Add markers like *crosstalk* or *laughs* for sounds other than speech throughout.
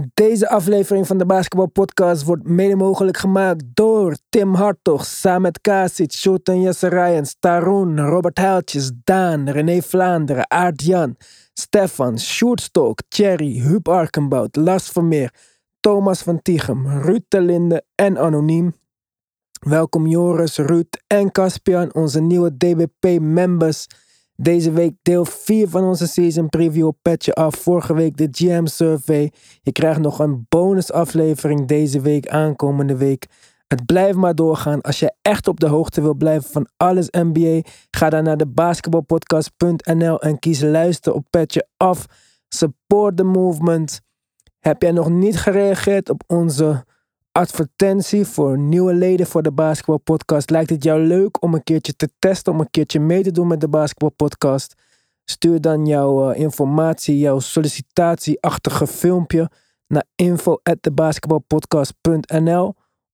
Deze aflevering van de Basketball Podcast wordt mede mogelijk gemaakt door Tim Hartog, Samet Kasic, Jesse Ryans, Taroen, Robert Heiltjes, Daan, René Vlaanderen, Aart Jan, Stefan, Sjoerd Stok, Thierry, Huub Arkenbout, Lars Vermeer, Thomas van Tichem, Ruud de Linde en Anoniem. Welkom Joris, Ruud en Caspian, onze nieuwe DBP-members. Deze week deel 4 van onze season preview Petje Af. Vorige week de GM Survey. Je krijgt nog een bonus aflevering deze week, aankomende week. Het blijft maar doorgaan. Als je echt op de hoogte wil blijven van alles NBA, ga dan naar de basketbalpodcast.nl en kies luisteren op Petje Af. Support the movement. Heb jij nog niet gereageerd op onze advertentie voor nieuwe leden voor de Basketball Podcast. Lijkt het jou leuk om een keertje te testen, om een keertje mee te doen met de Basketball Podcast? Stuur dan jouw uh, informatie, jouw sollicitatieachtige filmpje naar info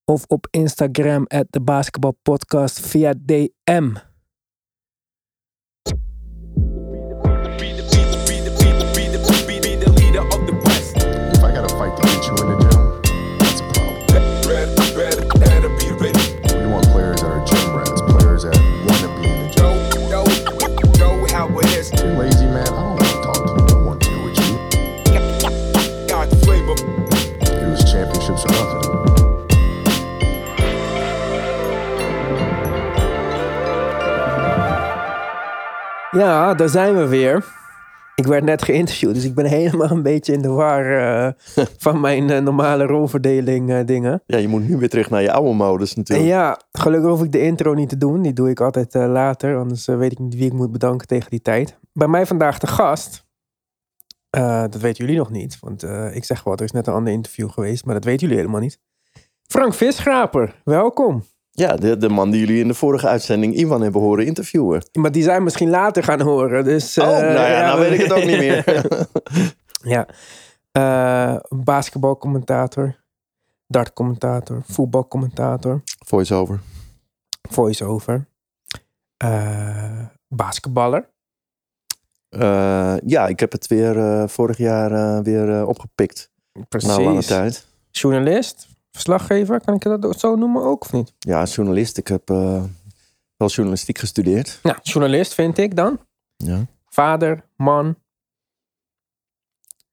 of op Instagram at thebasketballpodcast via DM. Ja, daar zijn we weer. Ik werd net geïnterviewd, dus ik ben *laughs* helemaal een beetje in de war eh, *laughs* van mijn eh, normale rolverdeling eh, dingen. Ja, je moet nu weer terug naar je oude modus En natuurlijk. ja, gelukkig hoef ik de intro niet te doen. Die doe ik altijd later, anders weet ik niet wie ik moet bedanken tegen die tijd. Bij mij vandaag de gast. dat weten jullie nog niet, want ik zeg wel, er is net een ander interview geweest, maar dat weten jullie helemaal niet. Frank Visschraper, welkom. Ja, de, de man die jullie in de vorige uitzending Iwan hebben horen interviewen. Maar die zijn misschien later gaan horen, dus... oh, eh, nou ja, nou we- weet ik het ook niet meer. *laughs* Ja. Eh basketbalcommentator, dartcommentator, voetbalcommentator, Voice-over. voice-over, eh, basketballer. Ja, ik heb het weer vorig jaar weer opgepikt. Precies. Na lange tijd. Journalist, verslaggever, kan ik dat zo noemen ook of niet? Ja, journalist. Ik heb eh, wel journalistiek gestudeerd. Nou, journalist vind ik dan. Ja. Vader, man.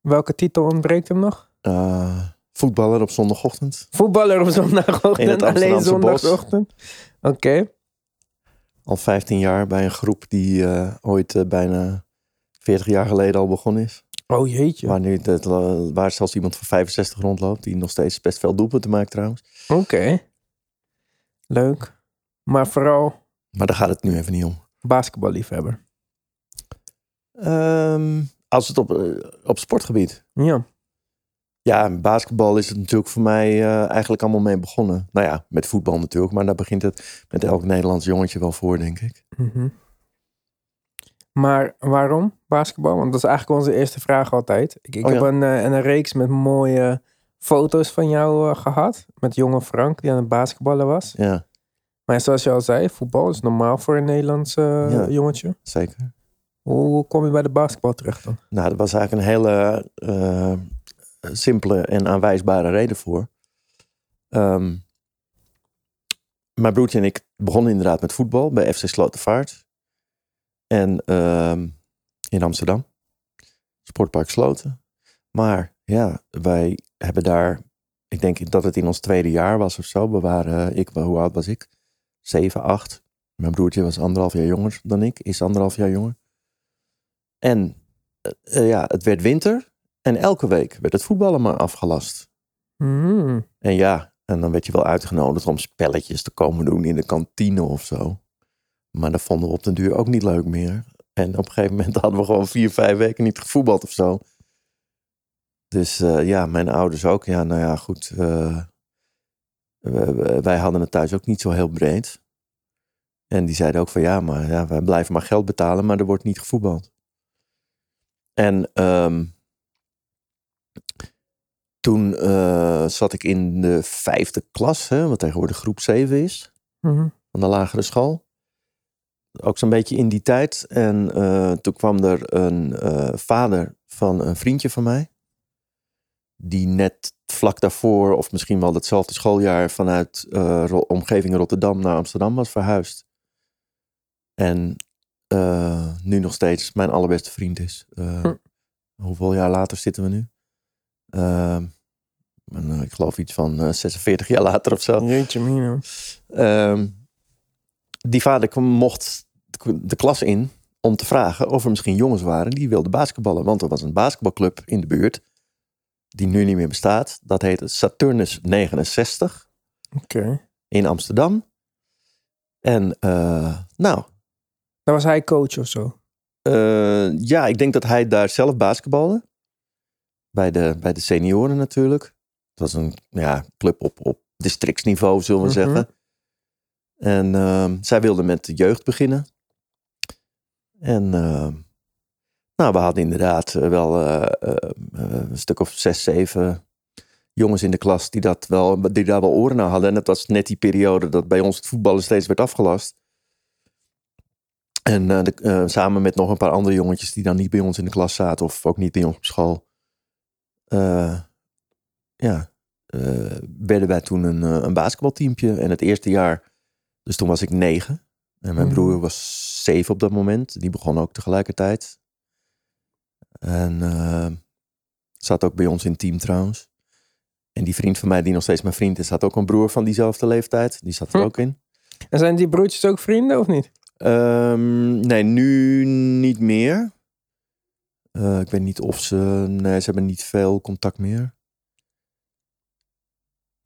Welke titel ontbreekt hem nog? Eh, voetballer op zondagochtend. Voetballer op zondagochtend, *laughs* In het alleen zondagochtend. Oké. Al 15 jaar bij een groep die eh, ooit bijna 40 jaar geleden al begonnen is. Oh jeetje. Waar, nu het, eh, waar zelfs iemand van 65 rondloopt. Die nog steeds best veel doelpunten maakt trouwens. Oké. Leuk. Maar vooral Maar daar gaat het nu even niet om. basketballiefhebber. Ehm, als het op, eh, op sportgebied. Ja. Ja, basketbal is het natuurlijk voor mij eh, eigenlijk allemaal mee begonnen. Nou ja, met voetbal natuurlijk. Maar daar begint het met elk Nederlands jongetje wel voor, denk ik. Mhm. Maar waarom basketbal? Want dat is eigenlijk onze eerste vraag altijd. Ik, ik Oh, heb ja. een, eh, een reeks met mooie foto's van jou eh, gehad. Met jonge Frank, die aan het basketballen was. Ja, Maar zoals je al zei, voetbal is normaal voor een Nederlands eh, Ja. jongetje. zeker. Hoe, kom je bij de basketbal terecht dan? Nou, dat was eigenlijk een hele simpele en aanwijsbare reden voor. Ehm, mijn broertje en ik begonnen inderdaad met voetbal bij FC Slotervaart. En ehm, in Amsterdam. Sportpark Sloten. Maar ja, wij hebben daar, ik denk dat het in ons tweede jaar was of zo. We waren, ik, hoe oud was ik? Zeven, acht. Mijn broertje was anderhalf jaar jonger dan ik, is anderhalf jaar jonger. En eh, eh, ja, het werd winter. En elke week werd het voetballen maar afgelast. Mhm. En ja, en dan werd je wel uitgenodigd om spelletjes te komen doen in de kantine of zo. Maar dat vonden we op den duur ook niet leuk meer. En op een gegeven moment hadden we gewoon vier, vijf weken niet gevoetbald of zo. Dus eh, ja, mijn ouders ook. Ja, nou ja, goed. eh, wij hadden het thuis ook niet zo heel breed. En die zeiden ook van ja, maar ja, wij blijven maar geld betalen, maar er wordt niet gevoetbald. En ehm, toen eh, zat ik in de vijfde klas, hè, wat tegenwoordig groep 7 is, Mhm. van de lagere school. Ook zo'n beetje in die tijd. En eh, toen kwam er een eh, vader van een vriendje van mij. die net vlak daarvoor, of misschien wel hetzelfde schooljaar, vanuit uh, Ro omgeving Rotterdam naar Amsterdam was verhuisd. En nu nog steeds mijn allerbeste vriend is. Hm. Hoeveel jaar later zitten we nu? Ehm, ik geloof iets van 46 jaar later of zo. Jeetje mino. Ehm, die vader mocht de klas in om te vragen of er misschien jongens waren die wilden basketballen. Want er was een basketbalclub in de buurt die nu niet meer bestaat. Dat heette Saturnus 69. Oké. In Amsterdam. En uh, nou. Daar was hij coach of zo? Uh, ja, ik denk dat hij daar zelf basketbalde. Bij de, bij de senioren natuurlijk. Het was een ja, club op, op districtsniveau, zullen we mm -hmm. zeggen. En uh, zij wilde met de jeugd beginnen. En nou, we hadden inderdaad eh, wel uh, uh, een stuk of zes, zeven jongens in de klas die, dat wel, die daar wel oren naar hadden. En dat was net die periode dat bij ons het voetballen steeds werd afgelast. En samen met nog een paar andere jongetjes die dan niet bij ons in de klas zaten of ook niet bij ons op school. ja, werden wij toen een, een basketbalteampje. En het eerste jaar, dus toen was ik negen. En mijn mm. broer was zeven op dat moment. Die begon ook tegelijkertijd. En uh, zat ook bij ons in team trouwens. En die vriend van mij, die nog steeds mijn vriend is, had ook een broer van diezelfde leeftijd. Die zat er hm. ook in. En zijn die broertjes ook vrienden of niet? Um, nee, nu niet meer. Uh, ik weet niet of ze. Nee, ze hebben niet veel contact meer.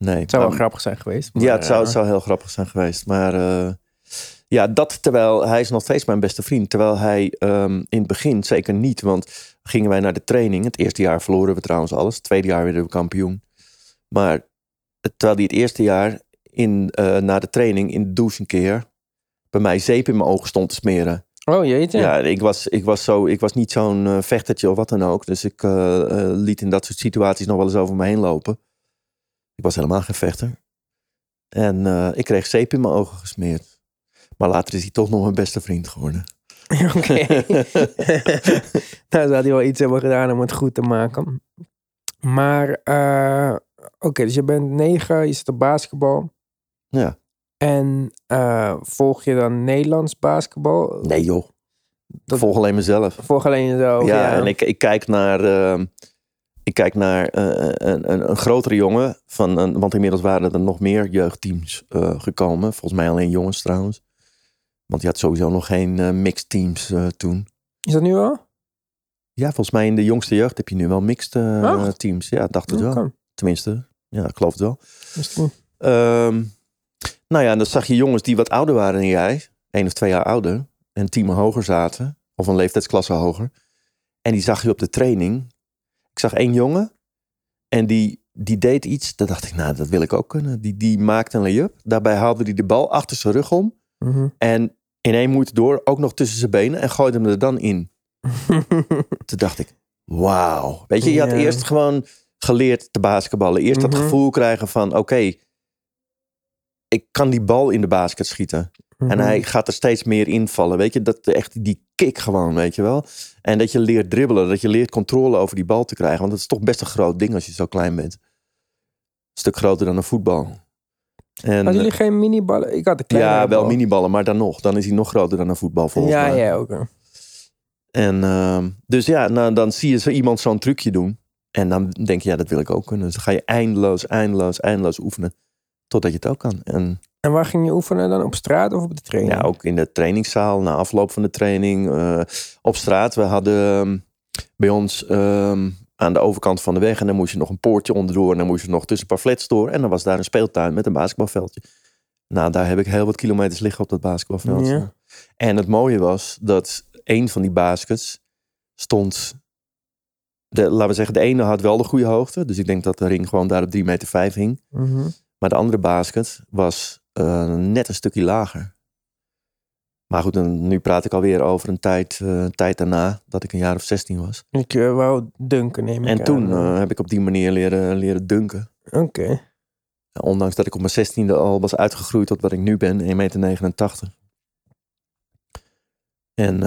Nee. Het zou wel grappig zijn geweest. Maar, ja, het zou, het zou heel grappig zijn geweest. Maar uh, ja, dat terwijl hij is nog steeds mijn beste vriend. Terwijl hij um, in het begin zeker niet. Want gingen wij naar de training. Het eerste jaar verloren we trouwens alles. Het tweede jaar werden we kampioen. Maar terwijl hij het eerste jaar in, uh, na de training in de douche een keer bij mij zeep in mijn ogen stond te smeren. Oh jeetje. Ja, ik was, ik was, zo, ik was niet zo'n uh, vechtertje of wat dan ook. Dus ik liet in dat soort situaties nog wel eens over me heen lopen. Ik was helemaal geen vechter. En ik kreeg zeep in mijn ogen gesmeerd. Maar later is hij toch nog mijn beste vriend geworden. *laughs* Oké. *laughs* nou, zou hij wel iets hebben gedaan om het goed te maken. Maar, uh, oké, dus je bent negen, je zit op basketbal. Ja. En uh, volg je dan Nederlands basketbal? Nee joh. Dat, volg alleen mezelf. Volg alleen jezelf, ja. ja. en ik, ik kijk naar... Uh, ik kijk naar een, een, een, grotere jongen. Van een, want inmiddels waren er nog meer jeugdteams gekomen. Volgens mij alleen jongens trouwens. Want je had sowieso nog geen uh, mixed teams toen. Is dat nu wel? Ja, volgens mij in de jongste jeugd heb je nu wel mixed uh, teams. Ja, dacht het wel. Tenminste, ja, ik geloof het wel. Um, nou ja, en dan zag je jongens die wat ouder waren dan jij. één of twee jaar ouder. En teamen hoger zaten. Of een leeftijdsklasse hoger. En die zag je op de training. Ik zag één jongen. En die, die deed iets. Dat dacht ik, nou, dat wil ik ook kunnen. Die, die maakte een lay-up. Daarbij haalde hij de bal achter zijn rug om. Mm -hmm. En in één moeite door, ook nog tussen zijn benen en gooide hem er dan in. *laughs* Toen dacht ik, wauw. Weet je, je had eerst gewoon geleerd te basketballen. Eerst dat mhm. gevoel krijgen van, oké, ik kan die bal in de basket schieten. En mhm. hij gaat er steeds meer invallen. Weet je, dat echt die kick gewoon, weet je wel. En dat je leert dribbelen, dat je leert controle over die bal te krijgen. Want dat is toch best een groot ding als je zo klein bent. Een stuk groter dan een voetbal. En, Hadden jullie geen miniballen? Ik had de kleine Ja, wel miniballen, maar dan nog. Dan is hij nog groter dan een voetbal volgens ja, mij. Ja, ook. En uh, dus ja, nou, dan zie je zo iemand zo'n trucje doen. En dan denk je, ja, dat wil ik ook kunnen. Dus dan ga je eindeloos, eindeloos, eindeloos oefenen. Totdat je het ook kan. En, en waar ging je oefenen dan? Op straat of op de training? Ja, ook in de trainingszaal. Na afloop van de training. Uh, op straat. We hadden um, bij ons um, aan de overkant van de weg. En dan moest je nog een poortje onderdoor. En dan moest je nog tussen een paar flats door. En dan was daar een speeltuin met een basketbalveldje. Nou, daar heb ik heel wat kilometers liggen op dat basketbalveldje. Ja. En het mooie was dat een van die baskets stond... De, laten we zeggen, de ene had wel de goede hoogte. Dus ik denk dat de ring gewoon daar op 3 meter 5 hing. Mm -hmm. Maar de andere basket was uh, net een stukje lager. Maar goed, nu praat ik alweer over een tijd, uh, tijd daarna, dat ik een jaar of 16 was. Ik uh, wou dunken, neem ik En toen heb ik op die manier leren, leren dunken. Oké. Okay. ondanks dat ik op mijn 16e al was uitgegroeid tot wat ik nu ben, 1,89 meter. En,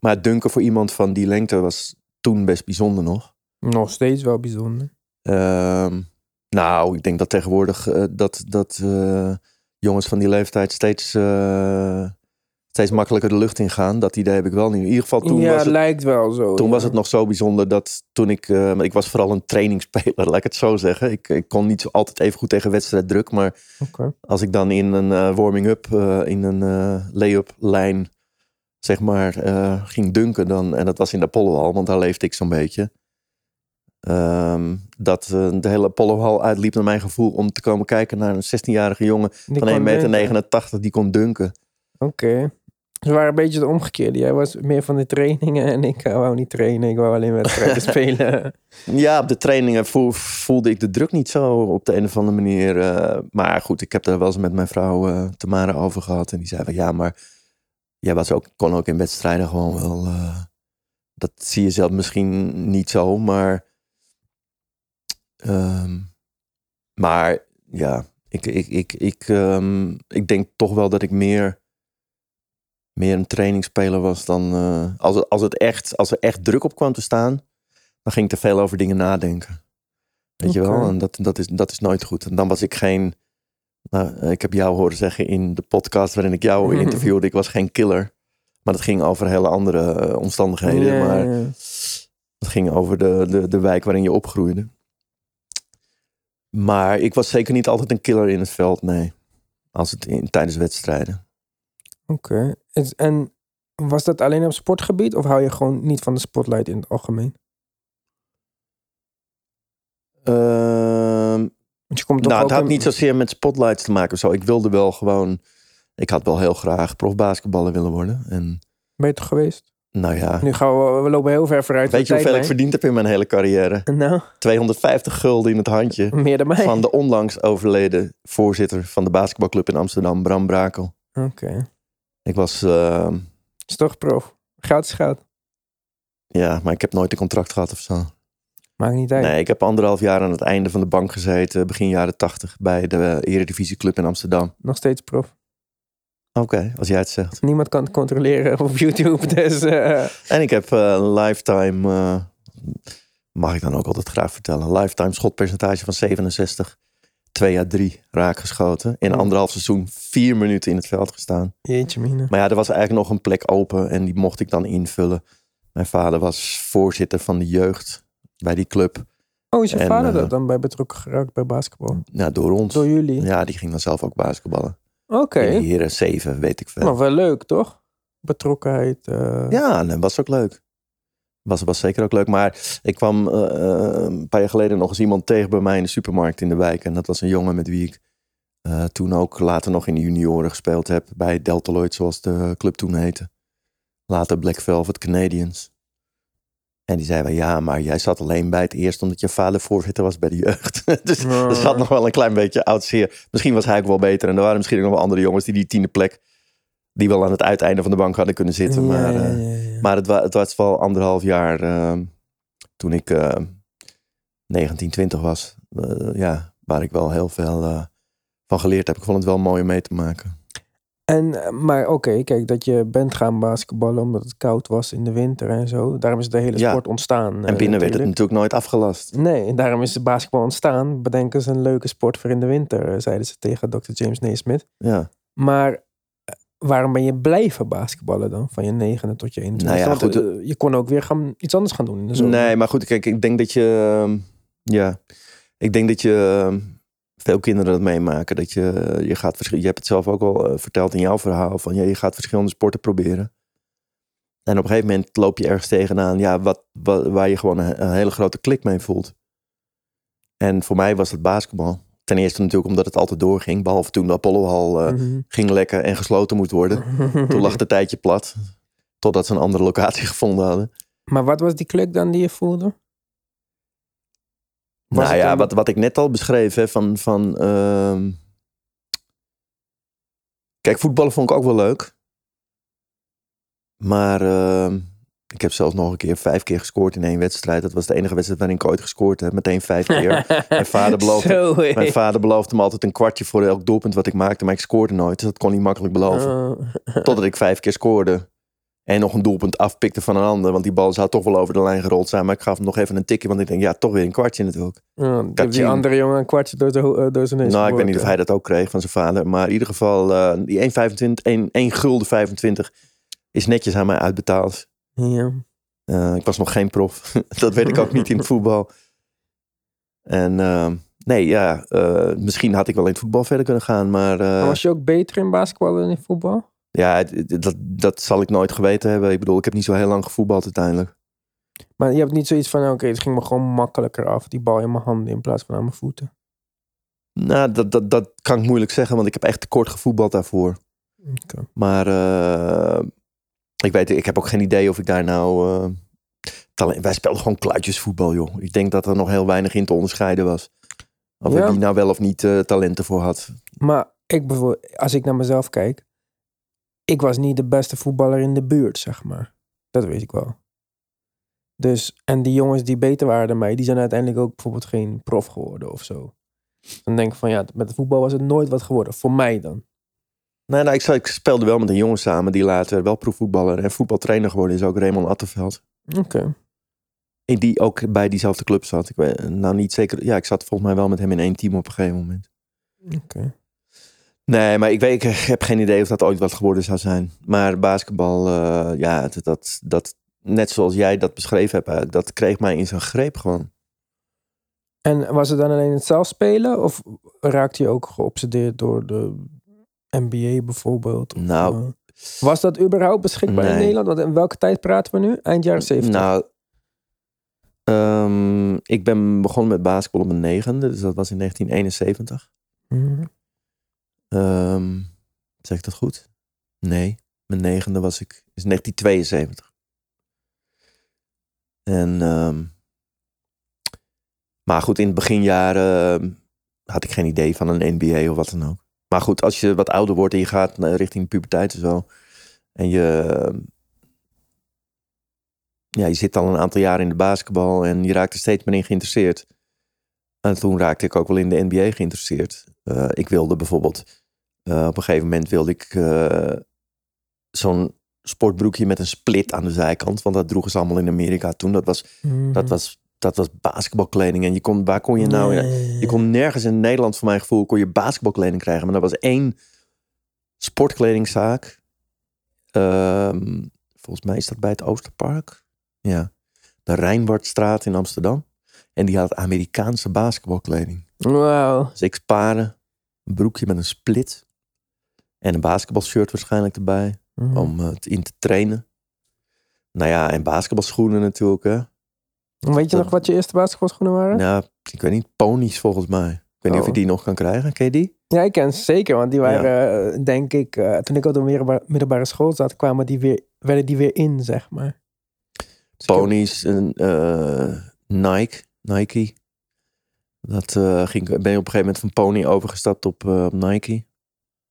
maar dunken voor iemand van die lengte was toen best bijzonder nog. Nog steeds wel bijzonder. Ehm, nou, ik denk dat tegenwoordig eh, dat, dat eh, jongens van die leeftijd steeds, eh, steeds makkelijker de lucht ingaan. Dat idee heb ik wel nu. In ieder geval toen ja, was het lijkt wel zo. Toen ja. was het nog zo bijzonder dat toen ik... ik was vooral een trainingsspeler, *laughs* laat ik het zo zeggen. Ik, ik kon niet altijd even goed tegen wedstrijddruk. Maar als ik dan in een warming-up, in een lay-up lijn, zeg maar, ging dunken dan... En dat was in de Apollohal, want daar leefde ik zo'n beetje. Ehm, dat eh, de hele Apollohal uitliep naar mijn gevoel om te komen kijken naar een 16-jarige jongen Die van kon 1,89 meter die kon dunken. Oké. Ze waren een beetje de omgekeerde. Jij was meer van de trainingen en ik eh, wou niet trainen. Ik wou alleen *laughs* wedstrijden spelen. Ja, op de trainingen voel- voelde ik de druk niet zo op de een of andere manier. eh, maar goed, ik heb daar wel eens met mijn vrouw Tamara over gehad. En die zei van ja, maar jij was ook, kon ook in wedstrijden gewoon wel. dat zie je zelf misschien niet zo, maar. Ehm, maar ja, ik, ik, ik, ik, ehm, ik denk toch wel dat ik meer, meer een trainingsspeler was dan. eh, als, het, als, het echt, als er echt druk op kwam te staan, dan ging ik te veel over dingen nadenken. Weet je wel? En dat, dat, is, dat is nooit goed. En dan was ik geen. Nou, ik heb jou horen zeggen in de podcast waarin ik jou *laughs* interviewde, ik was geen killer. Maar dat ging over hele andere eh, omstandigheden. Maar het ging over de, de, de wijk waarin je opgroeide. Maar ik was zeker niet altijd een killer in het veld, nee. Als het in, tijdens wedstrijden. Oké. En was dat alleen op sportgebied of hou je gewoon niet van de spotlight in het algemeen? Ehm, je komt nou, het had in- niet zozeer met spotlights te maken of zo. Ik wilde wel gewoon... Ik had wel heel graag profbasketballer willen worden. En Ben je toch geweest? Nou ja, Nu gaan we, we lopen heel ver vooruit. weet je hoeveel ik verdiend heb in mijn hele carrière? *laughs* Nou, 250 gulden in het handje. meer dan mij. Van de onlangs overleden voorzitter van de basketbalclub in Amsterdam, Bram Brakel. Oké. Ik was, ehm, Is toch prof. Goud is goud. ja, maar ik heb nooit een contract gehad of zo. Maakt niet uit. Nee, ik heb anderhalf jaar aan het einde van de bank gezeten, begin jaren 80, bij de eh, Eredivisieclub in Amsterdam. Nog steeds prof. Oké, als jij het zegt. Niemand kan het controleren op YouTube. *laughs* Dus eh, En ik heb eh, een lifetime, eh, mag ik dan ook altijd graag vertellen, lifetime schotpercentage van 67. 2 à 3 raak geschoten. In anderhalf seizoen vier minuten in het veld gestaan. jeetje mine. Maar ja, er was eigenlijk nog een plek open en die mocht ik dan invullen. Mijn vader was voorzitter van de jeugd bij die club. Oh, is je En, vader eh, dat dan bij betrokken geraakt bij basketbal? Ja, door ons. Door jullie? Ja, die ging dan zelf ook basketballen. Oké. De heren zeven, weet ik veel. Maar wel leuk, toch? Betrokkenheid. eh, Ja, dat was ook leuk. Was, was zeker ook leuk. Maar ik kwam eh, eh, een paar jaar geleden nog eens iemand tegen bij mij in de supermarkt in de wijk. En dat was een jongen met wie ik toen ook later nog in de junioren gespeeld heb. Bij Deltaloid, zoals de club toen heette. Later Black Velvet Canadians. En die zei van ja, maar jij zat alleen bij het eerst omdat je vader voorzitter was bij de jeugd. *laughs* dus er zat nog wel een klein beetje oud zeer. Misschien was hij ook wel beter. En er waren misschien ook nog wel andere jongens die die tiende plek, die wel aan het uiteinde van de bank hadden kunnen zitten. ja, maar, ja, eh, ja, maar het, wa- het was wel anderhalf jaar eh, toen ik eh 19, 20 was. eh, ja, waar ik wel heel veel eh, van geleerd heb. Ik vond het wel mooi om mee te maken. En, eh, maar oké, kijk, dat je bent gaan basketballen omdat het koud was in de winter en zo. Daarom is de hele Ja. sport ontstaan. En binnen werd het natuurlijk nooit afgelast. Nee, daarom is de basketbal ontstaan. Bedenken ze een leuke sport voor in de winter, eh, zeiden ze tegen Dr. James Naismith. Ja. Maar eh, waarom ben je blijven basketballen dan? Van je negende tot je 21? Nou ja, goed, eh, je kon ook weer gaan, iets anders gaan doen in de zomer. Nee, maar goed, kijk, ik denk dat je. ehm, ja, ik denk dat je. ehm, veel kinderen dat meemaken. Dat je. Je, gaat je hebt het zelf ook al eh, verteld in jouw verhaal. Van ja, je gaat verschillende sporten proberen. En op een gegeven moment loop je ergens tegenaan. Ja, wat, wat, waar je gewoon een, een hele grote klik mee voelt. En voor mij was het basketbal. Ten eerste natuurlijk omdat het altijd doorging. Behalve toen de Apollohal eh, Mhm. ging lekken en gesloten moest worden. *laughs* Toen lag het tijdje plat. Totdat ze een andere locatie *laughs* gevonden hadden. Maar wat was die klik dan die je voelde? Was nou ja, een- wat, wat ik net al beschreef, hè, van... van ehm, Kijk, voetballen vond ik ook wel leuk. Maar ehm, ik heb zelfs nog een keer vijf keer gescoord in één wedstrijd. Dat was de enige wedstrijd waarin ik ooit gescoord heb. Meteen vijf keer. *laughs* Mijn vader beloofde-. Mijn vader beloofde me altijd een kwartje voor elk doelpunt wat ik maakte. Maar ik scoorde nooit, dus dat kon hij makkelijk beloven. Oh. *laughs* Totdat ik vijf keer scoorde. En nog een doelpunt afpikte van een ander. Want die bal zou toch wel over de lijn gerold zijn. Maar ik gaf hem nog even een tikje. Want ik denk, ja, toch weer een kwartje natuurlijk. Ja, die, andere jongen een kwartje door, zijn ho- eh, door zijn neus nou, ik weet niet of hij dat ook kreeg van zijn vader. Maar in ieder geval, eh, die 1,25, 1, 1 gulden 25 is netjes aan mij uitbetaald. ja. Eh, ik was nog geen prof. *laughs* dat weet ik ook niet in het *laughs* voetbal. En nee, ja, misschien had ik wel in het voetbal verder kunnen gaan. Maar Maar was je ook beter in basketbal dan in voetbal? Ja, het- het- dat, dat zal ik nooit geweten hebben. Ik bedoel, ik heb niet zo heel lang gevoetbald uiteindelijk. Maar je hebt niet zoiets van, oké, het ging me gewoon makkelijker af. Die bal in mijn handen in plaats van aan mijn voeten. Nou, dat, dat, dat kan ik moeilijk zeggen, want ik heb echt tekort gevoetbald daarvoor. Oké. Maar eh, ik weet, ik heb ook geen idee of ik daar nou. eh, talent, wij speelden gewoon kluitjesvoetbal, joh. Ik denk dat er nog heel weinig in te onderscheiden was. Of Ja. ik die nou wel of niet eh, talenten voor had. Maar ik bijvoorbeeld, als ik naar mezelf kijk, ik was niet de beste voetballer in de buurt, zeg maar. Dat weet ik wel. Dus, en die jongens die beter waren dan mij, die zijn uiteindelijk ook bijvoorbeeld geen prof geworden of zo. Dan denk ik van ja, met de voetbal was het nooit wat geworden. Voor mij dan. Nee, nou, ik, ik speelde wel met een jongen samen die later wel proefvoetballer en voetbaltrainer geworden is, ook Raymond Attenveld. Oké. En die ook bij diezelfde club zat. Ik weet nou niet zeker. Ja, ik zat volgens mij wel met hem in één team op een gegeven moment. Oké. Nee, maar ik, weet, ik heb geen idee of dat ooit wat geworden zou zijn. Maar basketbal, eh, ja, dat, dat, dat, net zoals jij dat beschreven hebt, eigenlijk, dat kreeg mij in zijn greep gewoon. En was het dan alleen het zelf spelen? Of raakte je ook geobsedeerd door de NBA bijvoorbeeld? Of, Nou. eh, was dat überhaupt beschikbaar in. Nederland? Want in welke tijd praten we nu? Eind jaren 70? Nou, ehm, ik ben begonnen met basketbal op mijn negende, dus dat was in 1971. Mhm. Ehm, zeg ik dat goed? Nee, mijn negende was ik, is 1972. En, ehm, maar goed, in het beginjaren ehm, had ik geen idee van een NBA of wat dan ook. Maar goed, als je wat ouder wordt en je gaat richting puberteit en zo. En je, ja, je zit al een aantal jaren in de basketbal en je raakt er steeds meer in geïnteresseerd. En toen raakte ik ook wel in de NBA geïnteresseerd. Eh, ik wilde bijvoorbeeld, eh, op een gegeven moment wilde ik eh, zo'n sportbroekje met een split aan de zijkant. Want dat droegen ze allemaal in Amerika toen. Dat was, Mhm. dat was, dat was basketbalkleding. En je kon, waar kon je nou... Nee. Je kon nergens in Nederland, voor mijn gevoel, kon je basketbalkleding krijgen. Maar er was één sportkledingzaak. Ehm, volgens mij is dat bij het Oosterpark. Ja. De Rijnwaardstraat in Amsterdam. En die had Amerikaanse basketbalkleding. Wauw. Dus ik sparen, een broekje met een split. En een basketbalshirt waarschijnlijk erbij. Mhm. Om eh, het in te trainen. Nou ja, en basketbalschoenen natuurlijk. Hè. Weet je nog wat je eerste basketbalschoenen waren? Nou, ik weet niet, ponies volgens mij. Ik weet niet of je Oh. die nog kan krijgen. Ken je die? Ja, ik ken ze zeker, want die waren, eh, denk ik, eh, toen ik op de middelbare, school zat, kwamen die weer, werden die weer in, zeg maar. Dus heb- Ponies, en, eh, Nike, Nike. Dat eh, ging, ben je op een gegeven moment van pony overgestapt op eh, op Nike.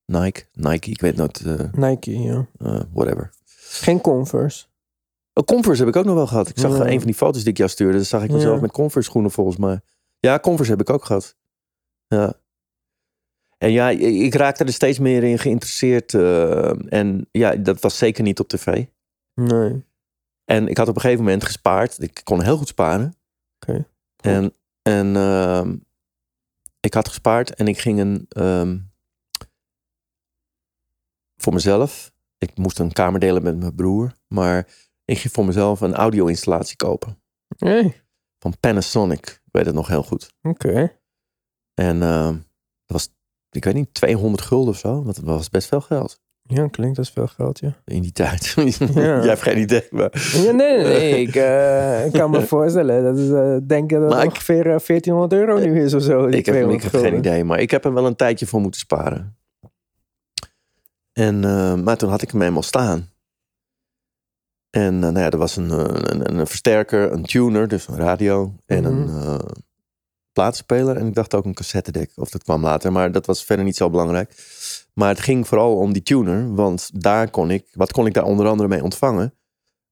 Nike, Nike, ik weet nooit, eh, Nike, ja. eh, whatever. Geen Converse. Oh, Converse heb ik ook nog wel gehad. Ik zag Ja. een van die foto's die ik jou stuurde. Dan zag ik mezelf Ja. met Converse schoenen volgens mij. Ja, Converse heb ik ook gehad. Ja. En ja, ik ik raakte er steeds meer in geïnteresseerd. eh, en ja, dat was zeker niet op tv. Nee. En ik had op een gegeven moment gespaard. Ik kon heel goed sparen. Oké. En, en ehm, ik had gespaard en ik ging een... ehm, voor mezelf. Ik moest een kamer delen met mijn broer. Maar ik ging voor mezelf een audio-installatie kopen. Hey, Van Panasonic. Ik weet het nog heel goed. oké. En ehm, dat was, ik weet niet, 200 gulden of zo. Want dat was best veel geld Ja, klinkt als veel geld, ja. in die tijd. *laughs* Jij hebt geen idee. Maar... Ja, nee, nee, nee. Ik eh, *laughs* kan me voorstellen. Dat is, eh denk ik dat het Maar ik- ongeveer eh, 1400 euro nu is of zo. Ik heb, ik 200 heb geen idee, maar ik heb er wel een tijdje voor moeten sparen. En, eh, maar toen had ik hem eenmaal staan. En eh, nou ja, er was een, eh, een, een versterker, een tuner, dus een radio en een Mhm. plaatspeler. En ik dacht ook een cassettedek, of dat kwam later, maar dat was verder niet zo belangrijk. Maar het ging vooral om die tuner, want daar kon ik, wat kon ik daar onder andere mee ontvangen?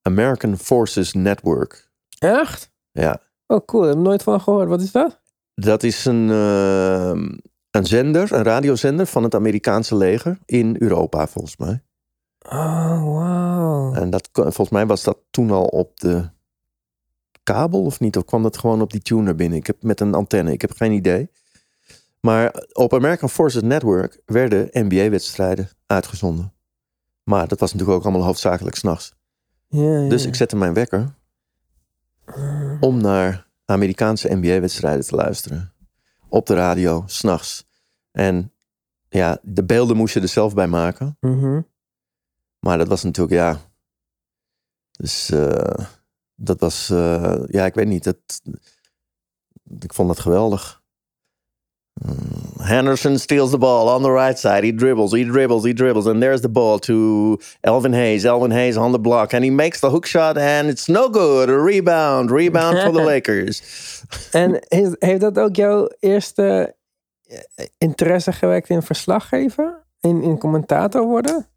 American Forces Network. Echt? Ja, Oh, cool. Ik heb nooit van gehoord. Wat is dat? Dat is een, eh, een zender, een radiozender van het Amerikaanse leger in Europa, volgens mij. Oh. Oh. En dat, volgens mij was dat toen al op de kabel of niet? Of kwam dat gewoon op die tuner binnen? Ik heb met een antenne, ik heb geen idee. Maar op American Forces Network werden NBA-wedstrijden uitgezonden. Maar dat was natuurlijk ook allemaal hoofdzakelijk s'nachts. Ja, ja. Dus ik zette mijn wekker om naar Amerikaanse NBA-wedstrijden te luisteren. Op de radio, s'nachts. En ja, de beelden moest je er zelf bij maken. Mhm. Maar dat was natuurlijk, ja. Dus eh, dat was, eh, ja, ik weet niet. Dat, ik vond dat geweldig. Henderson steals the ball on the right side. He dribbles, he dribbles, he dribbles. And there's the ball to Elvin Hayes. Elvin Hayes on the block. And he makes the hook shot and it's no good. A rebound. Rebound for the *laughs* Lakers. En heeft, heeft dat ook jouw eerste eh, interesse gewekt in verslaggeven? In, in commentator worden?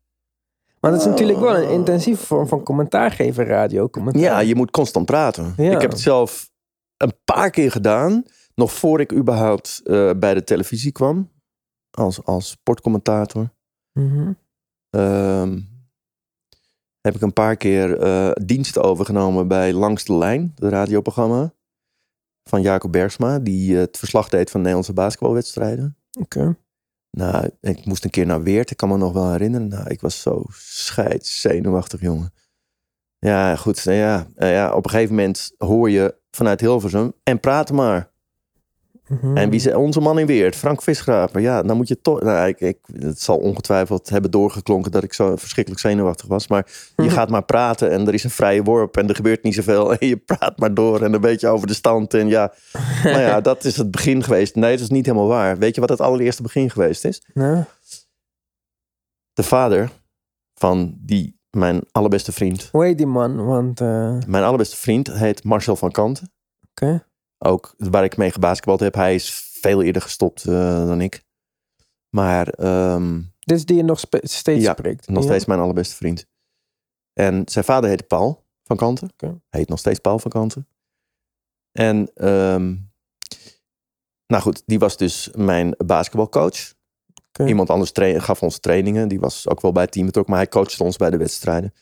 Want het is natuurlijk wel een intensieve vorm van commentaar geven, radio commentaar. Ja, je moet constant praten. Ja. Ik heb het zelf een paar keer gedaan. Nog voor ik überhaupt eh, bij de televisie kwam. Als, als sportcommentator. Mhm. Ehm, heb ik een paar keer eh dienst overgenomen bij Langs de Lijn, het radioprogramma. Van Jacob Bergsma, die eh, het verslag deed van Nederlandse basketbalwedstrijden. Oké. Nou, ik moest een keer naar Weert, ik kan me nog wel herinneren. Nou, ik was zo scheidszenuwachtig, jongen. Ja, goed. nou Ja, eh, ja, op een gegeven moment hoor je vanuit Hilversum en praat maar. Mhm. En wie is onze man in Weert? Frank Visgraper. Ja, dan moet je toch... Nou, ik, ik, het zal ongetwijfeld hebben doorgeklonken dat ik zo verschrikkelijk zenuwachtig was. Maar je gaat maar praten en er is een vrije worp en er gebeurt niet zoveel. *laughs* En je praat maar door en een beetje over de stand. En ja, *laughs* nou ja, dat is het begin geweest. Nee, dat is niet helemaal waar. Weet je wat het allereerste begin geweest is? Nou, De vader van die, mijn allerbeste vriend. hoe heet die man? Want, eh, oké. Mijn allerbeste vriend heet Marcel van Kanten. Ook waar ik mee gebasketbald heb. Hij is veel eerder gestopt eh, dan ik. Maar Dit is die je nog steeds Ja, spreekt. nog Ja. steeds mijn allerbeste vriend. En zijn vader heette Paul van Kanten. Hij heet nog steeds Paul van Kanten. En ehm, nou goed, die was dus mijn basketbalcoach. Iemand anders gaf ons trainingen. Die was ook wel bij het team betrokken, maar hij coachte ons bij de wedstrijden.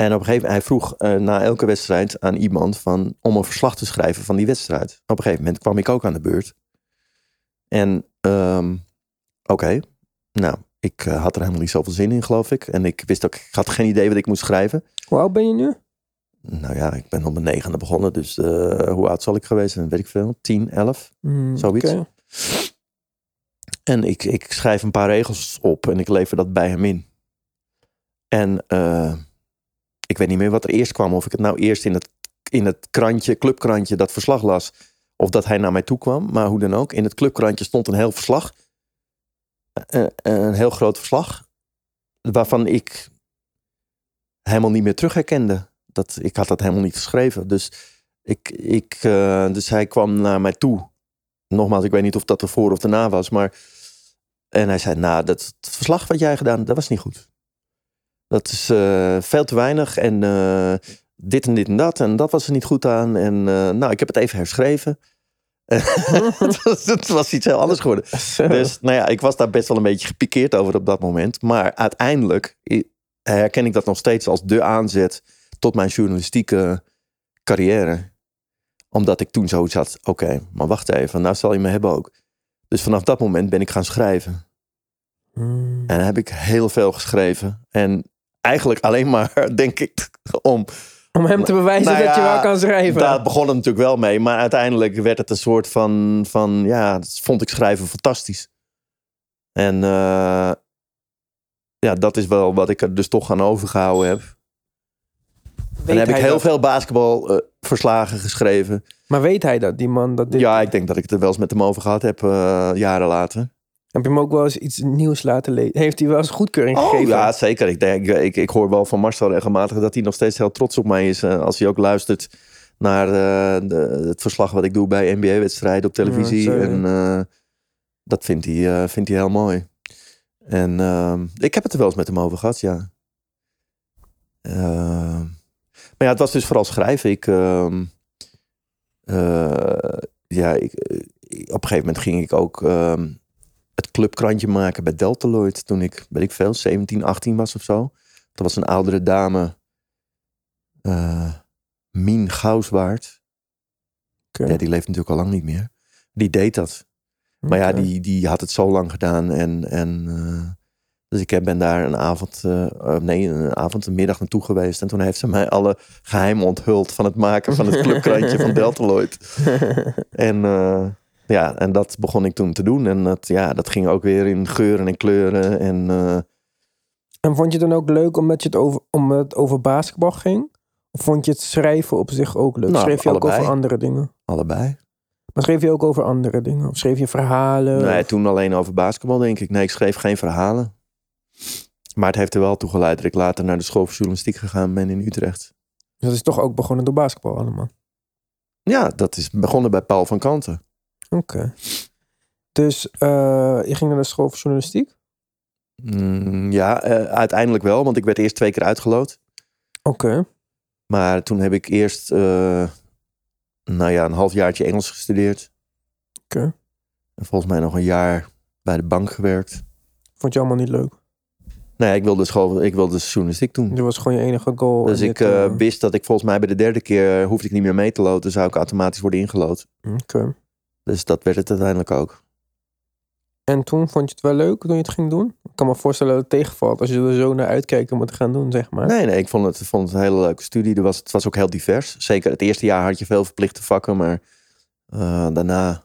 En op een gegeven moment, hij vroeg eh, na elke wedstrijd aan iemand van, om een verslag te schrijven van die wedstrijd. Op een gegeven moment kwam ik ook aan de beurt. En ehm, oké, nou, ik eh, had er helemaal niet zoveel zin in, geloof ik. En ik wist ook, ik had geen idee wat ik moest schrijven. Hoe oud ben je nu? Nou ja, ik ben op mijn negende begonnen, dus eh, hoe oud zal ik geweest zijn? Weet ik veel, 10, 11. Hmm, Zoiets. En ik, ik schrijf een paar regels op en ik lever dat bij hem in. En eh, ik weet niet meer wat er eerst kwam. Of ik het nou eerst in het, in het krantje, clubkrantje, dat verslag las. Of dat hij naar mij toe kwam. Maar hoe dan ook. In het clubkrantje stond een heel verslag. Eh, eh, een heel groot verslag. Waarvan ik helemaal niet meer terug herkende. Dat, ik had dat helemaal niet geschreven. Dus, ik, ik, eh, dus hij kwam naar mij toe nogmaals, ik weet niet of dat ervoor of daarna was, maar. En hij zei: Nou, dat het verslag wat jij gedaan, dat was niet goed. Dat is eh, veel te weinig en eh, dit en dit en dat en dat was er niet goed aan. En eh, nou, ik heb het even herschreven. *laughs* *laughs* het, was, het was iets heel anders geworden. *laughs* Dus nou ja, ik was daar best wel een beetje gepikeerd over op dat moment. Maar uiteindelijk herken ik dat nog steeds als de aanzet tot mijn journalistieke carrière. Omdat ik toen zoiets had, oké, maar wacht even, nou zal je me hebben ook. Dus vanaf dat moment ben ik gaan schrijven. Hmm. En dan heb ik heel veel geschreven. En eigenlijk alleen maar, *laughs* denk ik, om... Om hem te bewijzen Nou dat je wel kan schrijven. Daar begon het natuurlijk wel mee. Maar uiteindelijk werd het een soort van, van ja, dat vond ik schrijven fantastisch. En eh, ja, dat is wel wat ik er dus toch aan overgehouden heb. Weet en heb ik heel dat? veel basketbalverslagen geschreven. Maar weet hij dat, die man? Dat dit... Ja, ik denk dat ik het er wel eens met hem over gehad heb, eh, jaren later. Heb je hem ook wel eens iets nieuws laten lezen? Heeft hij wel eens goedkeuring Oh gegeven? ja, zeker. Ik, denk, ik, ik hoor wel van Marcel regelmatig dat hij nog steeds heel trots op mij is. eh, als hij ook luistert naar eh, de, het verslag wat ik doe bij NBA-wedstrijden op televisie. Ja, en eh, dat vindt hij, vindt hij heel mooi. En ik heb het er wel eens met hem over gehad, ja. Maar ja, het was dus vooral schrijven. Ik, ehm, eh, ja, ik, op een gegeven moment ging ik ook ehm, het clubkrantje maken bij Deltaloid. Toen ik, weet ik veel, 17, 18 was of zo. Er was een oudere dame eh Mien Gauswaard. Ja, die leeft natuurlijk al lang niet meer. Die deed dat. Maar ja, die, die had het zo lang gedaan. En, en, eh, dus ik heb- ben daar een avond, eh, nee, een avond, een middag naartoe geweest. En toen heeft ze mij alle geheimen onthuld van het maken van het *laughs* clubkrantje van Deltaloid. *laughs* En ja, en dat begon ik toen te doen. En dat, ja, dat ging ook weer in geuren en kleuren. En eh, En vond je het dan ook leuk omdat je het over, omdat het over basketbal ging? Of vond je het schrijven op zich ook leuk? Nou, schreef je ook over andere dingen? allebei. Maar schreef je ook over andere dingen? Of schreef je verhalen? Nee, Of- toen alleen over basketbal, denk ik. Nee, ik schreef geen verhalen. Maar het heeft er wel toe geleid dat ik later naar de school voor journalistiek gegaan ben in Utrecht. Dus dat is toch ook begonnen door basketbal allemaal? Ja, dat is begonnen bij Paul van Kanten. Oké. Dus eh, je ging naar de school voor journalistiek? Mm, ja, eh, uiteindelijk wel, want ik werd eerst twee keer uitgeloot. Oké. Maar toen heb ik eerst, eh, nou ja, een halfjaartje Engels gestudeerd. Oké. En volgens mij nog een jaar bij de bank gewerkt. Vond je allemaal niet leuk? Nee, ik wilde, school, ik wilde journalistiek doen. Dit was gewoon je enige goal. Dus en ik wist dat ik volgens mij bij de derde keer hoefde ik niet meer mee te loten. Zou ik automatisch worden ingelood. Oké. Dus dat werd het uiteindelijk ook. En toen vond je het wel leuk toen je het ging doen? Ik kan me voorstellen dat het tegenvalt als je er zo naar uitkijkt om het te gaan doen, zeg maar. Nee, nee, ik vond het, vond het een hele leuke studie. Er was, het was ook heel divers. Zeker het eerste jaar had je veel verplichte vakken, maar eh, daarna...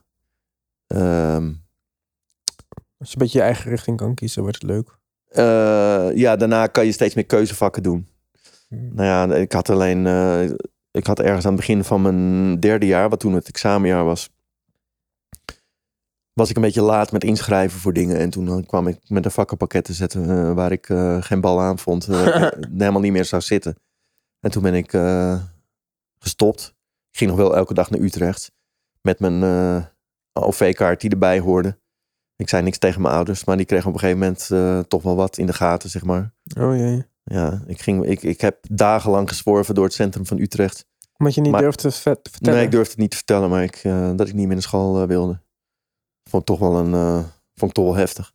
ehm, Als je een beetje je eigen richting kan kiezen, wordt het leuk. eh, ja, daarna kan je steeds meer keuzevakken doen. Hmm. Nou ja, ik had alleen... eh, ik had ergens aan het begin van mijn derde jaar, wat toen het examenjaar was... was ik een beetje laat met inschrijven voor dingen. En toen kwam ik met een vakkenpakket te zetten eh, waar ik eh, geen bal aan vond. eh, *laughs* helemaal niet meer zou zitten. En toen ben ik gestopt. Ik ging nog wel elke dag naar Utrecht. Met mijn OV-kaart die erbij hoorde. Ik zei niks tegen mijn ouders, maar die kregen op een gegeven moment toch wel wat in de gaten, zeg maar. Oh jee. Ja, ik, ging, ik, ik heb dagenlang gezworven door het centrum van Utrecht. Omdat je niet Maar- durft te vertellen. Nee, ik durfde het niet te vertellen, maar ik, dat ik niet meer naar school wilde. Vond ik toch wel een, eh, vond ik toch wel heftig.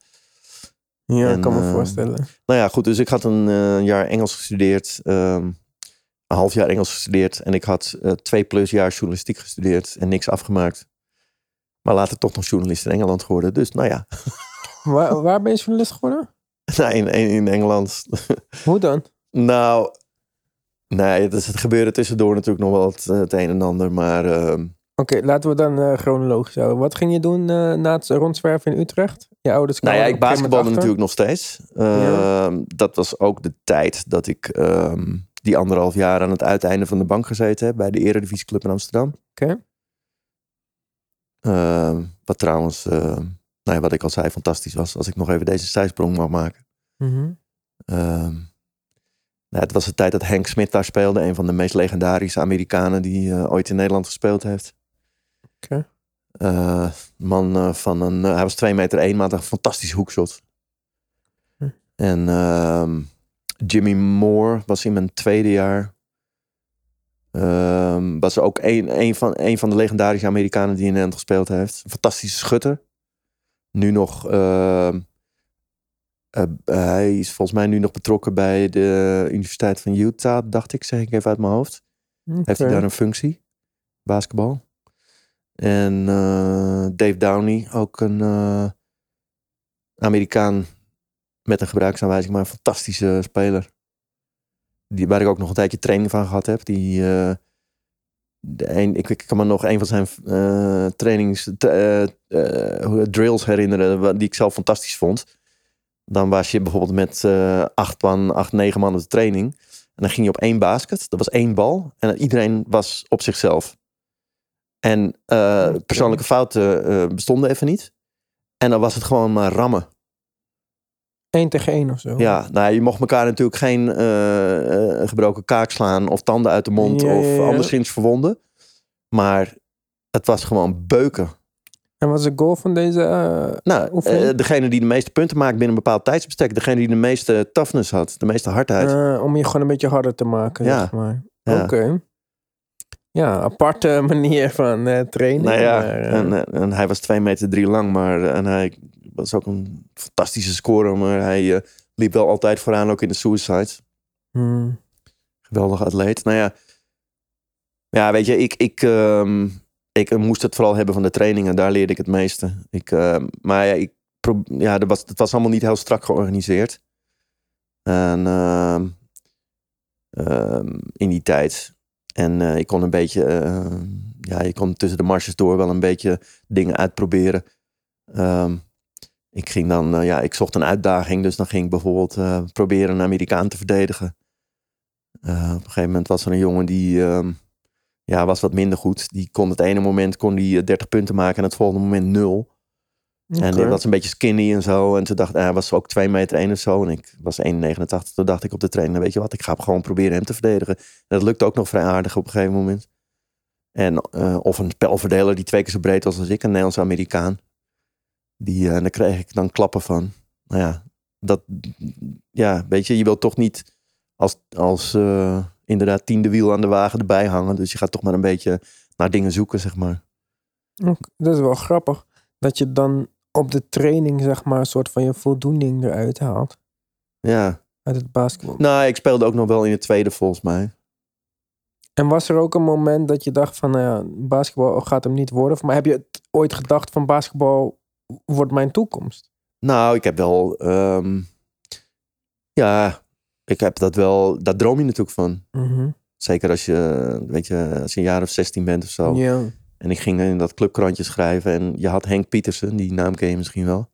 Ja, ik kan me eh, voorstellen. Nou ja, goed, dus ik had een eh, jaar Engels gestudeerd. ehm, een half jaar Engels gestudeerd. En ik had twee plus jaar journalistiek gestudeerd en niks afgemaakt. Maar later toch nog journalist in Engeland geworden. Dus nou ja, *laughs* Waar, waar ben je journalist geworden? *laughs* nou, in, in, Engeland. *laughs* Hoe dan? nou, nee, het, is, het gebeurde tussendoor natuurlijk nog wel het, het een en ander. Maar ehm, Oké, laten we dan eh, chronologisch houden. Wat ging je doen eh, na het rondzwerven in Utrecht? Je ouders Nou ja, ik basketbalde natuurlijk nog steeds. Ehm, Dat was ook de tijd dat ik ehm, die anderhalf jaar aan het uiteinde van de bank gezeten heb bij de Eredivisieclub in Amsterdam. Oké. Ehm, wat trouwens, ehm, nou ja, wat ik al zei, fantastisch was. Als ik nog even deze zijsprong mag maken. Mhm. Ehm, nou, het was de tijd dat Hank Smith daar speelde. Een van de meest legendarische Amerikanen die eh, ooit in Nederland gespeeld heeft. Oké. Eh, man eh, van een, eh, hij was 2 meter 1, maar had een fantastische hoekshot. Hm. En ehm, Jimmy Moore was in mijn tweede jaar. Ehm, was ook een, een, van, een van de legendarische Amerikanen die in Nederland gespeeld heeft. Een fantastische schutter. Nu nog. ehm, eh, hij is volgens mij nu nog betrokken bij de Universiteit van Utah, dacht ik, zeg ik even uit mijn hoofd. Heeft hij daar een functie? Basketbal. En eh, Dave Downey, ook een eh, Amerikaan met een gebruiksaanwijzing, maar een fantastische speler. Die, waar ik ook nog een tijdje training van gehad heb. Die, eh, de ik, kan me nog een van zijn eh, trainings, drills herinneren, die ik zelf fantastisch vond. Dan was je bijvoorbeeld met acht man, acht, negen man op de training. En dan ging je op één basket. Dat was één bal. En iedereen was op zichzelf. En eh, persoonlijke fouten eh, bestonden even niet. En dan was het gewoon maar rammen. Eén tegen één of zo. Ja, nou, je mocht elkaar natuurlijk geen eh, eh, gebroken kaak slaan of tanden uit de mond Ja, of ja, anderszins verwonden. Maar het was gewoon beuken. En wat is de goal van deze... eh, Nou, eh, degene die de meeste punten maakt binnen een bepaald tijdsbestek. Degene die de meeste toughness had. De meeste hardheid. eh, om je gewoon een beetje harder te maken, Ja. zeg maar. Ja. Oké. Ja, aparte *laughs* manier van eh, trainen. Nou ja, maar, eh, en, en hij was 2 meter drie lang, maar eh, en hij was ook een fantastische scorer, maar hij liep wel altijd vooraan, ook in de suicide. hmm. Geweldige atleet. Nou ja, ja weet je, ik, ik, ehm, ik moest het vooral hebben van de trainingen. Daar leerde ik het meeste. Ik, ehm, maar ja, ik, ja dat was, het was allemaal niet heel strak georganiseerd. En ehm, ehm, in die tijd. En eh, ik kon een beetje, eh, ja, je kon tussen de marges door wel een beetje dingen uitproberen. Ehm, ik ging dan, eh, ja, ik zocht een uitdaging. Dus dan ging ik bijvoorbeeld proberen een Amerikaan te verdedigen. Op een gegeven moment was er een jongen die, ehm, ja, was wat minder goed. Die kon het ene moment kon die eh, 30 punten maken en het volgende moment nul. En die was een beetje skinny en zo. En toen dacht hij was ook 2 meter 1 of zo. En ik was 1,89. Toen dacht ik op de trainer, weet je wat, ik ga gewoon proberen hem te verdedigen. En dat lukte ook nog vrij aardig op een gegeven moment. En, eh, of een spelverdeler die twee keer zo breed was als ik, een Nederlandse Amerikaan. Die, eh, daar kreeg ik dan klappen van. Nou ja, dat, ja, weet je, je wilt toch niet als, als eh, inderdaad tiende wiel aan de wagen erbij hangen. Dus je gaat toch maar een beetje naar dingen zoeken, zeg maar. Dat is wel grappig. Dat je dan op de training, zeg maar, een soort van je voldoening eruit haalt. Ja, Uit het basketbal. nou, ik speelde ook nog wel in het tweede volgens mij. En was er ook een moment dat je dacht van, nou ja, basketbal gaat hem niet worden? Maar heb je het ooit gedacht van basketbal wordt mijn toekomst? Nou, ik heb wel. ehm, ja, ik heb dat wel. Daar droom je natuurlijk van. Mhm. Zeker als je, weet je, als je een jaar of 16 bent of zo. Ja. En ik ging in dat clubkrantje schrijven. En je had Henk Pietersen, die naam ken je misschien wel.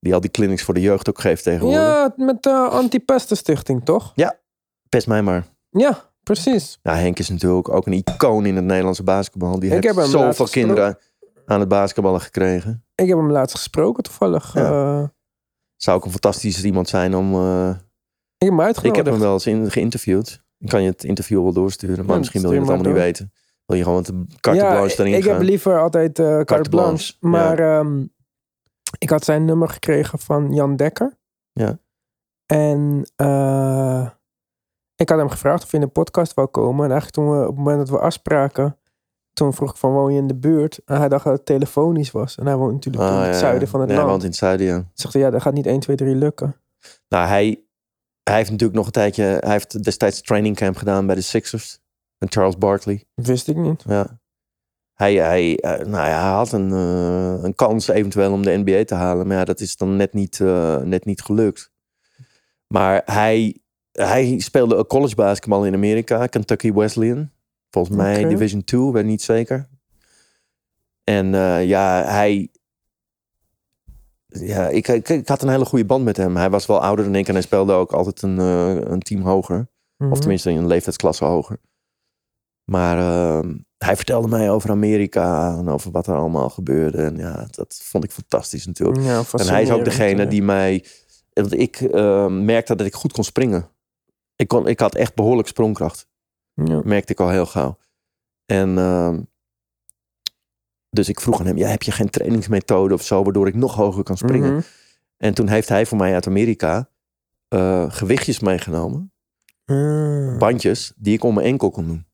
Die al die clinics voor de jeugd ook geeft tegenwoordig. ja, met de Anti-Pesten-stichting, toch? Pest mij maar. Ja, precies. Ja, Henk is natuurlijk ook een icoon in het Nederlandse basketbal. Die Ik heb heeft hem laatst zoveel kinderen aan het basketballen gekregen. Ik heb hem laatst gesproken, toevallig. Ja. Eh, Zou ook een fantastisch iemand zijn om... eh, ik heb hem ik heb hem wel eens in, geïnterviewd. Ik kan je het interview wel doorsturen. Maar Ja, misschien wil je het allemaal niet weten. Wil je gewoon met carte blanche erin ik gaan. heb liever altijd eh carte, blanche. blanche, Maar ehm, ik had zijn nummer gekregen van Jan Dekker. Ja. En eh, ik had hem gevraagd of hij in de podcast wou komen. En eigenlijk toen we, op het moment dat we afspraken, toen vroeg ik van woon je in de buurt? En hij dacht dat het telefonisch was. En hij woont natuurlijk Ah, in het ja, zuiden van het nee, hij land. woont in het zuiden, ja. Zegt ja, dat gaat niet 1, 2, 3 lukken. Nou, hij, hij heeft natuurlijk nog een tijdje... Hij heeft destijds training camp gedaan bij de Sixers. Met Charles Barkley. Wist ik niet. Ja. Hij, hij, eh, nou ja, hij had een, eh, een kans eventueel om de NBA te halen. Maar ja, dat is dan net niet, eh, net niet gelukt. Maar hij, hij speelde college basketbal in Amerika. Kentucky Wesleyan. Volgens mij. Division 2, weet niet zeker. En ja, hij... Ja, ik, ik, ik had een hele goede band met hem. Hij was wel ouder dan ik en hij speelde ook altijd een, een team hoger. Mhm. Of tenminste een leeftijdsklasse hoger. Maar ehm, hij vertelde mij over Amerika en over wat er allemaal gebeurde. En ja, dat vond ik fantastisch natuurlijk. Ja, En hij is ook degene die mij... Want ik ehm, merkte dat ik goed kon springen. Ik, kon, ik had echt behoorlijk sprongkracht. Ja. Merkte ik al heel gauw. En ehm, dus ik vroeg aan hem, ja, heb je geen trainingsmethode of zo... waardoor ik nog hoger kan springen? Mhm. En toen heeft hij voor mij uit Amerika eh, gewichtjes meegenomen. Ah. Bandjes die ik om mijn enkel kon doen.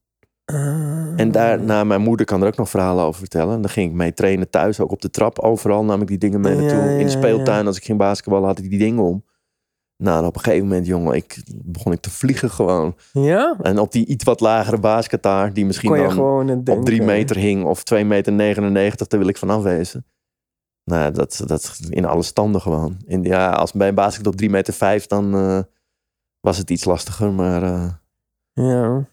Ah. En daarna, mijn moeder kan er ook nog verhalen over vertellen. En dan ging ik mee trainen thuis, ook op de trap. Overal nam ik die dingen mee naartoe. ja, In de speeltuin, als ik ging basketballen, had ik die dingen om. Nou, en op een gegeven moment, jongen, ik, begon ik te vliegen gewoon. Ja? En op die iets wat lagere baskettaar, die misschien dan op drie meter hing of 2 meter 99, daar wil ik vanaf wezen. Nou, dat, dat in alle standen gewoon. In, ja, als bij een basket op 3 meter 5, dan eh, was het iets lastiger. Maar eh, Ja.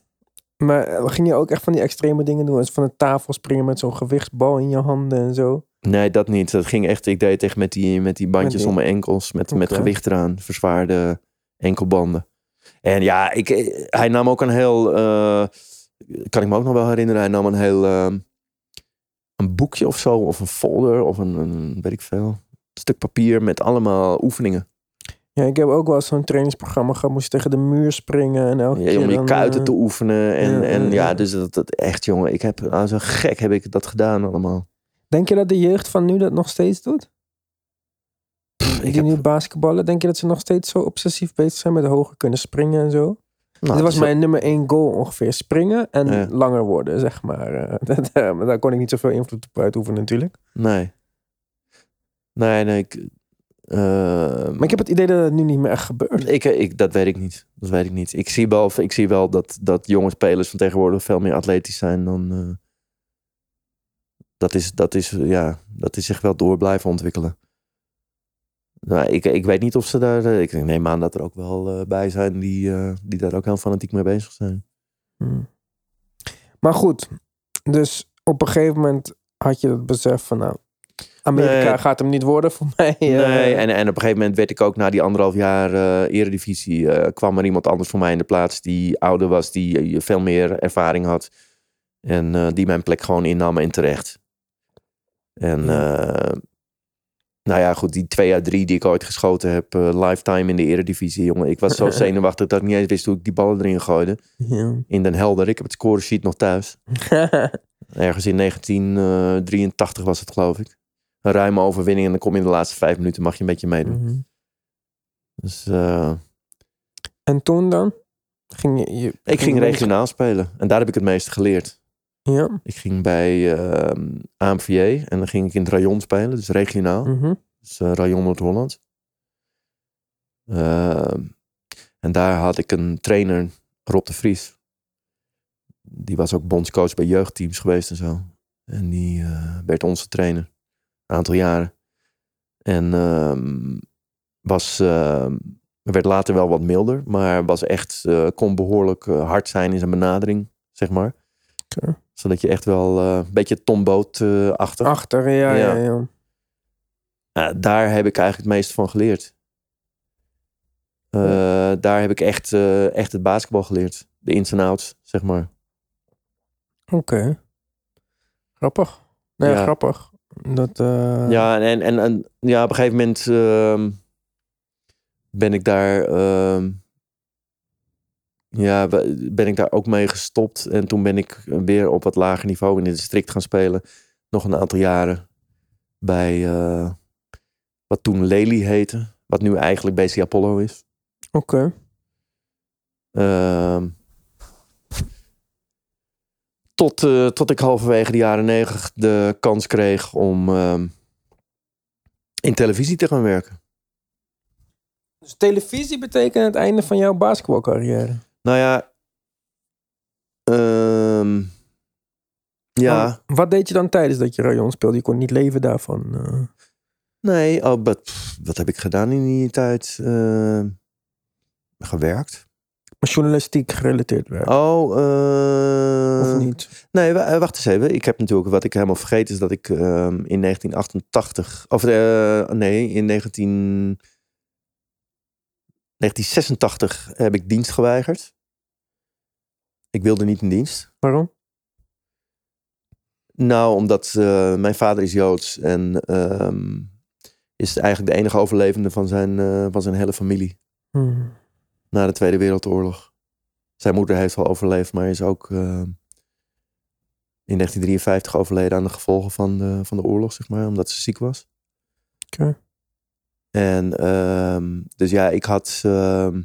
Maar eh, ging je ook echt van die extreme dingen doen? Als van de tafel springen met zo'n gewichtsbal in je handen en zo? Nee, dat niet. Dat ging echt, ik deed het echt met die, met die bandjes Met die- om mijn enkels. Met, met gewicht eraan. Verzwaarde enkelbanden. En ja, ik, eh, hij nam ook een heel... eh, kan ik me ook nog wel herinneren. Hij nam een heel... eh, een boekje of zo. Of een folder. Of een, een weet ik veel. stuk papier met allemaal oefeningen. Ja, ik heb ook wel zo'n trainingsprogramma gehad. Moest je tegen de muur springen en elke Ja, keer om je dan, kuiten eh, te oefenen. En ja, en, ja, dus dat, dat echt, jongen. Ik heb, als een gek heb ik dat gedaan allemaal. Denk je dat de jeugd van nu dat nog steeds doet? ik heb- nu basketballen, denk je dat ze nog steeds zo obsessief bezig zijn met hoger kunnen springen en zo? Nou, Dit was zo- mijn nummer één goal ongeveer. Springen en Ja. langer worden, zeg maar. Eh, *laughs* dat, eh, maar daar kon ik niet zoveel invloed op uitoefenen natuurlijk. Nee. Nee, nee. Ik, Maar ik heb het idee dat het nu niet meer echt gebeurt. ik, ik, dat weet ik niet. Dat weet ik niet. Ik zie wel, ik zie wel dat, dat jonge spelers van tegenwoordig veel meer atletisch zijn dan. eh, dat, is, dat, is, ja, dat is zich wel door blijven ontwikkelen. Nou, ik, ik weet niet of ze daar. eh, Ik neem aan dat er ook wel eh, bij zijn die, eh, die daar ook heel fanatiek mee bezig zijn. Hmm. Maar goed, dus op een gegeven moment had je het besef van nou, Amerika Nee. gaat hem niet worden voor mij. eh. Nee, en, en op een gegeven moment werd ik ook na die anderhalf jaar eh eredivisie, eh, kwam er iemand anders voor mij in de plaats die ouder was, die eh, veel meer ervaring had. En eh, die mijn plek gewoon innam en terecht. En eh, nou ja, goed, die 2 uit 3 die ik ooit geschoten heb, eh, lifetime in de eredivisie, jongen. Ik was zo *laughs* zenuwachtig dat ik niet eens wist hoe ik die ballen erin gooide. Ja. In Den Helder. Ik heb het scoresheet nog thuis. *laughs* Ergens in 1983 was het, geloof ik. Een ruime overwinning en dan kom je in de laatste vijf minuten, mag je een beetje meedoen. Mhm. Dus eh, En toen dan? Ging je, je- ik ging regionaal spelen. En daar heb ik het meeste geleerd. Ja. Ik ging bij AMVJ en dan ging ik in het rayon spelen, dus regionaal. Mhm. Dus eh, rayon Noord-Holland. Ehm, en daar had ik een trainer, Rob de Vries. Die was ook bondscoach bij jeugdteams geweest en zo. En die eh, werd onze trainer. Een aantal jaren. En ehm, was, ehm, werd later wel wat milder. Maar was echt, eh, kon behoorlijk eh, hard zijn in zijn benadering, zeg maar. Zodat je echt wel eh, een beetje tomboot achter. Achter, ja, ja, Ja. daar heb ik eigenlijk het meeste van geleerd. Daar heb ik echt, echt het basketbal geleerd. De ins en outs, zeg maar. Oké. Grappig. Nee, Ja. grappig. Dat, eh, Ja, en, en, en ja, op een gegeven moment ehm, ben ik daar... ehm, ja, be- ben ik daar ook mee gestopt. En toen ben ik weer op wat lager niveau in het district gaan spelen. Nog een aantal jaren bij eh, wat toen Lely heette. Wat nu eigenlijk BC Apollo is. Oké. Ehm, tot, eh, tot ik halverwege de jaren negentig de kans kreeg om ehm, in televisie te gaan werken. Dus televisie betekent het einde van jouw basketbalcarrière. Nou ja, ehm, ja, Maar Wat deed je dan tijdens dat je rayon speelde? Je kon niet leven daarvan. eh. nee, oh, pff, wat heb ik gedaan in die tijd? Ehm, gewerkt. Journalistiek gerelateerd werk. Oh, eh, of niet? Nee, eh, wacht eens even. Ik heb natuurlijk, wat ik helemaal vergeten is dat ik ehm, in 1988, of eh, nee, in 19, 1986 heb ik dienst geweigerd. Ik wilde niet in dienst. Waarom? Nou, omdat mijn vader is Joods en ehm, is eigenlijk de enige overlevende van zijn, van zijn hele familie Hmm. Na de Tweede Wereldoorlog. Zijn moeder heeft wel overleefd, maar is ook eh, in 1953 overleden aan de gevolgen van de, van de oorlog, zeg maar, omdat ze ziek was. Oké. En ehm, dus ja, ik had, ehm,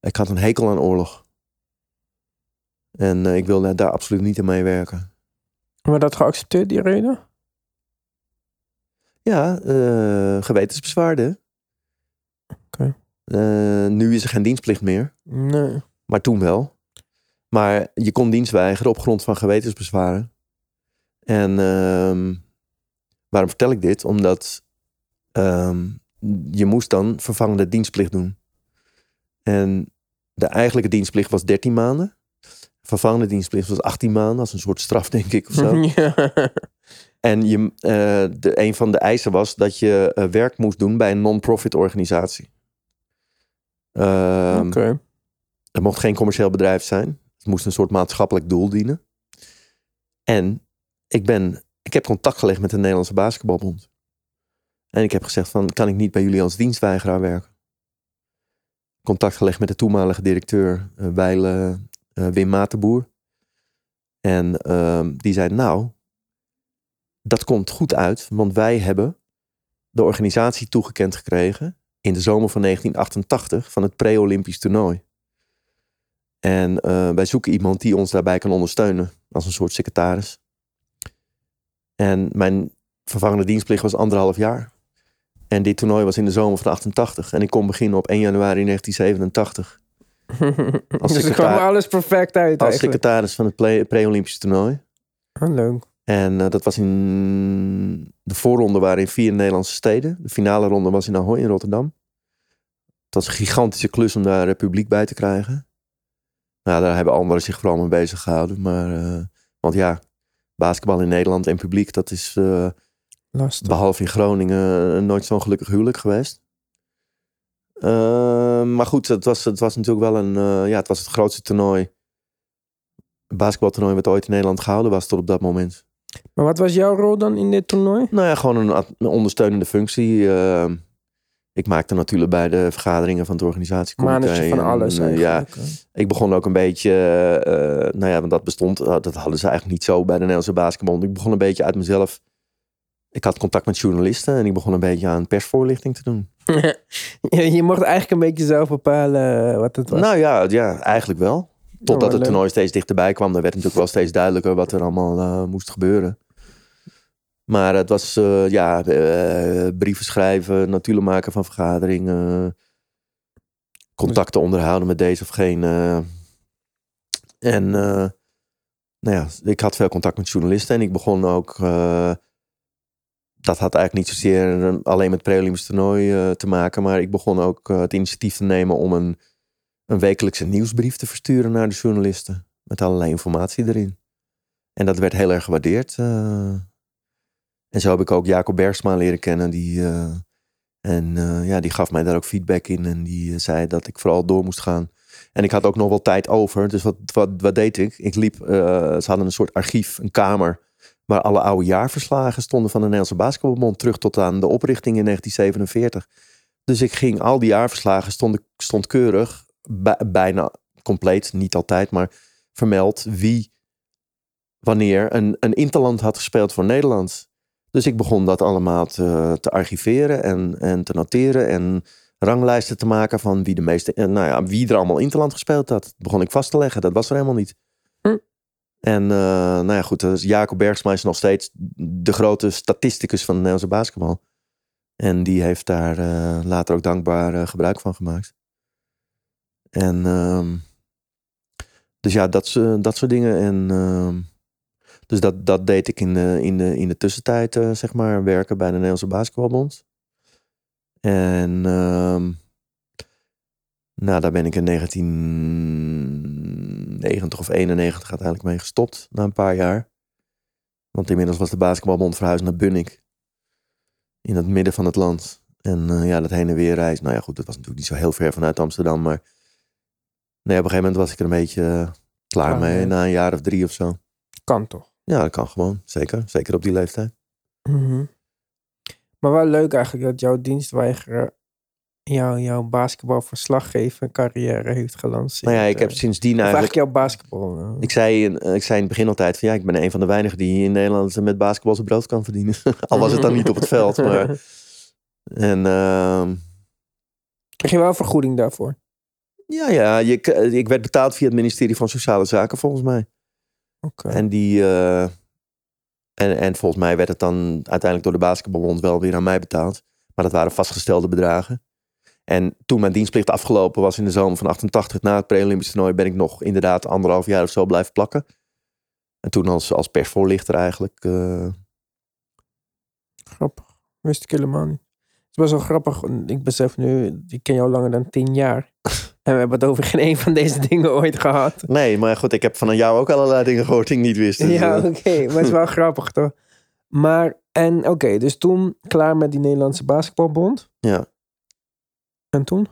ik had een hekel aan oorlog. En eh, ik wilde daar absoluut niet aan meewerken. Maar dat geaccepteerd, die reden? Ja, eh gewetensbezwaarden. Oké. Eh, nu is er geen dienstplicht meer. Nee. Maar toen wel. Maar je kon dienst weigeren op grond van gewetensbezwaren. En ehm, waarom vertel ik dit? Omdat ehm, je moest dan vervangende dienstplicht doen. En de eigenlijke dienstplicht was 13 maanden. Vervangende dienstplicht was 18 maanden. als een soort straf, *laughs* denk ik. Of zo. *laughs* ja. En je, eh, de, een van de eisen was dat je eh, werk moest doen bij een non-profit organisatie. Ehm, Oké. Het mocht geen commercieel bedrijf zijn. Het moest een soort maatschappelijk doel dienen. En ik, ben, ik heb contact gelegd met de Nederlandse Basketbalbond. En ik heb gezegd van, kan ik niet bij jullie als dienstweigeraar werken? Contact gelegd met de toenmalige directeur, uh, Weile uh, Wim Matenboer. En uh, die zei, nou, dat komt goed uit, want wij hebben de organisatie toegekend gekregen in de zomer van 1988 van het pre-Olympisch toernooi. En uh, wij zoeken iemand die ons daarbij kan ondersteunen als een soort secretaris. En mijn vervangende dienstplicht was anderhalf jaar. En dit toernooi was in de zomer van 88. En ik kon beginnen op 1 januari 1987. *laughs* Als dus er kwam alles perfect uit Als eigenlijk. secretaris van het pre- pre-Olympische toernooi. Oh, leuk. En eh, dat was in de voorronde waren in vier Nederlandse steden. De finale ronde was in Ahoy in Rotterdam. Het was een gigantische klus om daar eh, publiek bij te krijgen. Nou, daar hebben anderen zich vooral mee bezig gehouden. Maar, eh, want ja, basketbal in Nederland en publiek, dat is Lastig. behalve in Groningen nooit zo'n gelukkig huwelijk geweest. Eh, maar goed, het was, het was natuurlijk wel een, ja, het was het grootste toernooi. Basketbaltoernooi wat ooit in Nederland gehouden was tot op dat moment. Maar wat was jouw rol dan in dit toernooi? Nou ja, gewoon een, ondersteunende functie. eh, ik maakte natuurlijk bij de vergaderingen van het organisatiecomité. Manager van alles eh, ja, ik begon ook een beetje, eh, nou ja, want dat bestond, eh, dat hadden ze eigenlijk niet zo bij de Nederlandse basketbal. Ik begon een beetje uit mezelf. Ik had contact met journalisten en ik begon een beetje aan persvoorlichting te doen. *laughs* je, mocht eigenlijk een beetje zelf bepalen wat het was. Nou ja, ja, eigenlijk wel. Totdat wel het toernooi steeds dichterbij kwam, dan werd natuurlijk wel steeds duidelijker wat er allemaal eh, moest gebeuren. Maar het was, eh, ja, eh, brieven schrijven, natuurlijk maken van vergaderingen, contacten onderhouden met deze of geen. en nou ja, ik had veel contact met journalisten en ik begon ook. dat had eigenlijk niet zozeer alleen met het pre-Olympisch toernooi te maken, maar ik begon ook het initiatief te nemen om een een wekelijkse nieuwsbrief te versturen naar de journalisten. Met allerlei informatie erin. En dat werd heel erg gewaardeerd. eh. en zo heb ik ook Jacob Bergsma leren kennen. Die, eh, en eh, ja, die gaf mij daar ook feedback in. En die zei dat ik vooral door moest gaan. En ik had ook nog wel tijd over. Dus wat, wat, wat deed ik? Ik liep, ze hadden een soort archief, een kamer. Waar alle oude jaarverslagen stonden van de Nederlandse Basketbalbond. Terug tot aan de oprichting in 1947. Dus ik ging, al die jaarverslagen stonden, stond keurig bijna compleet, niet altijd, maar vermeld wie wanneer een, een interland had gespeeld voor Nederland. Dus ik begon dat allemaal te, te archiveren en, en te noteren en ranglijsten te maken van wie de meeste, eh, nou ja, wie er allemaal interland gespeeld had. Dat begon ik vast te leggen, dat was er helemaal niet. Hm. En eh, nou ja, goed, dus Jacob Bergsma is nog steeds de grote statisticus van de Nederlandse basketbal. En die heeft daar eh, later ook dankbaar gebruik van gemaakt. En ehm, dus ja, dat, so- dat soort dingen. En ehm, dus dat, dat deed ik in de, in de, in de tussentijd, eh, zeg maar, werken bij de Nederlandse Basketbalbond. En ehm, nou, daar ben ik in 1990 of 91 uiteindelijk mee gestopt, na een paar jaar. Want inmiddels was de Basketbalbond verhuisd naar Bunnik. In het midden van het land. En eh, ja, dat heen en weer reis. Nou ja, goed, dat was natuurlijk niet zo heel ver vanuit Amsterdam. Maar nee, op een gegeven moment was ik er een beetje eh, klaar mee. mee. Na een jaar of drie of zo. Kan toch? Ja, dat kan gewoon. Zeker. Zeker op die leeftijd. Mhm. Maar wel leuk eigenlijk dat jouw dienstweigeren jou, jouw basketbalverslaggeven carrière heeft gelanceerd. Nou ja, ik heb eh. sindsdien eigenlijk... jouw basketbal. eh. Ik zei, in- eh, ik zei in het begin altijd van ja, ik ben een van de weinigen die in Nederland met basketbal zijn brood kan verdienen. *laughs* Al was het dan niet op het veld. *laughs* Maar, en ehm, Krijg je wel vergoeding daarvoor? Ja, ja je, k- ik werd betaald via het ministerie van Sociale Zaken volgens mij. Oké. En die. eh, en, en volgens mij werd het dan uiteindelijk door de basketbalbond wel weer aan mij betaald. Maar dat waren vastgestelde bedragen. En toen mijn dienstplicht afgelopen was in de zomer van 88 na het pre-Olympisch toernooi, ben ik nog inderdaad anderhalf jaar of zo blijven plakken. En toen als, als persvoorlichter eigenlijk. eh, Grappig. Wist ik helemaal niet. Het is best wel grappig. Ik besef nu, ik ken jou langer dan tien jaar. *laughs* En we hebben het over geen *laughs* een van deze dingen ooit gehad. nee, maar goed, ik heb van jou ook allerlei dingen gehoord die ik niet wist. Dus, Ja, eh, oké. Maar het is wel *laughs* grappig, toch? Maar, en oké, dus toen klaar met die Nederlandse basketbalbond. Ja. En toen?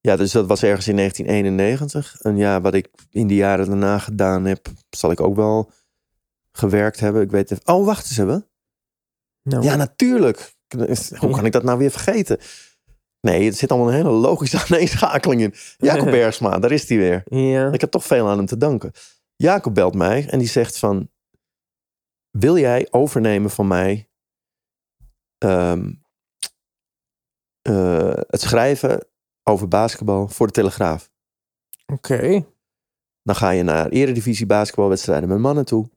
Ja, dus dat was ergens in 1991. En ja, wat ik in die jaren daarna gedaan heb, zal ik ook wel gewerkt hebben. Ik weet even. Oh, wacht eens even. Nou, Ja, natuurlijk. Hoe kan ik dat nou weer vergeten? Nee, er zit allemaal een hele logische *laughs* aaneenschakeling in. Jacob *laughs* Bergsma, daar is hij weer. ja. Ik heb toch veel aan hem te danken. Jacob belt mij en die zegt van... Wil jij overnemen van mij... ehm, eh, het schrijven over basketbal voor de Telegraaf? Oké. Dan ga je naar eredivisie basketbalwedstrijden met mannen toe.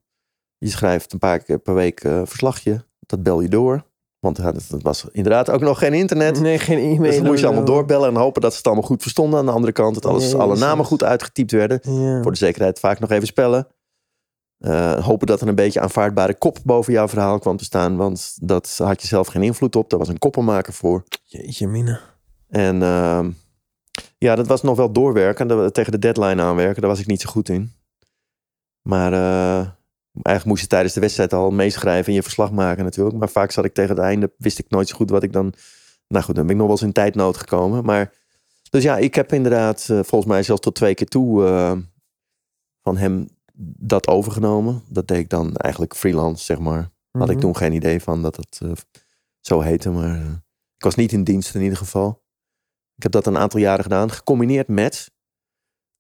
Je schrijft een paar keer per week eh, verslagje. Dat bel je door. Want dat was inderdaad ook nog geen internet. Nee, geen e-mail. Dus dan moest je allemaal doorbellen en hopen dat ze het allemaal goed verstonden. Aan de andere kant dat alles, alle namen goed uitgetypt werden. Ja. Voor de zekerheid vaak nog even spellen. Eh, hopen dat er een beetje aanvaardbare kop boven jouw verhaal kwam te staan. Want dat had je zelf geen invloed op. Daar was een koppenmaker voor. Jeetje, mina. En ehm, ja, dat was nog wel doorwerken. Tegen de deadline aanwerken. Daar was ik niet zo goed in. Maar eh, eigenlijk moest je tijdens de wedstrijd al meeschrijven en je verslag maken natuurlijk. Maar vaak zat ik tegen het einde, wist ik nooit zo goed wat ik dan... Nou goed, dan ben ik nog wel eens in tijdnood gekomen. Maar dus ja, ik heb inderdaad eh, volgens mij zelfs tot twee keer toe eh, van hem dat overgenomen. Dat deed ik dan eigenlijk freelance, zeg maar. Had ik Mhm. toen geen idee van dat het eh, zo heette. Maar ik was niet in dienst in ieder geval. Ik heb dat een aantal jaren gedaan. Gecombineerd met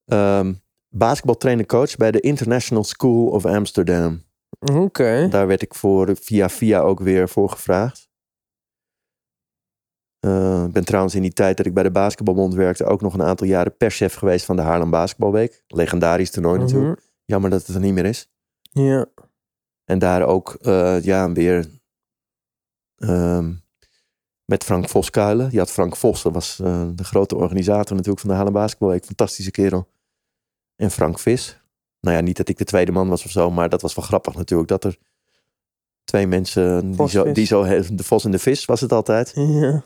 ehm basketbaltrainer-coach bij de International School of Amsterdam. Oké. Daar werd ik voor via via ook weer voor gevraagd. Eh, Ik ben trouwens in die tijd dat ik bij de Basketbalbond werkte... ook nog een aantal jaren perschef geweest van de Haarlem Basketbalweek. Legendarisch toernooi natuurlijk. Mhm. Jammer dat het er niet meer is. Ja. En daar ook, eh, ja, weer ehm, met Frank Vos kuilen. Je had Frank Vos, dat was eh, de grote organisator natuurlijk van de Haarlem Basketbalweek. Fantastische kerel. En Frank Vis. Nou ja, niet dat ik de tweede man was of zo, maar dat was wel grappig natuurlijk. Dat er twee mensen, die Vos, zo, die zo, de Vos en de Vis was het altijd. *laughs* Ja.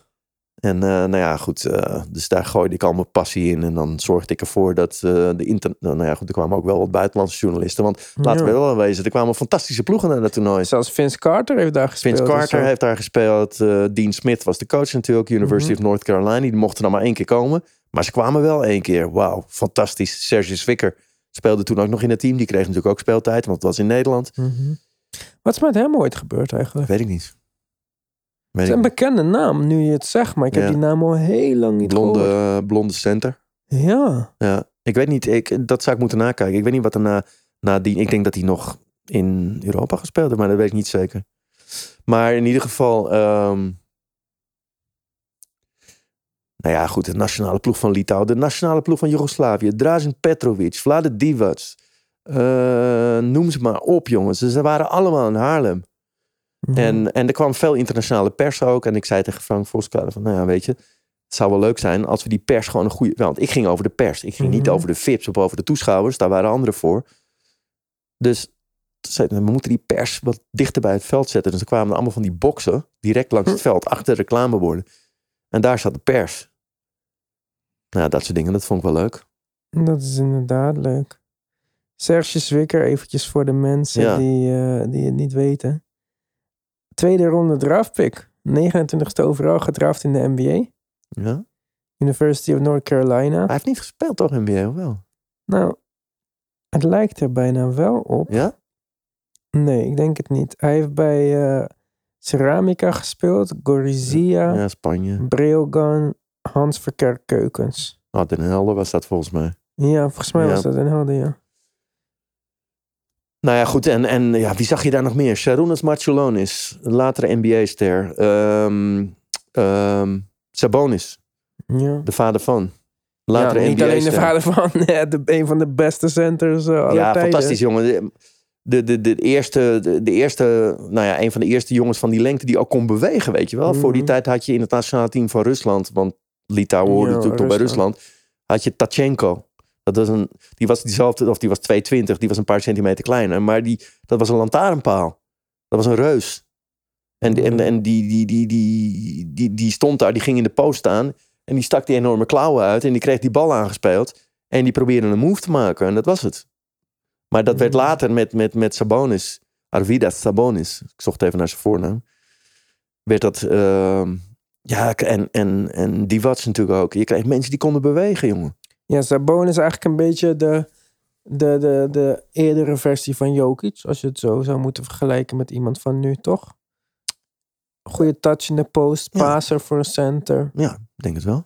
En eh, nou ja, goed. eh, dus daar gooide ik al mijn passie in. En dan zorgde ik ervoor dat eh, de inter... Nou ja, goed, er kwamen ook wel wat buitenlandse journalisten. Want laten we wel wezen, er kwamen fantastische ploegen naar dat toernooi. Zelfs Vince Carter heeft daar gespeeld. Vince Carter heeft daar gespeeld. eh, Dean Smith was de coach natuurlijk. University Mhm. of North Carolina. Die mochten dan maar één keer komen. Maar ze kwamen wel één keer. Wauw, fantastisch. Serge Zwicker speelde toen ook nog in het team. Die kreeg natuurlijk ook speeltijd, want het was in Nederland. Mhm. Wat is met hem ooit gebeurd eigenlijk? Weet ik niet. Weet Het is een bekende naam, nu je het zegt. Maar ik heb Ja. die naam al heel lang niet Blonde, gehoord. eh, blonde center. Ja. Ja, ik weet niet. Ik, dat zou ik moeten nakijken. Ik weet niet wat er na, nadien... Ik denk dat hij nog in Europa gespeeld heeft, maar dat weet ik niet zeker. Maar in ieder geval... ehm, nou ja, goed. De nationale ploeg van Litouwen. De nationale ploeg van Joegoslavië. Drazen Petrovic. Vlade Divac. eh, noem ze maar op, jongens. Ze waren allemaal in Haarlem. Mhm. En, en er kwam veel internationale pers ook. En ik zei tegen Frank Voskade van, nou ja, weet je, het zou wel leuk zijn als we die pers gewoon een goede... Want ik ging over de pers. Ik ging niet Mhm. over de VIP's of over de toeschouwers. Daar waren anderen voor. Dus we moeten die pers wat dichter bij het veld zetten. Dus er kwamen allemaal van die boksen direct langs het veld, achter de reclameborden. En daar zat de pers. Nou, ja, dat soort dingen, dat vond ik wel leuk. Dat is inderdaad leuk. Serge Zwicker, eventjes voor de mensen Ja. die, eh, die het niet weten. Tweede ronde draftpick. 29ste overal gedraft in de NBA. Ja? University of North Carolina. Hij heeft niet gespeeld toch, NBA, of wel? Nou, het lijkt er bijna wel op. Ja? Nee, ik denk het niet. Hij heeft bij eh, Ceramica gespeeld, Gorizia, Ja, Spanje. Breogan, Hans Verkerk Keukens. Oh, Den Helder was dat volgens mij. Ja, volgens mij Ja. was dat in Helden, ja. Nou ja, goed. En, en ja, wie zag je daar nog meer? Sharunas Marciulonis, een latere NBA-ster. Ehm ehm, Sabonis, ja. de vader van. Latere ja, niet alleen de vader van *laughs* de, een van de beste centers eh, aller Ja, tijden. fantastisch jongen. De, de, de, eerste, de, de eerste, nou ja, een van de eerste jongens van die lengte die ook kon bewegen, weet je wel. Voor die Mhm. tijd had je in het nationale team van Rusland, want Litouwen hoorde natuurlijk toch bij Rusland. Had je Tachenko. Dat was een, die was diezelfde, of die was 220, die was een paar centimeter kleiner, maar die, dat was een lantaarnpaal. Dat was een reus. En, en, en die, die, die, die, die, die stond daar, die ging in de post staan en die stak die enorme klauwen uit en die kreeg die bal aangespeeld en die probeerde een move te maken en dat was het. Maar dat werd later met, met, met Sabonis, Arvidas Sabonis, ik zocht even naar zijn voornaam, werd dat, ehm, ja, en, en, en die was natuurlijk ook. Je kreeg mensen die konden bewegen, jongen. Ja, Sabonis is eigenlijk een beetje de, de, de, de eerdere versie van Jokic. Als je het zo zou moeten vergelijken met iemand van nu, toch? Goede touch in de post, Ja. passer voor een center. Ja, ik denk het wel.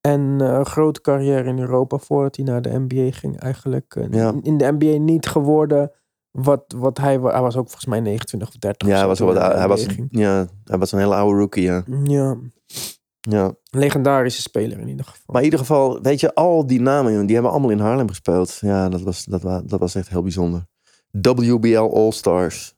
En eh, een grote carrière in Europa voordat hij naar de NBA ging. Eigenlijk eh, Ja. in de NBA niet geworden wat, wat hij was. Hij was ook volgens mij 29 of 30. Ja, hij was, wat, hij, was, ja, hij was een hele oude rookie, ja. Ja, ja. legendarische speler in ieder geval. Maar in ieder geval, weet je, al die namen, die hebben allemaal in Haarlem gespeeld. Ja, dat was, dat, dat was echt heel bijzonder. WBL All-Stars.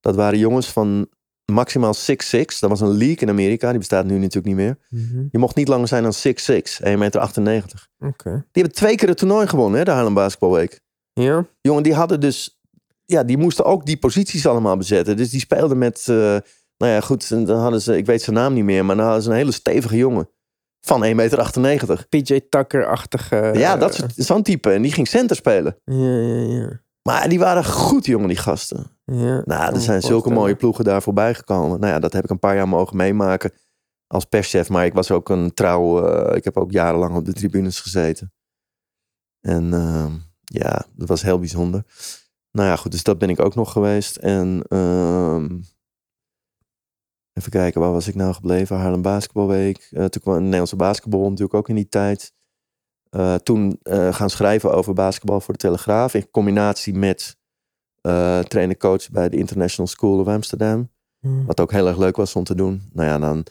Dat waren jongens van maximaal 6'6. Dat was een league in Amerika. Die bestaat nu natuurlijk niet meer. Mhm. Je mocht niet langer zijn dan 6'6. 1,98 meter. Oké. Die hebben twee keer het toernooi gewonnen, hè, de Haarlem Basketbalweek. Ja? Jongen, die hadden dus... Ja, die moesten ook die posities allemaal bezetten. Dus die speelden met... eh, nou ja, goed, dan hadden ze... Ik weet zijn naam niet meer, maar dan hadden ze een hele stevige jongen. Van 1,98 meter. PJ Tucker-achtige... ja, eh, dat soort- zo'n type. En die ging center spelen. Ja, ja, ja. Maar die waren goed, jongen, die gasten. ja. Nou, er zijn zulke mooie ploegen daar voorbij gekomen. Nou ja, dat heb ik een paar jaar mogen meemaken als perschef. Maar ik was ook een trouw... eh, ik heb ook jarenlang op de tribunes gezeten. En ehm, ja, dat was heel bijzonder. Nou ja, goed, dus dat ben ik ook nog geweest. En ehm, even kijken, waar was ik nou gebleven? Haarlem Basketbalweek. Eh, toen kwam de Nederlandse basketbal natuurlijk ook in die tijd. Eh, toen eh, gaan schrijven over basketbal voor de Telegraaf. In combinatie met trainer-coach bij de International School of Amsterdam. Hm. Wat ook heel erg leuk was om te doen. Nou ja, dan,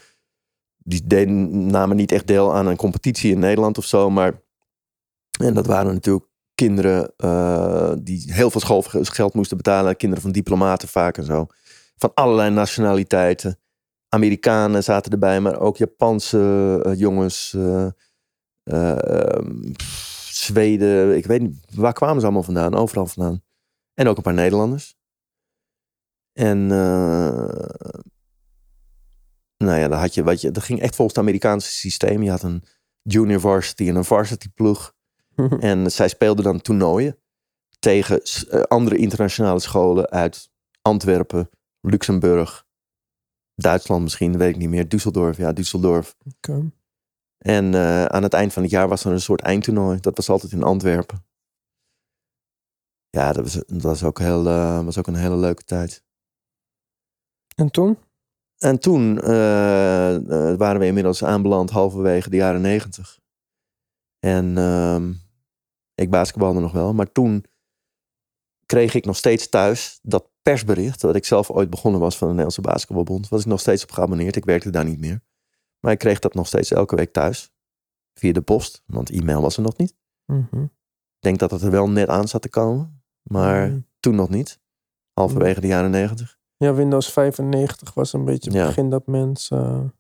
die deden, namen niet echt deel aan een competitie in Nederland of zo. Maar, en dat waren natuurlijk kinderen eh, die heel veel schoolgeld moesten betalen. Kinderen van diplomaten vaak en zo. Van allerlei nationaliteiten. Amerikanen zaten erbij, maar ook Japanse eh, jongens. pff, Zweden. Ik weet niet, waar kwamen ze allemaal vandaan? Overal vandaan. En ook een paar Nederlanders. En nou ja, dan had je, wat je, dat ging echt volgens het Amerikaanse systeem. Je had een junior varsity en een varsity ploeg. *laughs* En zij speelden dan toernooien tegen eh, andere internationale scholen uit Antwerpen, Luxemburg, Duitsland misschien, weet ik niet meer. Düsseldorf, ja, Düsseldorf. Oké. En eh, aan het eind van het jaar was er een soort eindtoernooi. Dat was altijd in Antwerpen. Ja, dat was, dat was, ook, heel, eh, was ook een hele leuke tijd. En toen? En toen waren we inmiddels aanbeland halverwege de jaren negentig. En ehm, ik basketbalde nog wel. Maar toen kreeg ik nog steeds thuis dat persbericht. Dat ik zelf ooit begonnen was van de Nederlandse Basketbalbond. Was ik nog steeds op geabonneerd. Ik werkte daar niet meer. Maar ik kreeg dat nog steeds elke week thuis. Via de post. Want e-mail was er nog niet. Mhm. Ik denk dat het er wel net aan zat te komen. Maar Mhm. toen nog niet. Halverwege de jaren negentig. Ja, Windows 95 was een beetje het Ja. begin dat mensen...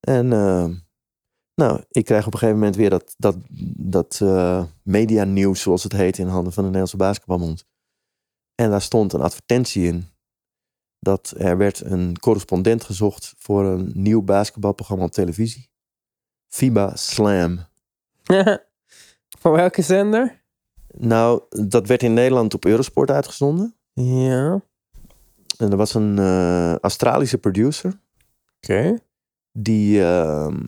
En eh, nou, ik krijg op een gegeven moment weer dat, dat, dat eh, media nieuws, zoals het heet, in handen van de Nederlandse Basketbalbond. En daar stond een advertentie in dat er werd een correspondent gezocht voor een nieuw basketbalprogramma op televisie. FIBA Slam. *laughs* Van welke zender? Nou, dat werd in Nederland op Eurosport uitgezonden. Ja. En er was een eh, Australische producer. Oké. Die, ehm,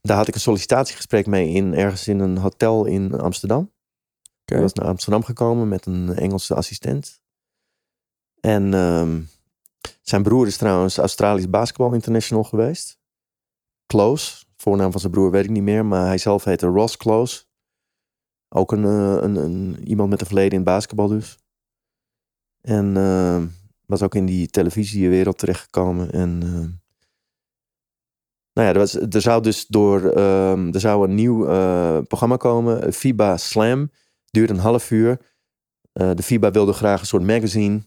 daar had ik een sollicitatiegesprek mee in ergens in een hotel in Amsterdam. Oké. Hij was naar Amsterdam gekomen met een Engelse assistent. En ehm, zijn broer is trouwens Australisch Basketball International geweest. Close. Voornaam van zijn broer weet ik niet meer, maar hij zelf heette Ross Close. Ook een, eh, een, een, iemand met een verleden in basketbal dus. En ehm, was ook in die televisiewereld terechtgekomen. En ehm, nou ja, er, was, er zou dus door, ehm, er zou een nieuw eh, programma komen, FIBA Slam duurde een half uur. Eh, de FIBA wilde graag een soort magazine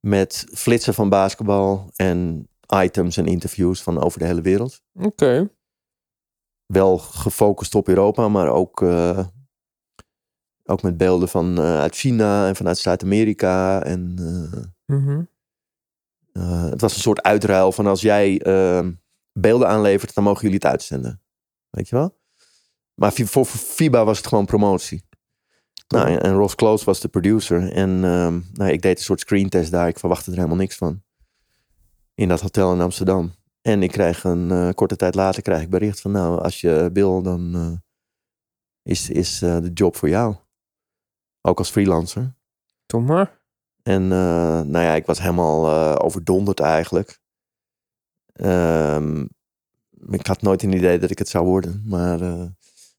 met flitsen van basketbal en items en interviews van over de hele wereld. Oké. Wel gefocust op Europa, maar ook, eh, ook met beelden van uit China en vanuit Zuid-Amerika. En eh, het was een soort uitruil van als jij eh, beelden aanlevert, dan mogen jullie het uitzenden. Weet je wel? Maar voor FIBA was het gewoon promotie. Nou, en- Ross Close was de producer. En ehm, nou, ik deed een soort screentest daar. Ik verwachtte er helemaal niks van. In dat hotel in Amsterdam. En ik krijg een eh, korte tijd later krijg ik bericht van... nou, als je wil, dan eh, is, is eh, de job voor jou. Ook als freelancer. Maar. En nou ja, ik was helemaal overdonderd eigenlijk. Ehm, ik had nooit een idee dat ik het zou worden. Maar eh,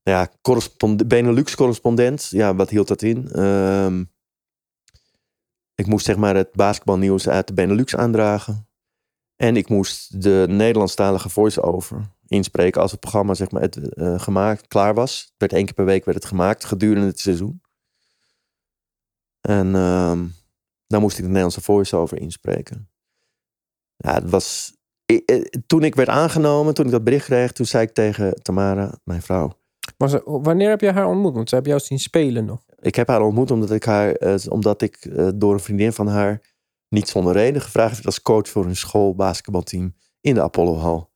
ja, correspond- Benelux-correspondent, ja, wat hield dat in? Ehm, ik moest zeg maar het basketbalnieuws uit de Benelux aandragen. En ik moest de Nederlandstalige voice-over inspreken als het programma zeg maar, het, eh, gemaakt, klaar was. Het werd één keer per week werd het gemaakt gedurende het seizoen. En ehm, Daar moest ik de Nederlandse voice-over inspreken. Ja, het was... i- Toen ik werd aangenomen, toen ik dat bericht kreeg, toen zei ik tegen Tamara, mijn vrouw. Wanneer heb je haar ontmoet? Want ze hebben jou zien spelen nog. Ik heb haar ontmoet omdat ik haar, eh, omdat ik eh, door een vriendin van haar niet zonder reden gevraagd werd als coach voor een schoolbasketbalteam in de Apollohal.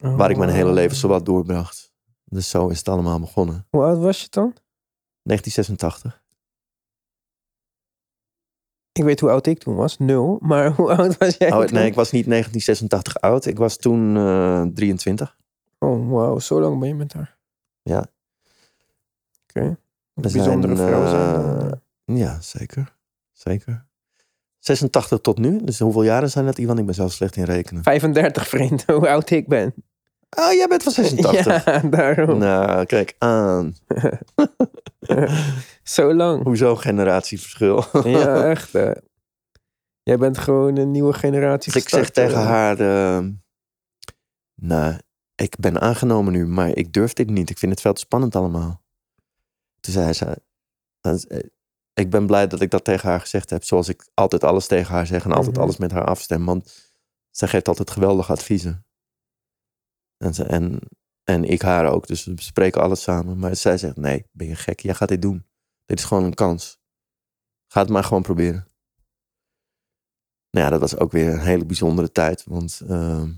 Waar ik mijn hele leven Oh. zowat doorbracht. Dus zo is het allemaal begonnen. Hoe oud was je dan? 1986. Ik weet hoe oud ik toen was. Nul. Maar *laughs* hoe oud was jij Oh, nee, ik was niet 1986 oud. Ik was toen eh 23. Oh, wauw. Zo lang ben je met haar. Ja. Oké. Een bijzondere zijn, vrouw zijn. eh, eh. Ja, zeker. Zeker. 86 tot nu. Dus hoeveel jaren zijn dat, Ivan? Ik ben zelf slecht in rekenen. 35, vriend. *laughs* Hoe oud ik ben. Oh, jij bent van 86. *laughs* Ja, daarom. Nou, kijk aan. *laughs* Zo lang. Hoezo generatieverschil? Ja, *laughs* echt. hè. Jij bent gewoon een nieuwe generatie Dus ik zeg tegen haar... ehm, nou, ik ben aangenomen nu, maar ik durf dit niet. Ik vind het veel te spannend allemaal. Toen zei ze... eh, Ik ben blij dat ik dat tegen haar gezegd heb. Zoals ik altijd alles tegen haar zeg en altijd Mhm. alles met haar afstem. Want zij geeft altijd geweldige adviezen. En, en, en ik haar ook. Dus we bespreken alles samen. Maar zij zegt, nee, ben je gek? Jij gaat dit doen. Dit is gewoon een kans. Ga het maar gewoon proberen. Nou ja, dat was ook weer een hele bijzondere tijd. Want ehm,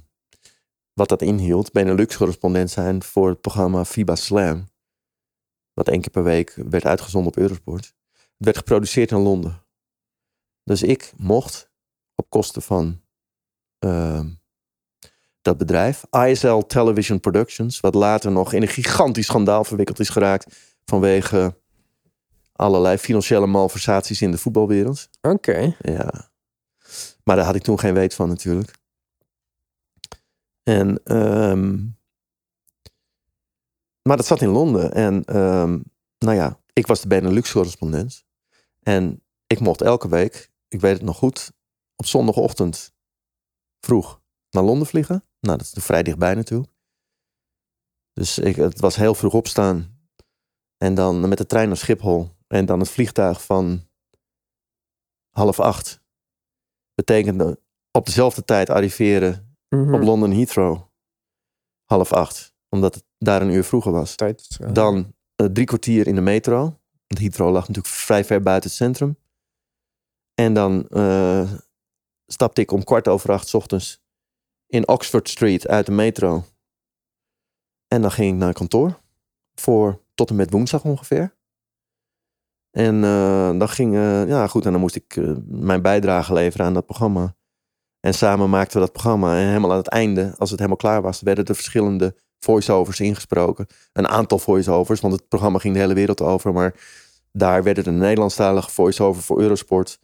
wat dat inhield, Benelux-correspondent zijn voor het programma FIBA Slam. Wat één keer per week werd uitgezonden op Eurosport. Het werd geproduceerd in Londen. Dus ik mocht op kosten van ehm, dat bedrijf, ISL Television Productions, wat later nog in een gigantisch schandaal verwikkeld is geraakt vanwege allerlei financiële malversaties in de voetbalwereld. Oké. Ja. Maar daar had ik toen geen weet van natuurlijk. En, ehm, maar dat zat in Londen. En ehm, nou ja, ik was de Benelux-correspondent. En ik mocht elke week, ik weet het nog goed, op zondagochtend vroeg naar Londen vliegen. Nou, dat is vrij dichtbij natuurlijk. Dus ik, het was heel vroeg opstaan. En dan met de trein naar Schiphol. En dan het vliegtuig van half acht. Betekende op dezelfde tijd arriveren Mhm. op London Heathrow. Half acht. Omdat het daar een uur vroeger was. Tijd eh, Dan eh, drie kwartier in de metro. Want Heathrow lag natuurlijk vrij ver buiten het centrum. En dan eh, stapte ik om kwart over acht 's ochtends in Oxford Street uit de metro. En dan ging ik naar kantoor. Voor tot en met woensdag ongeveer. En eh, dan ging, eh, ja goed, en dan moest ik eh, mijn bijdrage leveren aan dat programma. En samen maakten we dat programma. En helemaal aan het einde, als het helemaal klaar was, werden er verschillende voice-overs ingesproken. Een aantal voice-overs, want het programma ging de hele wereld over. Maar daar werden de Nederlandstalige voice-over voor Eurosport.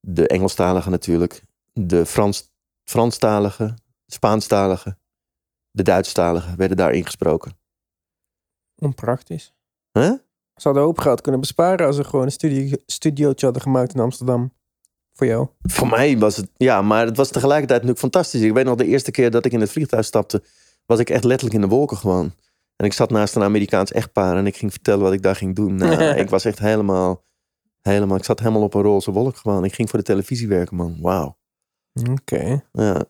De Engelstalige natuurlijk. De Frans, Franstalige, Spaanstalige, de Duitsstalige werden daar ingesproken. Onpraktisch. Huh? Ze hadden hoop geld kunnen besparen als ze gewoon een studio, studiootje hadden gemaakt in Amsterdam. Voor jou. Voor mij was het, ja, maar het was tegelijkertijd natuurlijk fantastisch. Ik weet nog de eerste keer dat ik in het vliegtuig stapte, was ik echt letterlijk in de wolken gewoon. En ik zat naast een Amerikaans echtpaar en ik ging vertellen wat ik daar ging doen. Nou, *laughs* ik was echt helemaal, helemaal, ik zat helemaal op een roze wolk gewoon. Ik ging voor de televisie werken, man. Wauw. Oké. Ja.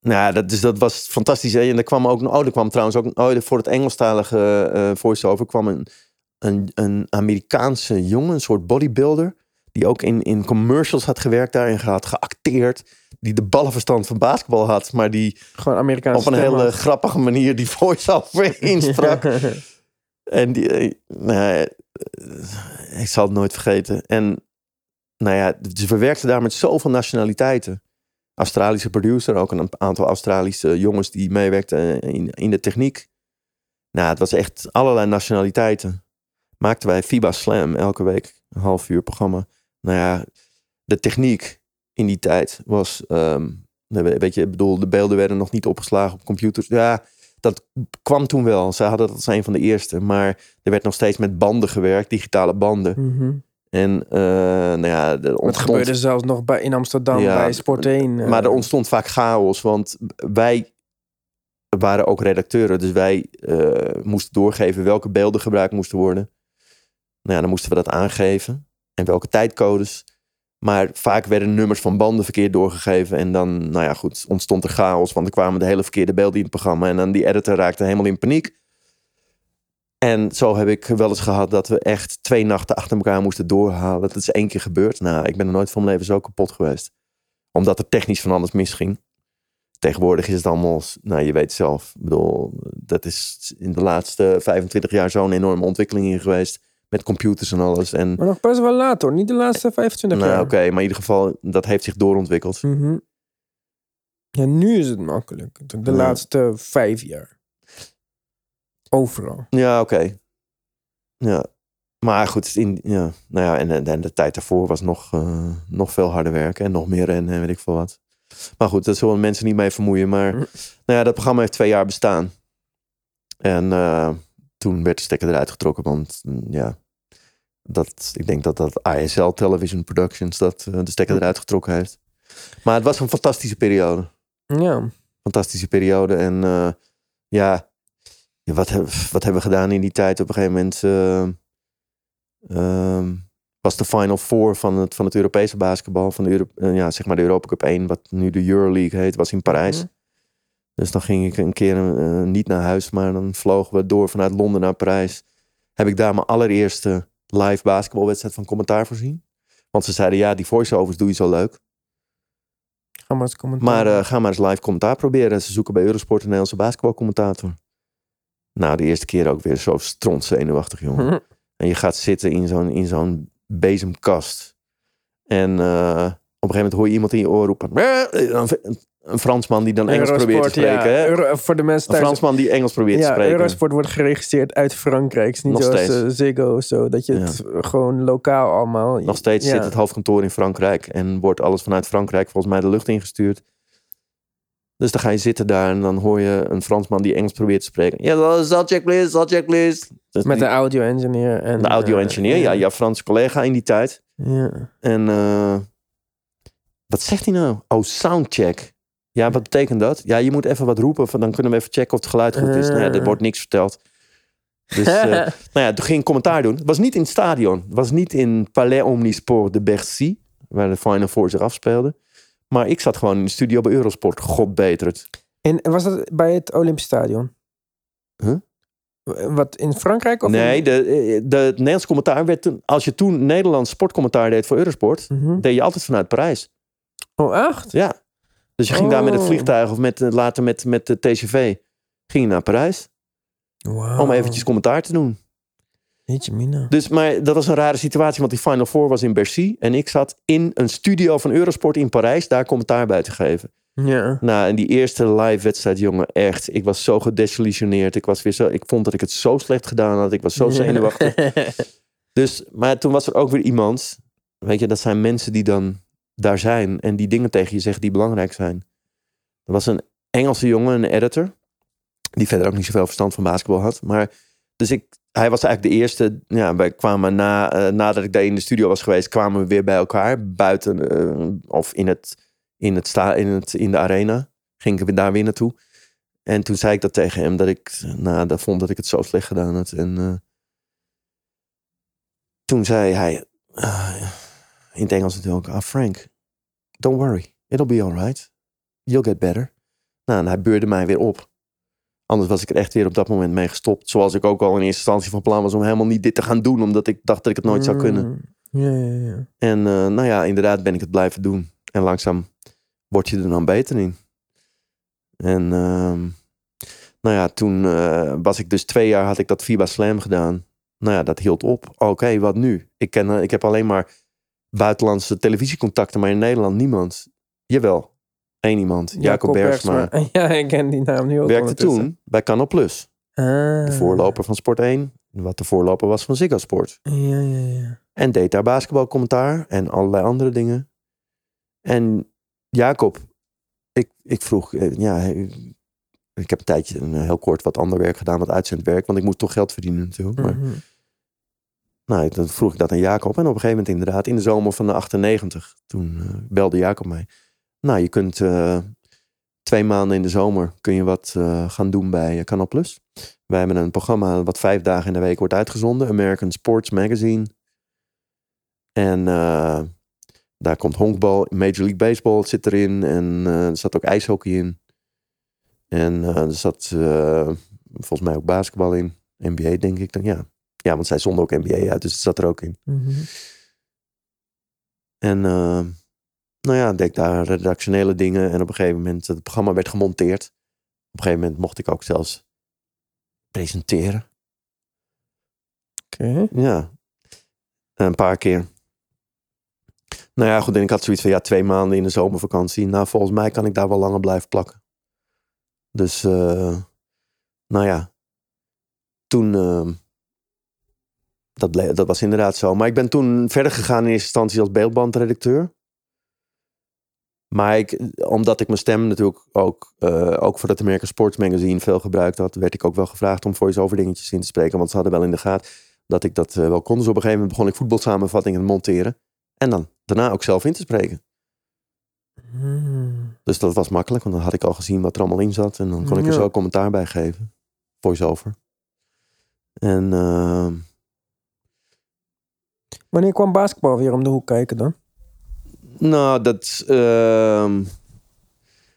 Nou, dat, dus dat was fantastisch. hè. En er kwam ook, oh, er kwam trouwens ook, oh, voor het Engelstalige eh voice-over kwam een, een, een Amerikaanse jongen, een soort bodybuilder, die ook in, in commercials had gewerkt daar en had geacteerd, die de ballenverstand van basketbal had, maar die Gewoon Amerikaanse op een hele grappige manier die voice-over *laughs* insprak. *laughs* En die, eh, nou ja, eh, ik zal het nooit vergeten. En nou ja, dus we werkten daar met zoveel nationaliteiten. Australische producer, ook een aantal Australische jongens die meewerkten in, in de techniek. Nou, het was echt allerlei nationaliteiten. Maakten wij FIBA Slam elke week, een half uur programma. Nou ja, de techniek in die tijd was, ehm, weet je, ik bedoel, de beelden werden nog niet opgeslagen op computers. Ja, dat kwam toen wel. Ze hadden dat als een van de eerste. Maar er werd nog steeds met banden gewerkt, digitale banden. Mhm. En eh, nou ja, er Het ontstond, gebeurde zelfs nog bij, in Amsterdam Ja, bij Sport 1. eh. maar er ontstond vaak chaos. Want wij waren ook redacteuren. Dus wij eh, moesten doorgeven welke beelden gebruikt moesten worden. Nou ja, dan moesten we dat aangeven. en welke tijdcodes. Maar vaak werden nummers van banden verkeerd doorgegeven. En dan, nou ja, goed, ontstond er chaos. Want er kwamen de hele verkeerde beelden in het programma. En dan die editor raakte helemaal in paniek. En zo heb ik wel eens gehad dat we echt twee nachten achter elkaar moesten doorhalen. Dat is één keer gebeurd. Nou, ik ben er nooit van mijn leven zo kapot geweest. Omdat er technisch van alles misging. Tegenwoordig is het allemaal, nou je weet zelf. Ik bedoel, dat is in de laatste 25 jaar zo'n enorme ontwikkeling in geweest. Met computers en alles. En, Maar nog best wel laat hoor. Niet de laatste 25 nou jaar. oké, maar in ieder geval, dat heeft zich doorontwikkeld. Mhm. Ja, nu is het makkelijk. De Ja. laatste vijf jaar. Overal. Ja, oké. Ja. Maar goed, in, ja. Nou ja, en, en, de tijd daarvoor was nog, eh, nog veel harder werken. En nog meer rennen en weet ik veel wat. Maar goed, daar zullen mensen niet mee vermoeien. Maar Hm. nou ja, dat programma heeft twee jaar bestaan. En eh, toen werd de stekker eruit getrokken. Want mm, ja, dat, ik denk dat dat ISL Television Productions dat eh, de stekker Hm. eruit getrokken heeft. Maar het was een fantastische periode. Ja. fantastische periode. En ja, ja, wat, heb, wat hebben we gedaan in die tijd? Op een gegeven moment eh, ehm, was de Final Four van het, van het Europese basketbal. Van de, Euro, eh, ja, zeg maar de Europa Cup 1, wat nu de Euroleague heet, was in Parijs. Mhm. Dus dan ging ik een keer eh, niet naar huis, maar dan vlogen we door vanuit Londen naar Parijs. Heb ik daar mijn allereerste live basketbalwedstrijd van commentaar voorzien. Want ze zeiden, ja, die voice-overs doe je zo leuk. Ga maar eens commentaar. Maar ga maar eens live commentaar proberen. Ze zoeken bij Eurosport een Nederlandse basketbalcommentator. Nou, de eerste keer ook weer zo strontzenuwachtig, jongen. Mhm. En je gaat zitten in zo'n, in zo'n bezemkast. En eh, op een gegeven moment hoor je iemand in je oor roepen. "Eh," Een, een Fransman die dan Engels probeert te spreken. ja. hè? Euro- voor de mensen Een thuis. Fransman die Engels probeert te spreken. Eurosport wordt geregistreerd uit Frankrijk. Is niet Nog zoals steeds. eh, Ziggo of zo. Dat je het gewoon lokaal allemaal... Nog steeds zit het hoofdkantoor in Frankrijk. En wordt alles vanuit Frankrijk volgens mij de lucht ingestuurd. Dus dan ga je zitten daar en dan hoor je een Fransman die Engels probeert te spreken. Ja, subject please, subject please. Dus Met die- de audio engineer. En, de audio engineer, eh, ja, jouw Franse collega in die tijd. ja. En eh, wat zegt hij nou? Oh, soundcheck. Ja, wat betekent dat? Ja, je moet even wat roepen, van dan kunnen we even checken of het geluid goed is. Nou ja, er Ah. wordt niks verteld. Dus, eh, *laughs* nou ja, toen ging ik commentaar doen. Het was niet in het stadion. Het was niet in Palais Omnisport de Bercy, waar de Final Four zich afspeelde. Maar ik zat gewoon in de studio bij Eurosport. God beter het. En was dat bij het Olympisch Stadion? Huh? Wat in Frankrijk? Of Nee, in- de, de, het Nederlands commentaar werd toen... Als je toen Nederlands sportcommentaar deed voor Eurosport... Mhm. deed je altijd vanuit Parijs. Oh, echt? Ja. Dus je ging daar met het Oh. vliegtuig of met, later met, met de TGV... ging je naar Parijs Wow. om eventjes commentaar te doen. Jeetje mina. Dus, maar dat was een rare situatie, want die Final Four was in Bercy. En ik zat in een studio van Eurosport in Parijs daar commentaar bij te geven. Ja. Nou, en die eerste live wedstrijd, jongen, echt. Ik was zo gedesillusioneerd. Ik, was weer zo, ik vond dat ik het zo slecht gedaan had. Ik was zo zenuwachtig. *laughs* Dus, maar toen was er ook weer iemand. Weet je, dat zijn mensen die dan daar zijn. En die dingen tegen je zeggen die belangrijk zijn. Er was een Engelse jongen, een editor. Die verder ook niet zoveel verstand van basketbal had. Maar, dus ik, hij was eigenlijk de eerste. Ja, wij kwamen na, eh, nadat ik daar in de studio was geweest, kwamen we weer bij elkaar. Buiten eh, of in, het, in, het sta, in, het, in de arena. Ging ik daar weer naartoe. En toen zei ik dat tegen hem, dat ik nou, dat vond dat ik het zo slecht gedaan had. En eh, toen zei hij, in het Engels natuurlijk, ah, Frank, don't worry, it'll be alright. You'll get better. Nou, en hij beurde mij weer op. Anders was ik er echt weer op dat moment mee gestopt. Zoals ik ook al in eerste instantie van plan was om helemaal niet dit te gaan doen, omdat ik dacht dat ik het nooit zou kunnen. Mm. Ja, ja, ja. En eh, nou ja, inderdaad ben ik het blijven doen. En langzaam word je er dan beter in. En ehm, nou ja, toen eh, was ik dus twee jaar, had ik dat FIBA Slam gedaan. Nou ja, dat hield op. Oké, wat nu? Ik, ken, eh, ik heb alleen maar buitenlandse televisiecontacten, maar in Nederland niemand. Jawel, één iemand. Jacob, Bergsma. *laughs* Ja, ik ken die naam nu ook Werkte toen bij Canal Plus. Ah. De voorloper van Sport 1. Wat de voorloper was van Ziggo Sport. Ja, ja, ja. En deed daar basketbalcommentaar en allerlei andere dingen. En Jacob, ik, ik vroeg, eh, ja, ik heb een tijdje een, heel kort wat ander werk gedaan, wat uitzendwerk, want ik moest toch geld verdienen natuurlijk. Maar, Mhm. nou, dan vroeg ik dat aan Jacob. En op een gegeven moment inderdaad, in de zomer van de 98, toen eh, belde Jacob mij. Nou, je kunt eh, twee maanden in de zomer kun je wat eh, gaan doen bij eh, Canal Plus. Wij hebben een programma wat vijf dagen in de week wordt uitgezonden, American Sports Magazine. En eh, daar komt honkbal, Major League Baseball zit erin. En er zat ook ijshockey in. En er zat volgens mij ook basketbal in. NBA denk ik dan, ja. Ja, want zij zonden ook NBA uit, dus het zat er ook in. Mhm. En eh, nou ja, deed daar redactionele dingen. En op een gegeven moment, het programma werd gemonteerd. Op een gegeven moment mocht ik ook zelfs presenteren. Oké. Ja, een paar keer. Nou ja, goed, en ik had zoiets van, ja, twee maanden in de zomervakantie. Nou, volgens mij kan ik daar wel langer blijven plakken. Dus, eh, nou ja, toen, eh, dat, dat was inderdaad zo. Maar ik ben toen verder gegaan in eerste instantie als beeldbandredacteur. Maar ik, omdat ik mijn stem natuurlijk ook, eh, ook voor het American Sports Magazine veel gebruikt had, werd ik ook wel gevraagd om voice-over dingetjes in te spreken. Want ze hadden wel in de gaten dat ik dat eh, wel kon. Dus op een gegeven moment begon ik voetbalsamenvattingen te monteren. En dan daarna ook zelf in te spreken. Hmm. Dus dat was makkelijk, want dan had ik al gezien wat er allemaal in zat. En dan kon ik er zo commentaar bij geven. Voice-over. En eh, Wanneer kwam basketbal weer om de hoek kijken dan? Nou, dat, ehm,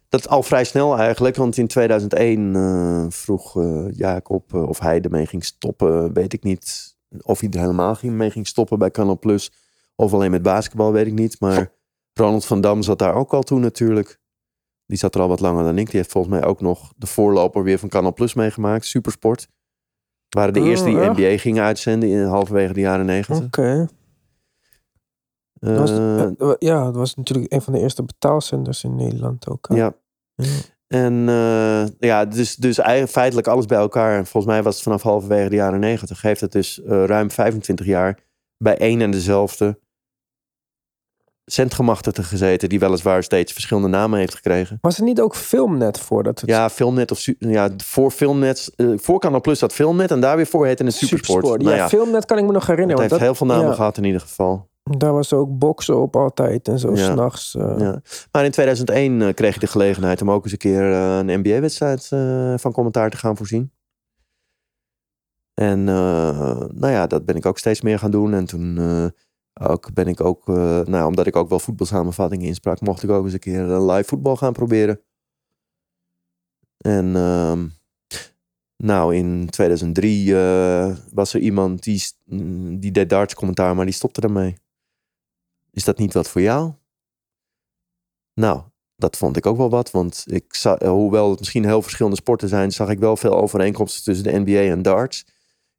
dat al vrij snel eigenlijk. Want in 2001 eh, vroeg eh, Jacob eh, of hij ermee ging stoppen. Weet ik niet. Of hij er helemaal ging, mee ging stoppen bij Canal Plus. Of alleen met basketbal, weet ik niet. Maar Ronald van Dam zat daar ook al toen natuurlijk. Die zat er al wat langer dan ik. Die heeft volgens mij ook nog de voorloper weer van Canal Plus meegemaakt. Supersport. Waren de Oh, eerste die? NBA gingen uitzenden in halverwege de jaren negentig. Oké. Dat was- Eh, eh, ja, dat was natuurlijk een van de eerste betaalzenders in Nederland ook. hè? ja. Ja. En eh, ja, dus, dus eigenlijk feitelijk alles bij elkaar. En volgens mij was het vanaf halverwege de jaren negentig. Heeft het dus eh, ruim 25 jaar bij één en dezelfde centgemachtigde gezeten. Die weliswaar steeds verschillende namen heeft gekregen. Was er niet ook filmnet voordat het Ja, Filmnet of ja, voor Filmnet. eh, voor Canal Plus had Filmnet en daar weer voor heette het Supersport. Ja, Nou ja, filmnet kan ik me nog het herinneren. heeft want heel veel namen ja, gehad in ieder geval. Daar was ook boksen op altijd en zo Ja. s'nachts. eh Ja. Maar in 2001 eh, kreeg ik de gelegenheid om ook eens een keer eh, een NBA-wedstrijd van commentaar te gaan voorzien. En nou ja, dat ben ik ook steeds meer gaan doen. En toen ook ben ik ook, nou, omdat ik ook wel voetbalsamenvattingen insprak, mocht ik ook eens een keer live voetbal gaan proberen. En ehm, nou, in 2003 eh, was er iemand die, die deed darts commentaar, maar die stopte ermee. Is dat niet wat voor jou? Nou, dat vond ik ook wel wat. Want ik za- eh, hoewel het misschien heel verschillende sporten zijn, zag ik wel veel overeenkomsten tussen de NBA en darts.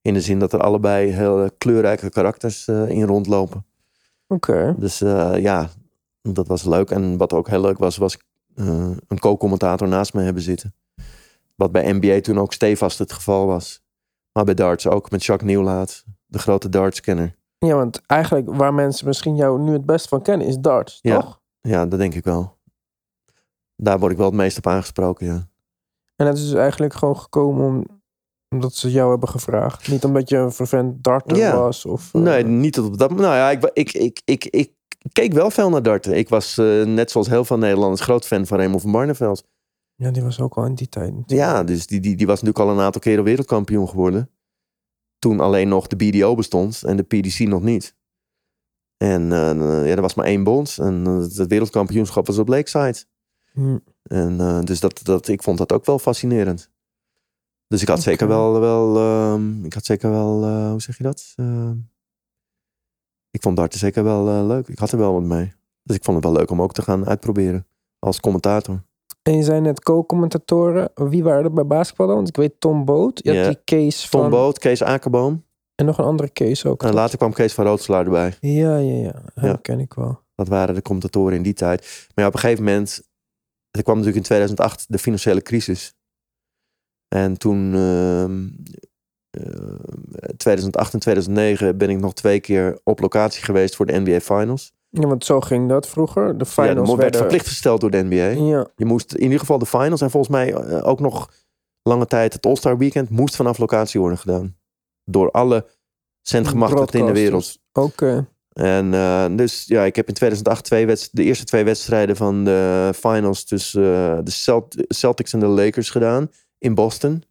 In de zin dat er allebei heel kleurrijke karakters eh, in rondlopen. Oké. Dus eh, ja, dat was leuk. En wat ook heel leuk was, was eh, een co-commentator naast me hebben zitten. Wat bij NBA toen ook stevast het geval was. Maar bij darts ook met Jacques Nieuwlaat, de grote dartscanner. Ja, want eigenlijk waar mensen misschien jou nu het best van kennen is darts, Ja. toch? Ja, dat denk ik wel. Daar word ik wel het meest op aangesproken, ja. En het is dus eigenlijk gewoon gekomen om, omdat ze jou hebben gevraagd. Niet omdat je een vervent darter Ja. was. Of, eh, Nee, niet op dat. Nou ja, ik, ik, ik, ik, ik keek wel veel naar darten. Ik was eh, net zoals heel veel Nederlanders groot fan van Raymond van Barneveld. Ja, die was ook al in die tijd. natuurlijk. Ja, dus die, die, die was natuurlijk al een aantal keren wereldkampioen geworden. Toen alleen nog de BDO bestond en de PDC nog niet. En eh, ja, er was maar één bond. En eh, het wereldkampioenschap was op Lakeside. Hm. En eh, dus dat, dat, ik vond dat ook wel fascinerend. Dus ik had zeker wel, wel ehm, ik had zeker wel, eh, hoe zeg je dat? Ehm, ik vond darten zeker wel eh, leuk. Ik had er wel wat mee. Dus ik vond het wel leuk om ook te gaan uitproberen als commentator. En je zei net co-commentatoren. Wie waren er bij basketbal dan? Want ik weet Tom Boot. Je had die Kees van... Tom Boot, Kees Akerboom. En nog een andere Kees ook. En later kwam Kees van Roodselaar erbij. Ja, ja, ja. Hem Ja. ken ik wel. Dat waren de commentatoren in die tijd. Maar ja, op een gegeven moment... Er kwam natuurlijk in 2008 de financiële crisis. En toen... ehm, eh, 2008 en 2009 ben ik nog twee keer op locatie geweest voor de NBA Finals. Ja, want zo ging dat vroeger. De Ja, finals dat werd werden... verplicht gesteld door de NBA. Ja, Je moest in ieder geval de finals en volgens mij eh, ook nog lange tijd het All-Star Weekend moest vanaf locatie worden gedaan. Door alle centgemachtigden in de wereld. Oké. En eh, dus ja, ik heb in 2008 twee wedst- de eerste twee wedstrijden van de finals tussen eh, de Celt- Celtics en de Lakers gedaan. In Boston,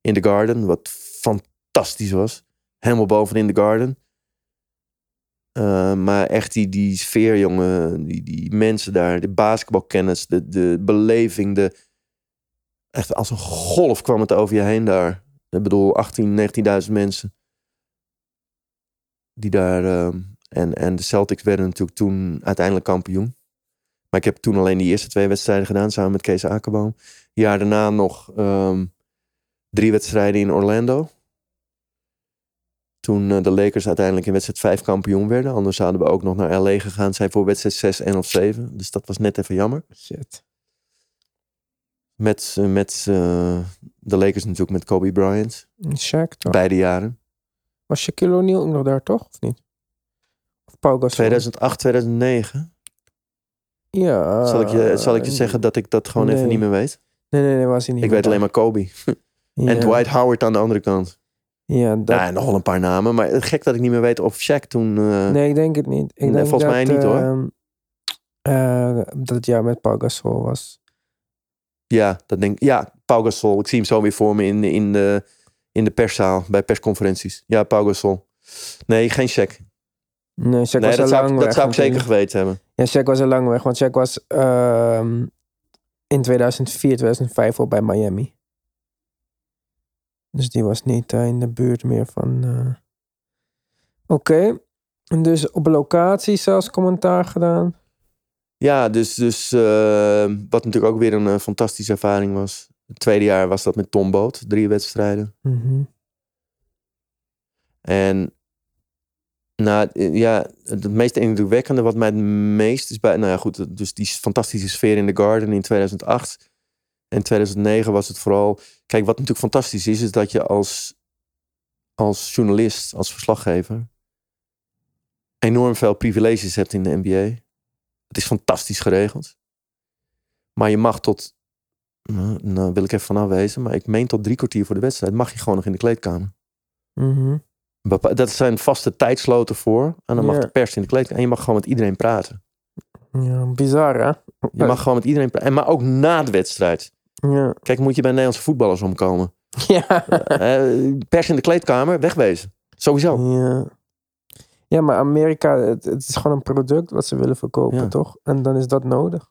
in de Garden, wat fantastisch was. Helemaal boven in de Garden. Eh, maar echt die, die sfeer, jongen. Die, die mensen daar. De basketbalkennis. De, de beleving. De, echt als een golf kwam het over je heen daar. Ik bedoel, 18, 19.000 mensen. Die daar... ehm, en, en de Celtics werden natuurlijk toen uiteindelijk kampioen. Maar ik heb toen alleen die eerste twee wedstrijden gedaan. Samen met Kees Akerboom. Jaar daarna nog ehm, drie wedstrijden in Orlando. Toen eh, de Lakers uiteindelijk in wedstrijd 5 kampioen werden. Anders zouden we ook nog naar LA gegaan zijn voor wedstrijd 6 en of 7. Dus dat was net even jammer. Shit. Met, eh, met eh, de Lakers natuurlijk met Kobe Bryant. Shaq toch? Beide jaren. Was Shaquille O'Neal ook nog daar toch? Of niet? Of Pau Gasol? 2008, 2009. Ja. Zal ik, je, zal ik je zeggen dat ik dat gewoon even niet meer weet? Nee, nee, nee, was hij niet Ik weet alleen maar Kobe. *laughs* Ja. En Dwight Howard aan de andere kant. Ja, dat... Ja, en nog wel een paar namen. Maar het gek dat ik niet meer weet of Shaq toen... eh, Nee, ik denk het niet. Ik Nee, denk volgens dat, mij niet, hoor. ehm, eh, dat het jaar met Pau Gasol was. Ja, dat denk ik. Ja, Pau Gasol. Ik zie hem zo weer voor me in, in, de, in de perszaal bij persconferenties. Ja, Pau Gasol. Nee, geen check. Nee, Shaq Nee, was dat zou, lang weg. dat zou ik zeker geweten hebben. Ja, Shaq was al lang weg. Want Shaq was ehm, in 2004, 2005 al bij Miami. Dus die was niet eh, in de buurt meer van... eh. Oké. En Dus op locatie zelfs commentaar gedaan. Ja, dus, dus eh, wat natuurlijk ook weer een fantastische ervaring was. Het tweede jaar was dat met Tom Boot. Drie wedstrijden. Mhm. En nou, ja, het meest indrukwekkende wat mij het meest is bij... Nou ja, goed, dus die fantastische sfeer in de Garden in 2008. En 2009 was het vooral... Kijk, wat natuurlijk fantastisch is, is dat je als, als journalist, als verslaggever... enorm veel privileges hebt in de NBA. Het is fantastisch geregeld. Maar je mag tot... Nou, nou wil ik even vanaf wezen, maar ik meen tot drie kwartier voor de wedstrijd... mag je gewoon nog in de kleedkamer. Mhm. Dat zijn vaste tijdsloten voor. En dan mag de pers in de kleedkamer. En je mag gewoon met iedereen praten. Ja, bizar hè? Je mag gewoon met iedereen praten. En maar ook na de wedstrijd. Ja. Kijk, moet je bij Nederlandse voetballers omkomen. *laughs* Ja. Eh, pers in de kleedkamer, wegwezen. Sowieso. Ja. Ja, maar Amerika, het, het is gewoon een product wat ze willen verkopen, Ja. toch? En dan is dat nodig.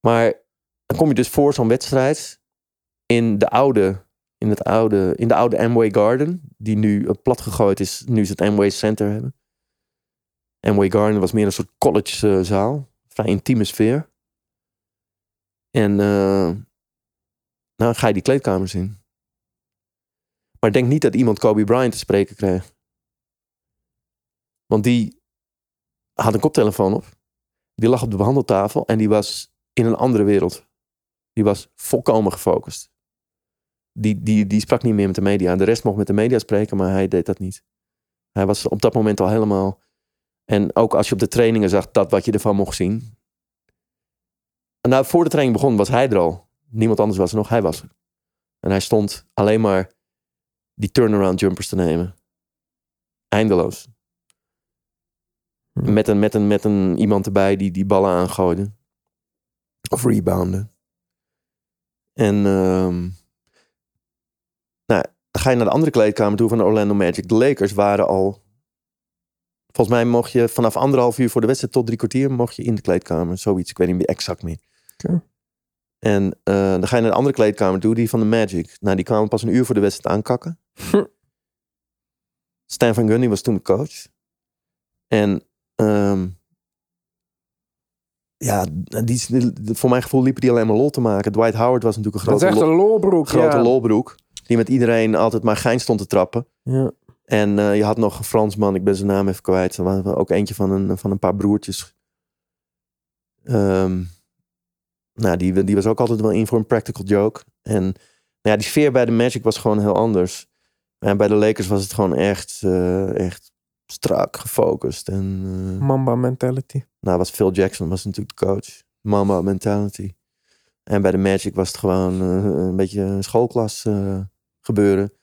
Maar dan kom je dus voor zo'n wedstrijd in de oude, in het oude, in de oude Amway Garden, die nu eh, plat gegooid is, nu ze het Amway Center hebben. Amway Garden was meer een soort college eh, zaal, vrij intieme sfeer. En eh, nou ga je die kleedkamers in. Maar denk niet dat iemand Kobe Bryant te spreken kreeg. Want die had een koptelefoon op. Die lag op de behandeltafel en die was in een andere wereld. Die was volkomen gefocust. Die, die, die sprak niet meer met de media. De rest mocht met de media spreken, maar hij deed dat niet. Hij was op dat moment al helemaal. En ook als je op de trainingen zag dat wat je ervan mocht zien. En nou, voor de training begon was hij er al. Niemand anders was er nog, hij was er. En hij stond alleen maar die turnaround jumpers te nemen. Eindeloos. Hm. Met, een, met, een, met een iemand erbij die die ballen aangooide. Of rebounden. En ehm, nou, dan ga je naar de andere kleedkamer toe van de Orlando Magic. De Lakers waren al... Volgens mij mocht je vanaf anderhalf uur voor de wedstrijd tot drie kwartier... mocht je in de kleedkamer. Zoiets, ik weet niet meer exact meer. Oké. En eh, dan ga je naar de andere kleedkamer toe, die van de Magic. Nou, die kwamen pas een uur voor de wedstrijd aankakken. Stan Van Gundy was toen de coach. En ehm, ja, die, die- voor mijn gevoel liepen die alleen maar lol te maken. Dwight Howard was natuurlijk een Dat grote, is echt een lolbroek. grote ja. lolbroek. Die met iedereen altijd maar gein stond te trappen. Ja. En eh, je had nog een Fransman, ik ben zijn naam even kwijt. Er was ook eentje van een, van een paar broertjes. Ehm, nou, die, die was ook altijd wel in voor een practical joke. En nou ja, die sfeer bij de Magic was gewoon heel anders. En bij de Lakers was het gewoon echt, eh, echt strak gefocust. En eh, Mamba mentality. nou, was Phil Jackson was natuurlijk de coach. Mama mentality. En bij de Magic was het gewoon een beetje een schoolklas gebeuren.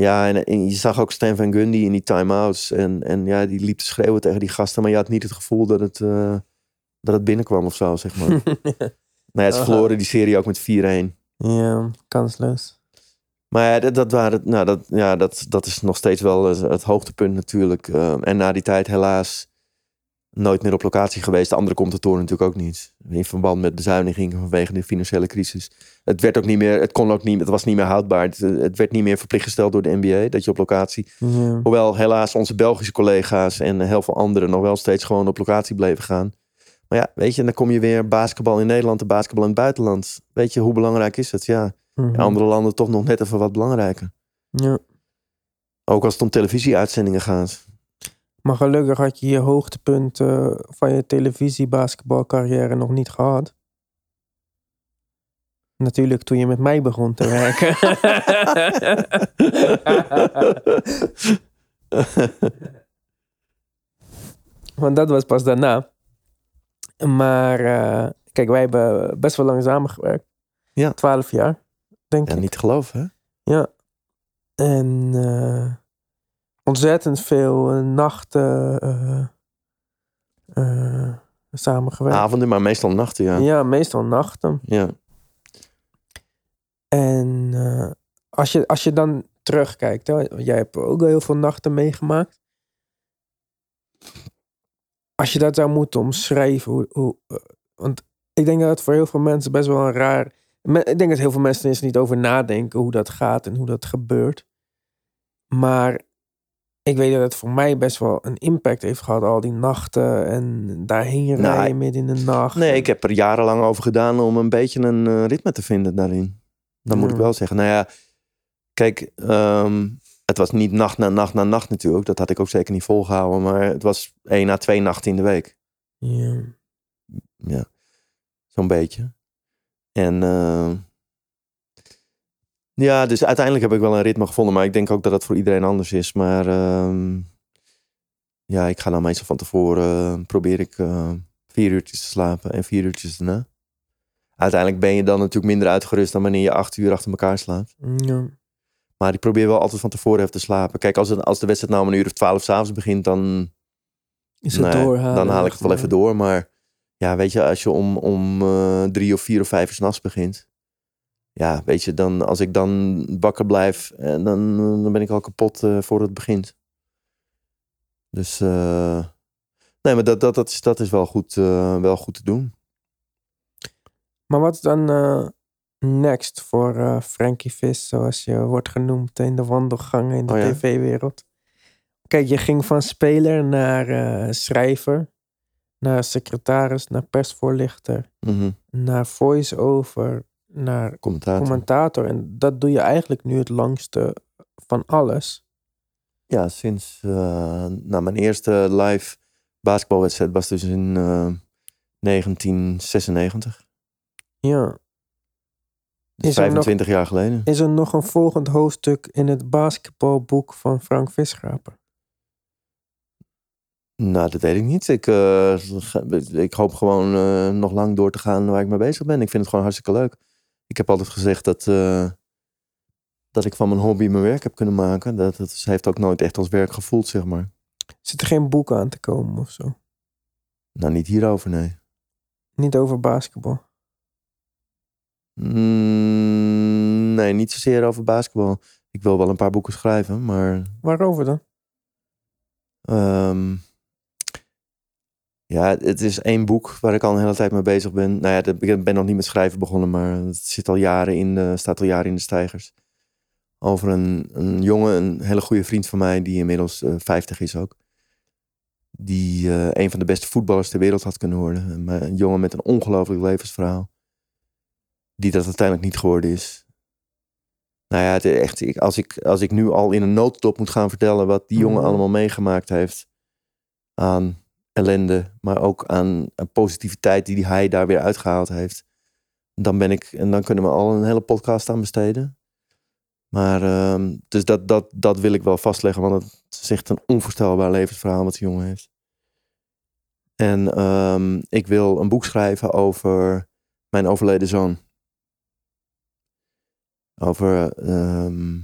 Ja, en, en je zag ook Stan Van Gundy in die time-outs. En, en ja, die liep te schreeuwen tegen die gasten. Maar je had niet het gevoel dat het, eh, dat het binnenkwam of zo, zeg maar. *laughs* nou ja, ze Aha. verloren die serie ook met 4-1. ja, kansloos. Maar ja, dat, dat, waren, nou, dat, ja, dat, dat is nog steeds wel het, het hoogtepunt natuurlijk. Eh, en na die tijd helaas nooit meer op locatie geweest. De andere komt de toren natuurlijk ook niet. In verband met bezuinigingen vanwege de financiële crisis. Het werd ook niet meer, het kon ook niet, het was niet meer houdbaar. Het, het werd niet meer verplicht gesteld door de NBA dat je op locatie. Ja. Hoewel helaas onze Belgische collega's en heel veel anderen nog wel steeds gewoon op locatie bleven gaan. Maar ja, weet je, dan kom je weer basketbal in Nederland en basketbal in het buitenland. Weet je, hoe belangrijk is het? Ja, Mhm. in andere landen toch nog net even wat belangrijker. ja. Ook als het om televisieuitzendingen gaat. Maar gelukkig had je je hoogtepunt eh, van je televisiebasketbalcarrière nog niet gehad. Natuurlijk toen je met mij begon te werken. *laughs* Want dat was pas daarna. Maar eh, kijk, wij hebben best wel lang samengewerkt. Ja. Twaalf jaar, denk Ja, ik. niet geloven, hè? Ja. En eh, ontzettend veel eh, nachten eh, eh, samengewerkt. Avonden, maar meestal nachten, ja. ja. meestal nachten. Ja. En als, je, als je dan terugkijkt, hè, jij hebt ook heel veel nachten meegemaakt. Als je dat zou moeten omschrijven, hoe, hoe, want ik denk dat het voor heel veel mensen best wel een raar. Ik denk dat heel veel mensen er eens niet over nadenken hoe dat gaat en hoe dat gebeurt. Maar ik weet dat het voor mij best wel een impact heeft gehad, al die nachten en daarheen Nou, rijden midden in de nacht. Nee, ik heb er jarenlang over gedaan om een beetje een eh, ritme te vinden daarin. Dat moet ik wel zeggen. Nou ja, kijk, ehm, het was niet nacht na nacht na nacht natuurlijk. Dat had ik ook zeker niet volgehouden. Maar het was één na twee nachten in de week. Ja. Ja, zo'n beetje. En eh, ja, dus uiteindelijk heb ik wel een ritme gevonden. Maar ik denk ook dat het voor iedereen anders is. Maar ehm, ja, ik ga dan meestal van tevoren... eh, probeer ik eh, vier uurtjes te slapen en vier uurtjes daarna. Uiteindelijk ben je dan natuurlijk minder uitgerust dan wanneer je acht uur achter elkaar slaapt. Ja. Maar ik probeer wel altijd van tevoren even te slapen. Kijk, als, het, als de wedstrijd nou om een uur of twaalf s'avonds begint, dan, Is het nee, dan haal ik het wel even door. Maar ja, weet je, als je om, om eh, drie of vier of vijf uur s'nachts begint. Ja, weet je, dan, als ik dan wakker blijf, eh, dan, dan ben ik al kapot eh, voor het begint. Dus eh, nee, maar dat, dat, dat, is, dat is wel goed, wel goed te doen. Maar wat is dan next voor Frankie Vis, zoals je wordt genoemd in de wandelgangen in de Oh ja? tv-wereld? Kijk, je ging van speler naar schrijver, naar secretaris, naar persvoorlichter, Mhm. naar voice-over, naar Commentator. commentator. En dat doe je eigenlijk nu het langste van alles. Ja, sinds eh, nou, mijn eerste live basketbalwedstrijd was dus in eh, 1996. Ja. Dus Is er nog- 25 jaar geleden. Is er nog een volgend hoofdstuk in het basketbalboek van Frank Visgraper? Nou, dat weet ik niet. Ik, eh, ik hoop gewoon eh, nog lang door te gaan waar ik mee bezig ben. Ik vind het gewoon hartstikke leuk. Ik heb altijd gezegd dat, eh, dat ik van mijn hobby mijn werk heb kunnen maken. Dat, dat heeft ook nooit echt als werk gevoeld, zeg maar. Zit er geen boek aan te komen of zo? Nou, niet hierover, nee. Niet over basketbal. Mm, nee, niet zozeer over basketbal. Ik wil wel een paar boeken schrijven, maar Waarover dan? Ehm, ja, het is één boek waar ik al een hele tijd mee bezig ben. Nou ja, ik ben nog niet met schrijven begonnen, maar het zit al jaren in de, staat al jaren in de stijgers. Over een, een jongen, een hele goede vriend van mij, die inmiddels eh 50 is ook. Die eh, een van de beste voetballers ter wereld had kunnen worden. Een, een jongen met een ongelooflijk levensverhaal. Die dat uiteindelijk niet geworden is. Nou ja, het echt, ik, als, ik, als ik nu al in een notendop moet gaan vertellen wat die jongen Mhm. allemaal meegemaakt heeft aan ellende, maar ook aan, positiviteit die hij daar weer uitgehaald heeft, dan ben ik, en dan kunnen we al een hele podcast aan besteden. Maar ehm, dus dat, dat, dat wil ik wel vastleggen, want het is echt een onvoorstelbaar levensverhaal wat die jongen heeft. En ehm, ik wil een boek schrijven over mijn overleden zoon. Over, ehm,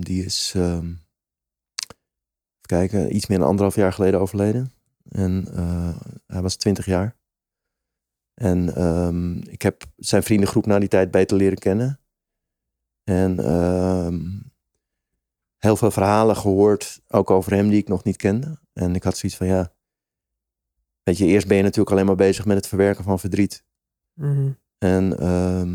die is, kijken, iets meer dan anderhalf jaar geleden overleden. En eh, hij was twintig jaar. En ehm, ik heb zijn vriendengroep na die tijd beter leren kennen. En ehm, heel veel verhalen gehoord, ook over hem die ik nog niet kende. En ik had zoiets van, ja, weet je, eerst ben je natuurlijk alleen maar bezig met het verwerken van verdriet. Mhm. En, ehm,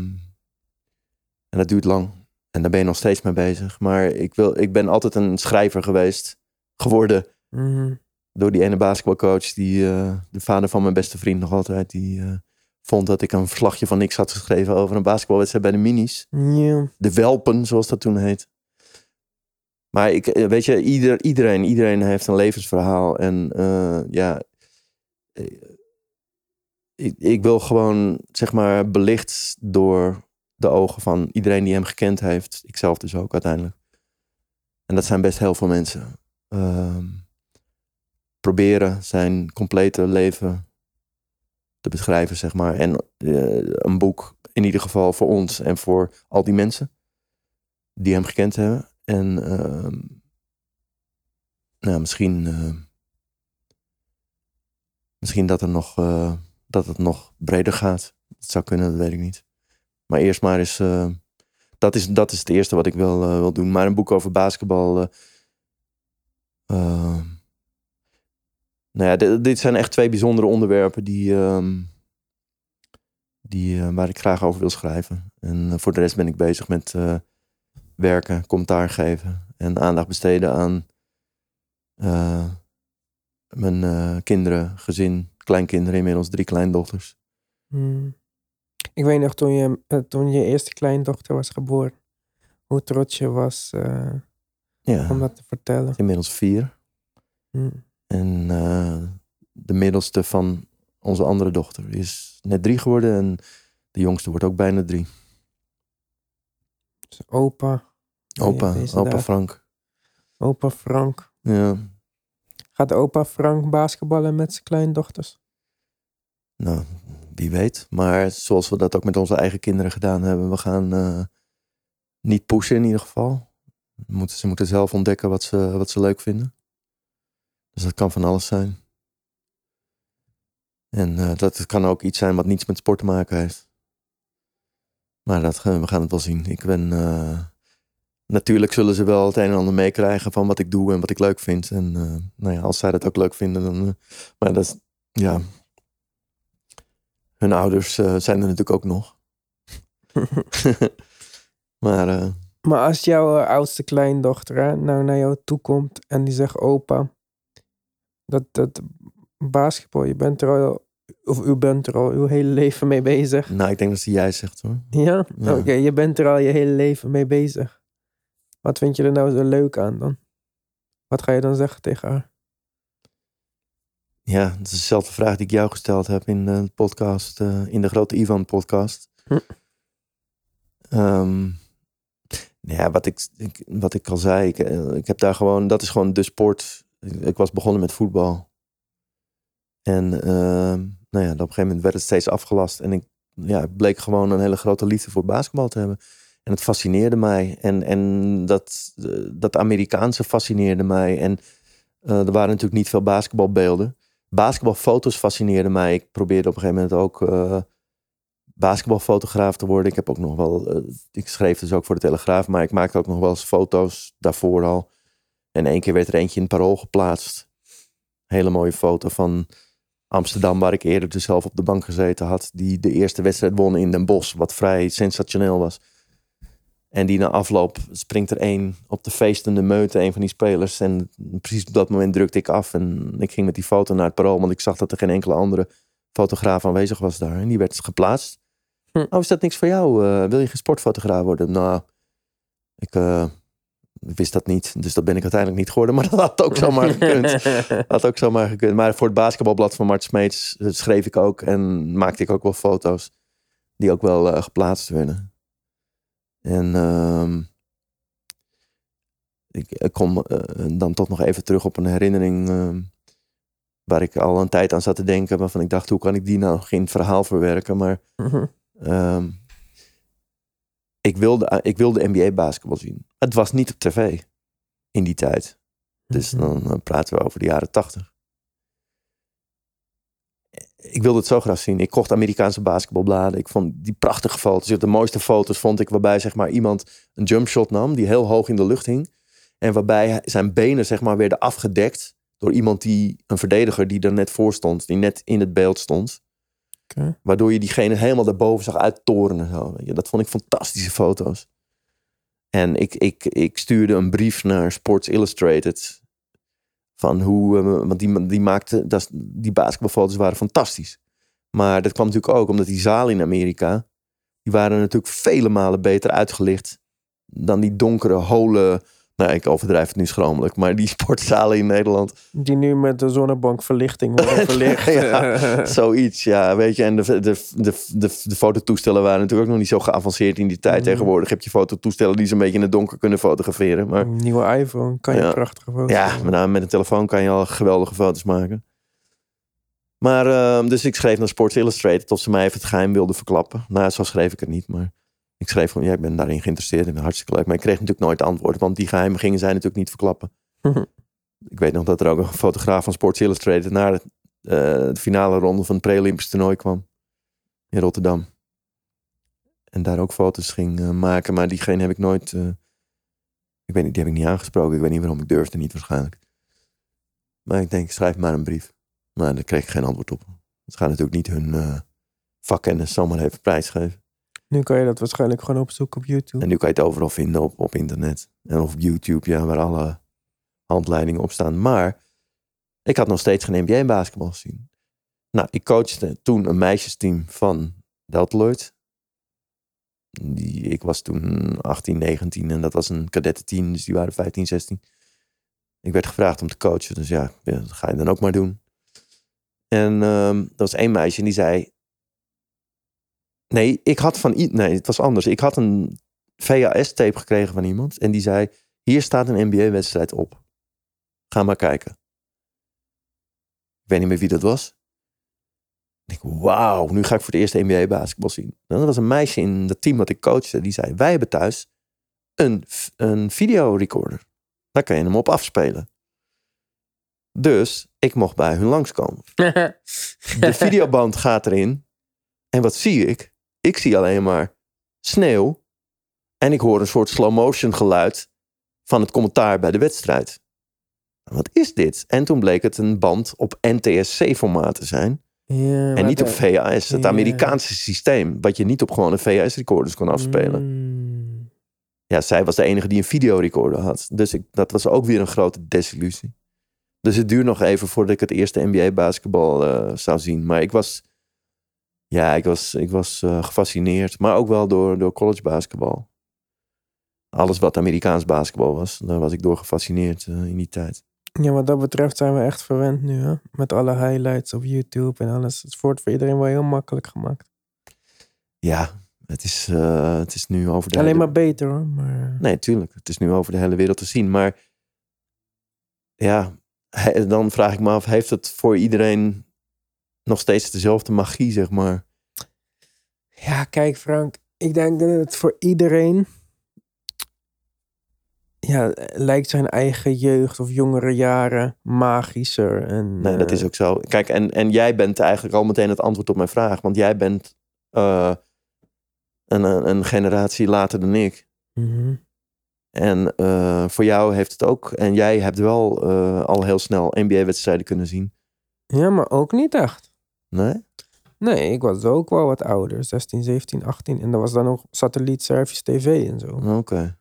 en dat duurt lang. En daar ben je nog steeds mee bezig. Maar ik, wil, ik ben altijd een schrijver geweest, geworden. Mhm. Door die ene basketbalcoach, die, eh, de vader van mijn beste vriend nog altijd, die eh, vond dat ik een verslagje van niks had geschreven over een basketbalwedstrijd bij de minis. De Welpen, zoals dat toen heet. Maar ik, eh, weet je, ieder, iedereen, iedereen heeft een levensverhaal. En ja, ik, ik wil gewoon, zeg maar, belicht door de ogen van iedereen die hem gekend heeft. Ikzelf dus ook uiteindelijk. En dat zijn best heel veel mensen. Ehm, proberen zijn complete leven te beschrijven, zeg maar. En eh, een boek, in ieder geval voor ons en voor al die mensen die hem gekend hebben. En ehm, nou, misschien, eh, misschien dat, er nog, eh, dat het nog breder gaat. Dat zou kunnen, dat weet ik niet. Maar eerst maar eens, dat, is, dat is het eerste wat ik wil, wil doen. Maar een boek over basketbal. Eh, ehm, nou ja, dit, zijn echt twee bijzondere onderwerpen die, ehm, die, eh, waar ik graag over wil schrijven. En eh, voor de rest ben ik bezig met eh, werken, commentaar geven en aandacht besteden aan mijn kinderen, gezin, kleinkinderen, inmiddels drie kleindochters. Mhm. Ik weet nog toen je, toen je eerste kleindochter was geboren, hoe trots je was Ja, om dat te vertellen. inmiddels vier. Mhm. En eh, de middelste van onze andere dochter is net drie geworden en de jongste wordt ook bijna drie. Dus opa, Opa, opa. Frank. opa Frank. Ja, Gaat opa Frank basketballen met zijn kleindochters? nou, wie weet. Maar zoals we dat ook met onze eigen kinderen gedaan hebben, we gaan eh, niet pushen in ieder geval. Moeten, ze moeten zelf ontdekken wat ze, wat ze leuk vinden. Dus dat kan van alles zijn. En eh, dat kan ook iets zijn wat niets met sport te maken heeft. Maar dat, we gaan het wel zien. Ik ben, eh, natuurlijk zullen ze wel het een en ander meekrijgen van wat ik doe en wat ik leuk vind. En eh, nou ja, als zij dat ook leuk vinden, dan. maar dat is, ja. Hun ouders zijn er natuurlijk ook nog. *laughs* *laughs* maar Maar als jouw eh, oudste kleindochter hè, nou naar jou toe komt en die zegt: Opa, dat, dat basketbal, je bent er al, of u bent er al uw hele leven mee bezig. nou, ik denk dat ze jij zegt hoor. Ja? Ja. Oké, je bent er al je hele leven mee bezig. Wat vind je er nou zo leuk aan dan? Wat ga je dan zeggen tegen haar? Ja, het is dezelfde vraag die ik jou gesteld heb in de podcast, eh, in de grote Ivan podcast. Hm. Nou ja, wat ik, wat ik al zei, ik, eh, ik heb daar gewoon, dat is gewoon de sport. Ik, was begonnen met voetbal. En ehm, nou ja, op een gegeven moment werd het steeds afgelast. En ik ja, bleek gewoon een hele grote liefde voor basketbal te hebben. En het fascineerde mij. En, en dat, eh, dat Amerikaanse fascineerde mij. En eh, er waren natuurlijk niet veel basketbalbeelden. Basketbalfoto's fascineerden mij. Ik probeerde op een gegeven moment ook basketbalfotograaf te worden. Ik heb ook nog wel, eh, ik schreef dus ook voor de Telegraaf, maar ik maakte ook nog wel eens foto's daarvoor al. En één keer werd er eentje in het parool geplaatst. Hele mooie foto van Amsterdam, waar ik eerder dus zelf op de bank gezeten had. Die de eerste wedstrijd won in Den Bosch, wat vrij sensationeel was. En die na afloop springt er één op de feestende meute, een van die spelers. En precies op dat moment drukte ik af. En ik ging met die foto naar het parool, want ik zag dat er geen enkele andere fotograaf aanwezig was daar. En die werd geplaatst. Hm. Oh, is dat niks voor jou? Eh, wil je geen sportfotograaf worden? Nou, ik eh, wist dat niet. Dus dat ben ik uiteindelijk niet geworden. *laughs* Maar dat had ook zomaar gekund. *laughs* Had ook zomaar gekund. Maar voor het basketbalblad van Mart Smeets eh, schreef ik ook en maakte ik ook wel foto's. Die ook wel geplaatst werden. En ehm, ik, ik kom dan toch nog even terug op een herinnering. ehm, waar ik al een tijd aan zat te denken. Waarvan ik dacht, hoe kan ik die nou het verhaal verwerken? Maar Mhm. Ehm, ik, wilde, ik wilde NBA basketbal zien. Het was niet op tv in die tijd. Dus Mhm. dan eh, praten we over de jaren tachtig. ik wilde het zo graag zien. Ik kocht Amerikaanse basketbalbladen. Ik vond die prachtige foto's. De mooiste foto's vond ik waarbij zeg maar, iemand een jumpshot nam die heel hoog in de lucht hing. En waarbij zijn benen zeg maar, werden afgedekt door iemand die, een verdediger die er net voor stond, die net in het beeld stond. Waardoor je diegene helemaal daarboven zag uittorenen. Zo. Dat vond ik fantastische foto's. En ik, ik, ik stuurde een brief naar Sports Illustrated. Van hoe, eh, want die, die maakte, dat, die basketbalfoto's waren fantastisch. Maar dat kwam natuurlijk ook omdat die zalen in Amerika, die waren natuurlijk vele malen beter uitgelicht dan die donkere, holen, nou ik overdrijf het nu schromelijk, maar die *laughs* sportzalen in Nederland. Die nu met de zonnebankverlichting worden *laughs* verlicht. Ja, zoiets, ja, weet je. En de, de, de, de, de fototoestellen waren natuurlijk ook nog niet zo geavanceerd in die tijd. Mhm. Tegenwoordig heb je fototoestellen die ze een beetje in het donker kunnen fotograferen. Maar Een nieuwe iPhone kan je Ja. prachtige foto's ja, maar nou, met een telefoon kan je al geweldige foto's maken. Maar, ehm, dus ik schreef naar Sports Illustrated of ze mij even het geheim wilden verklappen. Nou, zo schreef ik het niet, maar ik schreef gewoon, ja, ik ben daarin geïnteresseerd en hartstikke leuk. Maar ik kreeg natuurlijk nooit antwoord, want die geheimen gingen zij natuurlijk niet verklappen. Mhm. Ik weet nog dat er ook een fotograaf van Sports Illustrated naar het, eh, de finale ronde van het pre-Olympisch toernooi kwam in Rotterdam. En daar ook foto's ging eh, maken, maar diegene heb ik nooit, eh, ik weet niet, die heb ik niet aangesproken. Ik weet niet waarom, ik durfde niet waarschijnlijk. Maar ik denk, schrijf maar een brief. Maar daar kreeg ik geen antwoord op. Ze gaan natuurlijk niet hun vakkennis zomaar even prijsgeven. Nu kan je dat waarschijnlijk gewoon opzoeken op YouTube. En nu kan je het overal vinden op, op internet. En op YouTube, ja, waar alle handleidingen op staan. Maar ik had nog steeds geen NBA-basketbal gezien. Nou, ik coachte toen een meisjesteam van Deltaloid. Die, ik was toen 18, 19 en dat was een kadettenteam, dus die waren 15, 16. Ik werd gevraagd om te coachen, dus ja, dat ga je dan ook maar doen. En ehm er was één meisje die zei... Nee, ik had van... Nee, het was anders. Ik had een VHS-tape gekregen van iemand. En die zei, hier staat een NBA-wedstrijd op. Ga maar kijken. Ik weet niet meer wie dat was. Ik wauw, nu ga ik voor het eerst NBA-basketbal zien. En dat was een meisje in dat team dat ik coachte. Die zei, wij hebben thuis een, een videorecorder. Daar kan je hem op afspelen. Dus ik mocht bij hun langskomen. *laughs* De videoband gaat erin. En wat zie ik? Ik zie alleen maar sneeuw. En ik hoor een soort slow motion geluid van het commentaar bij de wedstrijd. Wat is dit? En toen bleek het een band op NTSC-formaat te zijn. Ja, En niet op VHS, het Ja. Amerikaanse systeem. Wat je niet op gewone VHS-recorders kon afspelen. Mm. Ja, zij was de enige die een videorecorder had. Dus ik, dat was ook weer een grote desillusie. Dus het duurde nog even voordat ik het eerste NBA-basketbal eh, zou zien. Maar ik was, ja, ik was, ik was eh, gefascineerd. Maar ook wel door, door college basketbal. Alles wat Amerikaans basketbal was, daar was ik door gefascineerd eh, in die tijd. Ja, wat dat betreft zijn we echt verwend nu, hè? Met alle highlights op YouTube en alles. Het wordt voor iedereen wel heel makkelijk gemaakt. Ja, het is, eh, het is nu over de Alleen hele- maar beter, hoor. Maar... Nee, tuurlijk. Het is nu over de hele wereld te zien. Maar ja, dan vraag ik me af, heeft het voor iedereen nog steeds dezelfde magie, zeg maar? Ja, kijk Frank. Ik denk dat het voor iedereen... Ja, lijkt zijn eigen jeugd of jongere jaren magischer. En, Nee, dat eh, is ook zo. Kijk, en, en jij bent eigenlijk al meteen het antwoord op mijn vraag. Want jij bent eh, een, een, generatie later dan ik. mhm. En eh, voor jou heeft het ook. En jij hebt wel al heel snel NBA-wedstrijden kunnen zien. Ja, maar ook niet echt. Nee? Nee, ik was ook wel wat ouder. 16, 17, 18. En dat was dan nog satelliet service tv en zo. Oké.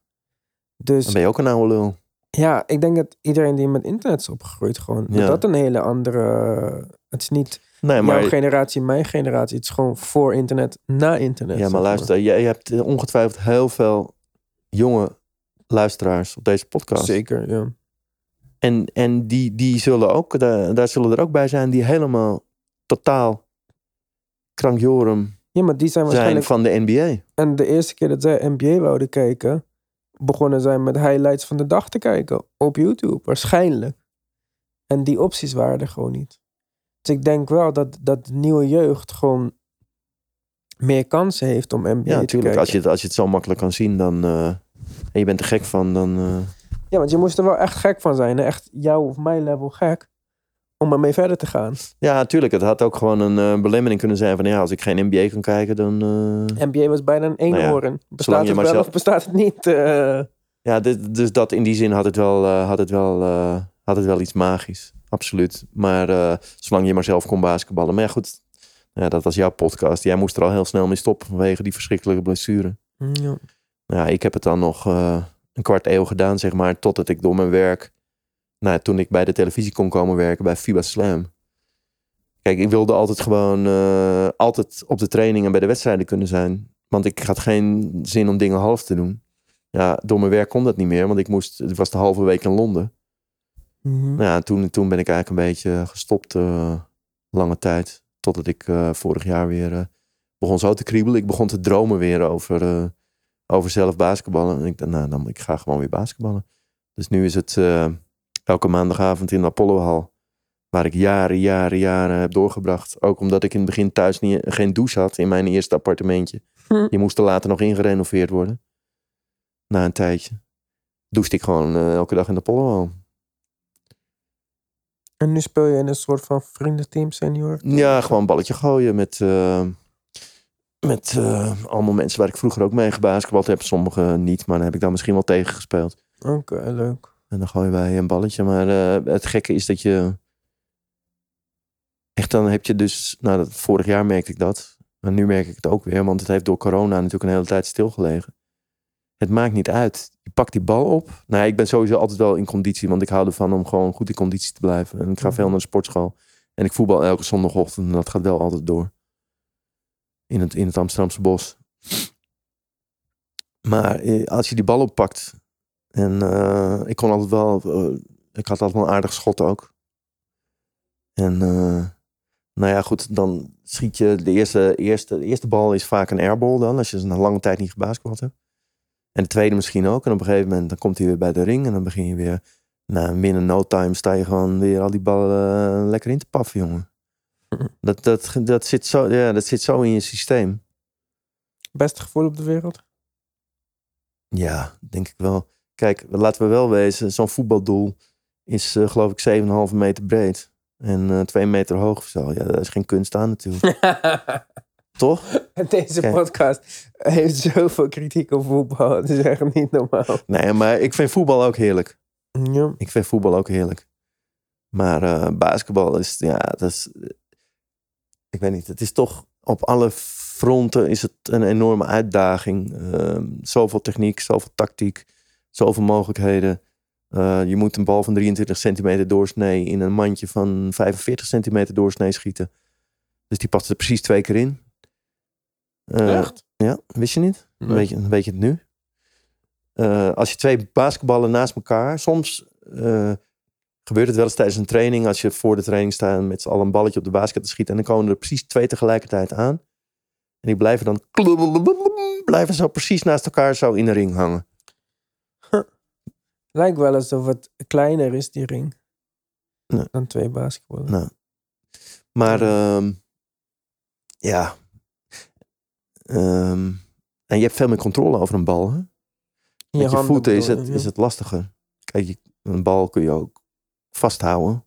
Dus Dan ben je ook een oude lul. ja, ik denk dat iedereen die met internet is opgegroeid gewoon... Ja. Dat dat een hele andere... Het is niet Nee, maar, jouw generatie, mijn generatie. Het is gewoon voor internet, na internet. ja, maar luister, jij hebt eh, ongetwijfeld heel veel jonge luisteraars op deze podcast. Zeker, ja. En, en die, die zullen ook, daar, daar zullen er ook bij zijn die helemaal totaal krankjorum Ja, maar die zijn zijn waarschijnlijk... van de NBA. En de eerste keer dat zij NBA wouden kijken... begonnen zij met highlights van de dag te kijken. Op YouTube, waarschijnlijk. En die opties waren er gewoon niet. Dus ik denk wel dat, dat de nieuwe jeugd gewoon... meer kansen heeft om NBA Ja, te natuurlijk. kijken. Als je, het, als je het zo makkelijk kan zien, dan. eh, en je bent er gek van, dan. eh, Ja, want je moest er wel echt gek van zijn. hè? Echt jouw of mijn level gek. Om ermee verder te gaan. Ja, natuurlijk. Het had ook gewoon een eh, belemmering kunnen zijn van ja, als ik geen NBA kan kijken, dan. eh, NBA was bijna een eenhoorn. zolang bestaat het wel zelf- of bestaat het niet? Eh, Ja, dit- dus dat in die zin had het wel, had het wel, had het wel iets magisch. Absoluut. Maar zolang je maar zelf kon basketballen. Maar ja, goed. Ja, dat was jouw podcast. Jij moest er al heel snel mee stoppen vanwege die verschrikkelijke blessure. ja. Nou Ja, ik heb het dan nog een kwart eeuw gedaan, zeg maar. Totdat ik door mijn werk. Nou, toen ik bij de televisie kon komen werken bij FIBA Slam. Kijk, ik wilde altijd gewoon. eh, altijd op de training en bij de wedstrijden kunnen zijn. Want ik had geen zin om dingen half te doen. Ja, door mijn werk kon dat niet meer. Want ik moest. Het was de halve week in Londen. Nou ja, toen, toen ben ik eigenlijk een beetje gestopt. eh, lange tijd. Totdat ik eh, vorig jaar weer begon zo te kriebelen. Ik begon te dromen weer over, over zelf basketballen. En ik dacht, nou, dan, ik ga gewoon weer basketballen. Dus nu is het elke maandagavond in de Apollohal. Waar ik jaren, jaren, jaren heb doorgebracht. Ook omdat ik in het begin thuis niet, geen douche had in mijn eerste appartementje. Hm. Die moest er later nog ingerenoveerd worden. Na een tijdje. Douchte ik gewoon eh, elke dag in de Apollohal. En nu speel je in een soort van vriendenteam senior? Ja, gewoon een balletje gooien met, eh, met eh, allemaal mensen waar ik vroeger ook mee gebasketbald heb. Sommigen niet, maar dan heb ik daar misschien wel tegen gespeeld. Oké, leuk. En dan gooien wij een balletje. Maar eh, het gekke is dat je... Echt dan heb je dus... Nou, dat, vorig jaar merkte ik dat. Maar nu merk ik het ook weer. Want het heeft door corona natuurlijk een hele tijd stilgelegen. Het maakt niet uit. Je pakt die bal op. Nou, ja, ik ben sowieso altijd wel in conditie. Want ik hou ervan om gewoon goed in conditie te blijven. En ik ga veel naar de sportschool. En ik voetbal elke zondagochtend. En dat gaat wel altijd door. In het, in het Amsterdamse bos. Maar eh, als je die bal oppakt. En eh, ik kon altijd wel. eh, ik had altijd wel een aardig schot ook. En eh, nou ja, goed, dan schiet je de eerste, eerste, de eerste bal is vaak een airball dan, als je een lange tijd niet gebasketbald hebt. En de tweede misschien ook. En op een gegeven moment dan komt hij weer bij de ring en dan begin je weer. Nou, binnen no time sta je gewoon weer al die ballen lekker in te paffen, jongen. *laughs* Dat, dat, dat, zit zo, ja, dat zit zo in je systeem. Beste gevoel op de wereld? Ja, denk ik wel. Kijk, laten we wel wezen, zo'n voetbaldoel is eh, geloof ik 7,5 meter breed. En eh 2 meter hoog of zo. Ja, daar is geen kunst aan natuurlijk. *laughs* Toch? Deze Kijk. podcast heeft zoveel kritiek op voetbal. Het is echt niet normaal. Nee, maar ik vind voetbal ook heerlijk. Ja. Ik vind voetbal ook heerlijk. Maar eh, basketbal is, ja, dat is... Ik weet niet, het is toch op alle fronten is het een enorme uitdaging. Ehm, zoveel techniek, zoveel tactiek, zoveel mogelijkheden. Eh, je moet een bal van 23 centimeter doorsnee in een mandje van 45 centimeter doorsnee schieten. Dus die past er precies twee keer in. Eh, Echt? Ja, wist je niet? Nee. Weet, je, weet je het nu? Eh, als je twee basketballen naast elkaar, soms gebeurt het wel eens tijdens een training, als je voor de training staat met z'n allen een balletje op de basket te schieten, en dan komen er precies twee tegelijkertijd aan. En die blijven dan blijven zo precies naast elkaar zo in de ring hangen. Lijkt wel alsof het kleiner is, die ring. Nee. Dan twee basketballen. Nou. Maar ehm, ja. Ehm, en je hebt veel meer controle over een bal. Hè? Met je voeten is het, is het lastiger. Kijk, je, een bal kun je ook vasthouden.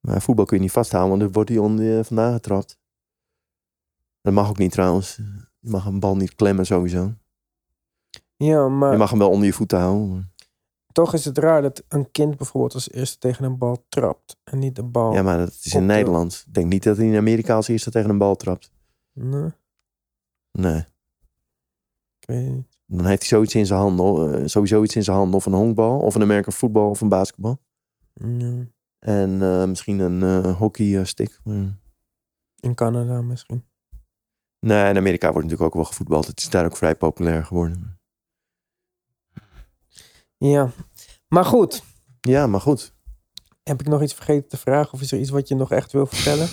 Maar voetbal kun je niet vasthouden, want dan wordt hij onder vandaan getrapt. Dat mag ook niet trouwens. Je mag een bal niet klemmen sowieso. Ja, maar Je mag hem wel onder je voeten houden. Toch is het raar dat een kind bijvoorbeeld als eerste tegen een bal trapt. En niet de bal. Ja, maar dat is in de- Nederland. Ik denk niet dat hij in Amerika als eerste tegen een bal trapt. Nee, Nee. ik weet niet. Dan heeft hij zoiets in zijn handen. eh, sowieso iets in zijn handen. Of een honkbal, of een American voetbal, of een basketbal. En eh, misschien een eh hockeystick. In Canada misschien. Nee, in Amerika wordt natuurlijk ook wel gevoetbald. Het is daar ook vrij populair geworden. Ja. Maar goed, Ja, maar goed. heb ik nog iets vergeten te vragen? Of is er iets wat je nog echt wil vertellen?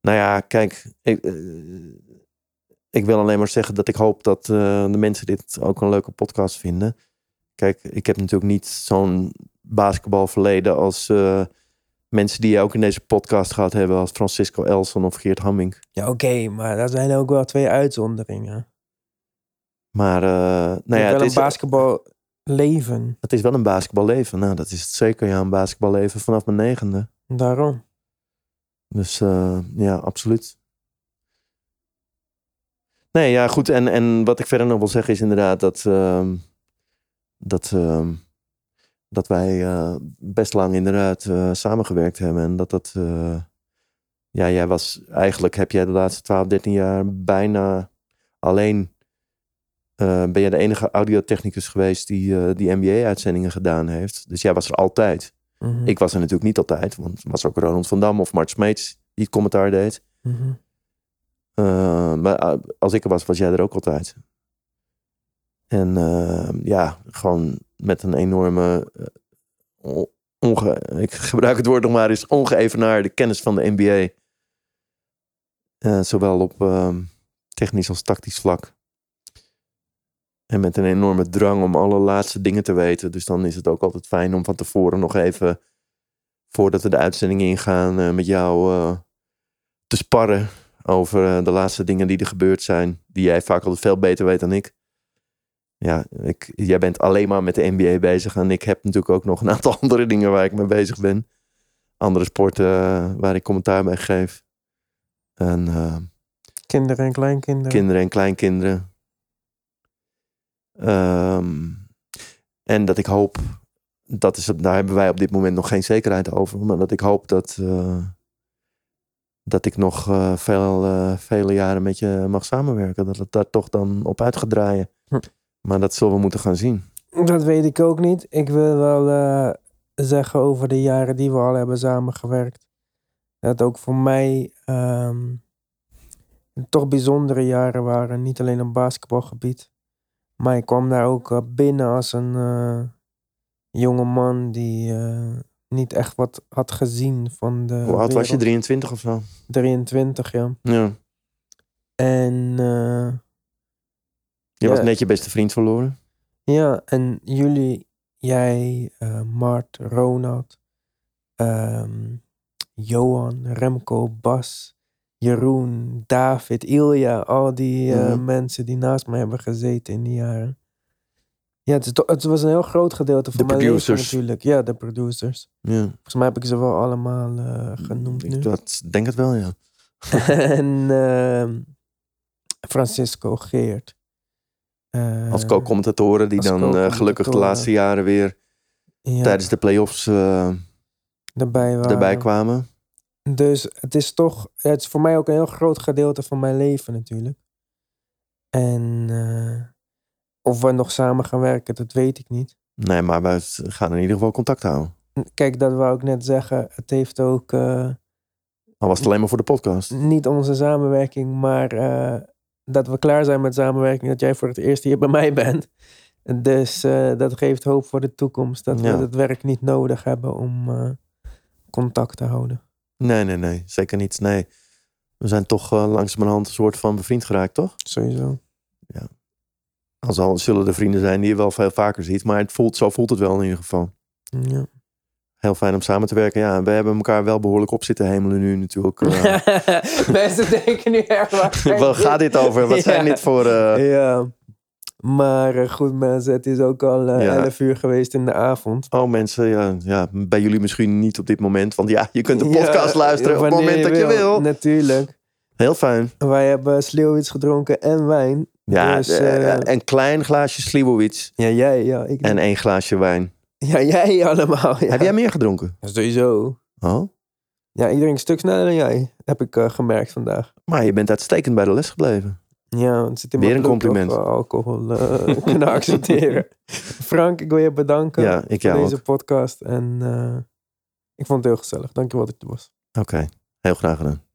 Nou ja, kijk. Ik, eh, ik wil alleen maar zeggen dat ik hoop dat eh, de mensen dit ook een leuke podcast vinden. Kijk, ik heb natuurlijk niet zo'n basketbalverleden als eh, mensen die je ook in deze podcast gehad hebben. Als Francisco Elson of Geert Hamming. Ja, oké, maar dat zijn ook wel twee uitzonderingen. Maar eh, nou ja, wel het een is, basketbal leven. Het is wel een basketballeven. Nou, dat is het zeker. Ja, een basketballeven vanaf mijn negende. Daarom. Dus eh, ja, absoluut. Nee, ja, goed. En, en wat ik verder nog wil zeggen is inderdaad dat, ehm, dat, ehm, dat wij eh, best lang inderdaad samengewerkt hebben. En dat dat, ja, jij was, eigenlijk heb jij de laatste 12, 13 jaar bijna alleen, eh, ben jij de enige audiotechnicus geweest die eh, die NBA-uitzendingen gedaan heeft. Dus jij was er altijd. Mhm. Ik was er natuurlijk niet altijd, want er was ook Ronald van Dam of Mart Smeets die het commentaar deed. Mhm. Uh, maar als ik er was, was jij er ook altijd. En ja, gewoon met een enorme, onge, ik gebruik het woord nog maar eens, ongeëvenaarde kennis van de NBA. Zowel op technisch als tactisch vlak. En met een enorme drang om alle laatste dingen te weten. Dus dan is het ook altijd fijn om van tevoren nog even, voordat we de uitzending ingaan, uh, met jou uh, te sparren over uh, de laatste dingen die er gebeurd zijn. Die jij vaak altijd veel beter weet dan ik. Ja, ik, jij bent alleen maar met de NBA bezig. En ik heb natuurlijk ook nog een aantal *laughs* andere dingen waar ik mee bezig ben. Andere sporten waar ik commentaar bij geef. En, kinderen en kleinkinderen. Kinderen en kleinkinderen. Um, en dat ik hoop, dat is, daar hebben wij op dit moment nog geen zekerheid over. Maar dat ik hoop dat, uh, dat ik nog uh, veel, uh, vele jaren met je mag samenwerken. Dat het daar toch dan op uit gaat draaien. Hm. Maar dat zullen we moeten gaan zien. Dat weet ik ook niet. Ik wil wel uh, zeggen over de jaren die we al hebben samengewerkt. Dat ook voor mij um, toch bijzondere jaren waren. Niet alleen op basketbalgebied. Maar ik kwam daar ook uh, binnen als een uh, jonge man die uh, niet echt wat had gezien van de. Hoe oud was je? 23 of zo? 23, ja. Ja. En. je was net je beste vriend verloren? Ja, en jullie, jij, Mart, Ronald, um, Johan, Remco, Bas. Jeroen, David, Ilja, al die uh, mm. mensen die naast mij hebben gezeten in die jaren. Ja, het, is het was een heel groot gedeelte van de mijn producers. leven natuurlijk. Ja, de producers. Ja. Volgens mij heb ik ze wel allemaal uh, genoemd ik nu. Dat, denk het wel, ja. *laughs* en uh, Francisco Geert. Uh, als co-commentatoren die dan co gelukkig de laatste jaren weer ja. tijdens de play-offs erbij, waren. erbij kwamen. Dus het is toch, het is voor mij ook een heel groot gedeelte van mijn leven natuurlijk. En uh, of we nog samen gaan werken, dat weet ik niet. Nee, maar we gaan in ieder geval contact houden. Kijk, dat wou ik net zeggen. Het heeft ook. Uh, Al was het alleen maar voor de podcast. Niet onze samenwerking, maar uh, dat we klaar zijn met samenwerking. Dat jij voor het eerst hier bij mij bent. Dus dat geeft hoop voor de toekomst. Dat ja. we het werk niet nodig hebben om contact te houden. Nee, nee, nee. Zeker niet. Nee. We zijn toch uh, langzamerhand een soort van bevriend geraakt, toch? Sowieso. Ja. Als al zullen er vrienden zijn die je wel veel vaker ziet. Maar het voelt, zo voelt het wel in ieder geval. Ja. Heel fijn om samen te werken. Ja, we hebben elkaar wel behoorlijk op zitten hemelen nu natuurlijk. Uh... *laughs* Mensen denken nu erg waar. *laughs* Waar gaat dit over? Wat *laughs* ja. zijn dit voor... Uh... Ja. Maar uh, goed mensen, het is ook al uh, ja. 11 uur geweest in de avond. Oh mensen, ja, ja, bij jullie misschien niet op dit moment. Want ja, je kunt de podcast ja, luisteren op het moment dat je wil. Natuurlijk. Heel fijn. Wij hebben Sliowitz gedronken en wijn. Ja, dus, uh, een klein glaasje Sliowitz. Ja, jij. Ja, ik en één glaasje wijn. Ja, jij *laughs* allemaal. Ja. Heb jij meer gedronken? Sowieso. Oh? Ja, iedereen een stuk sneller dan jij, heb ik gemerkt vandaag. Maar je bent uitstekend bij de les gebleven. Ja, het zit in Weer een compliment. Of, alcohol uh, *laughs* kunnen accepteren. Frank, ik wil je bedanken ja, ik voor deze ook. podcast. En uh, ik vond het heel gezellig. Dankjewel dat je er was. Oké, okay. heel graag gedaan.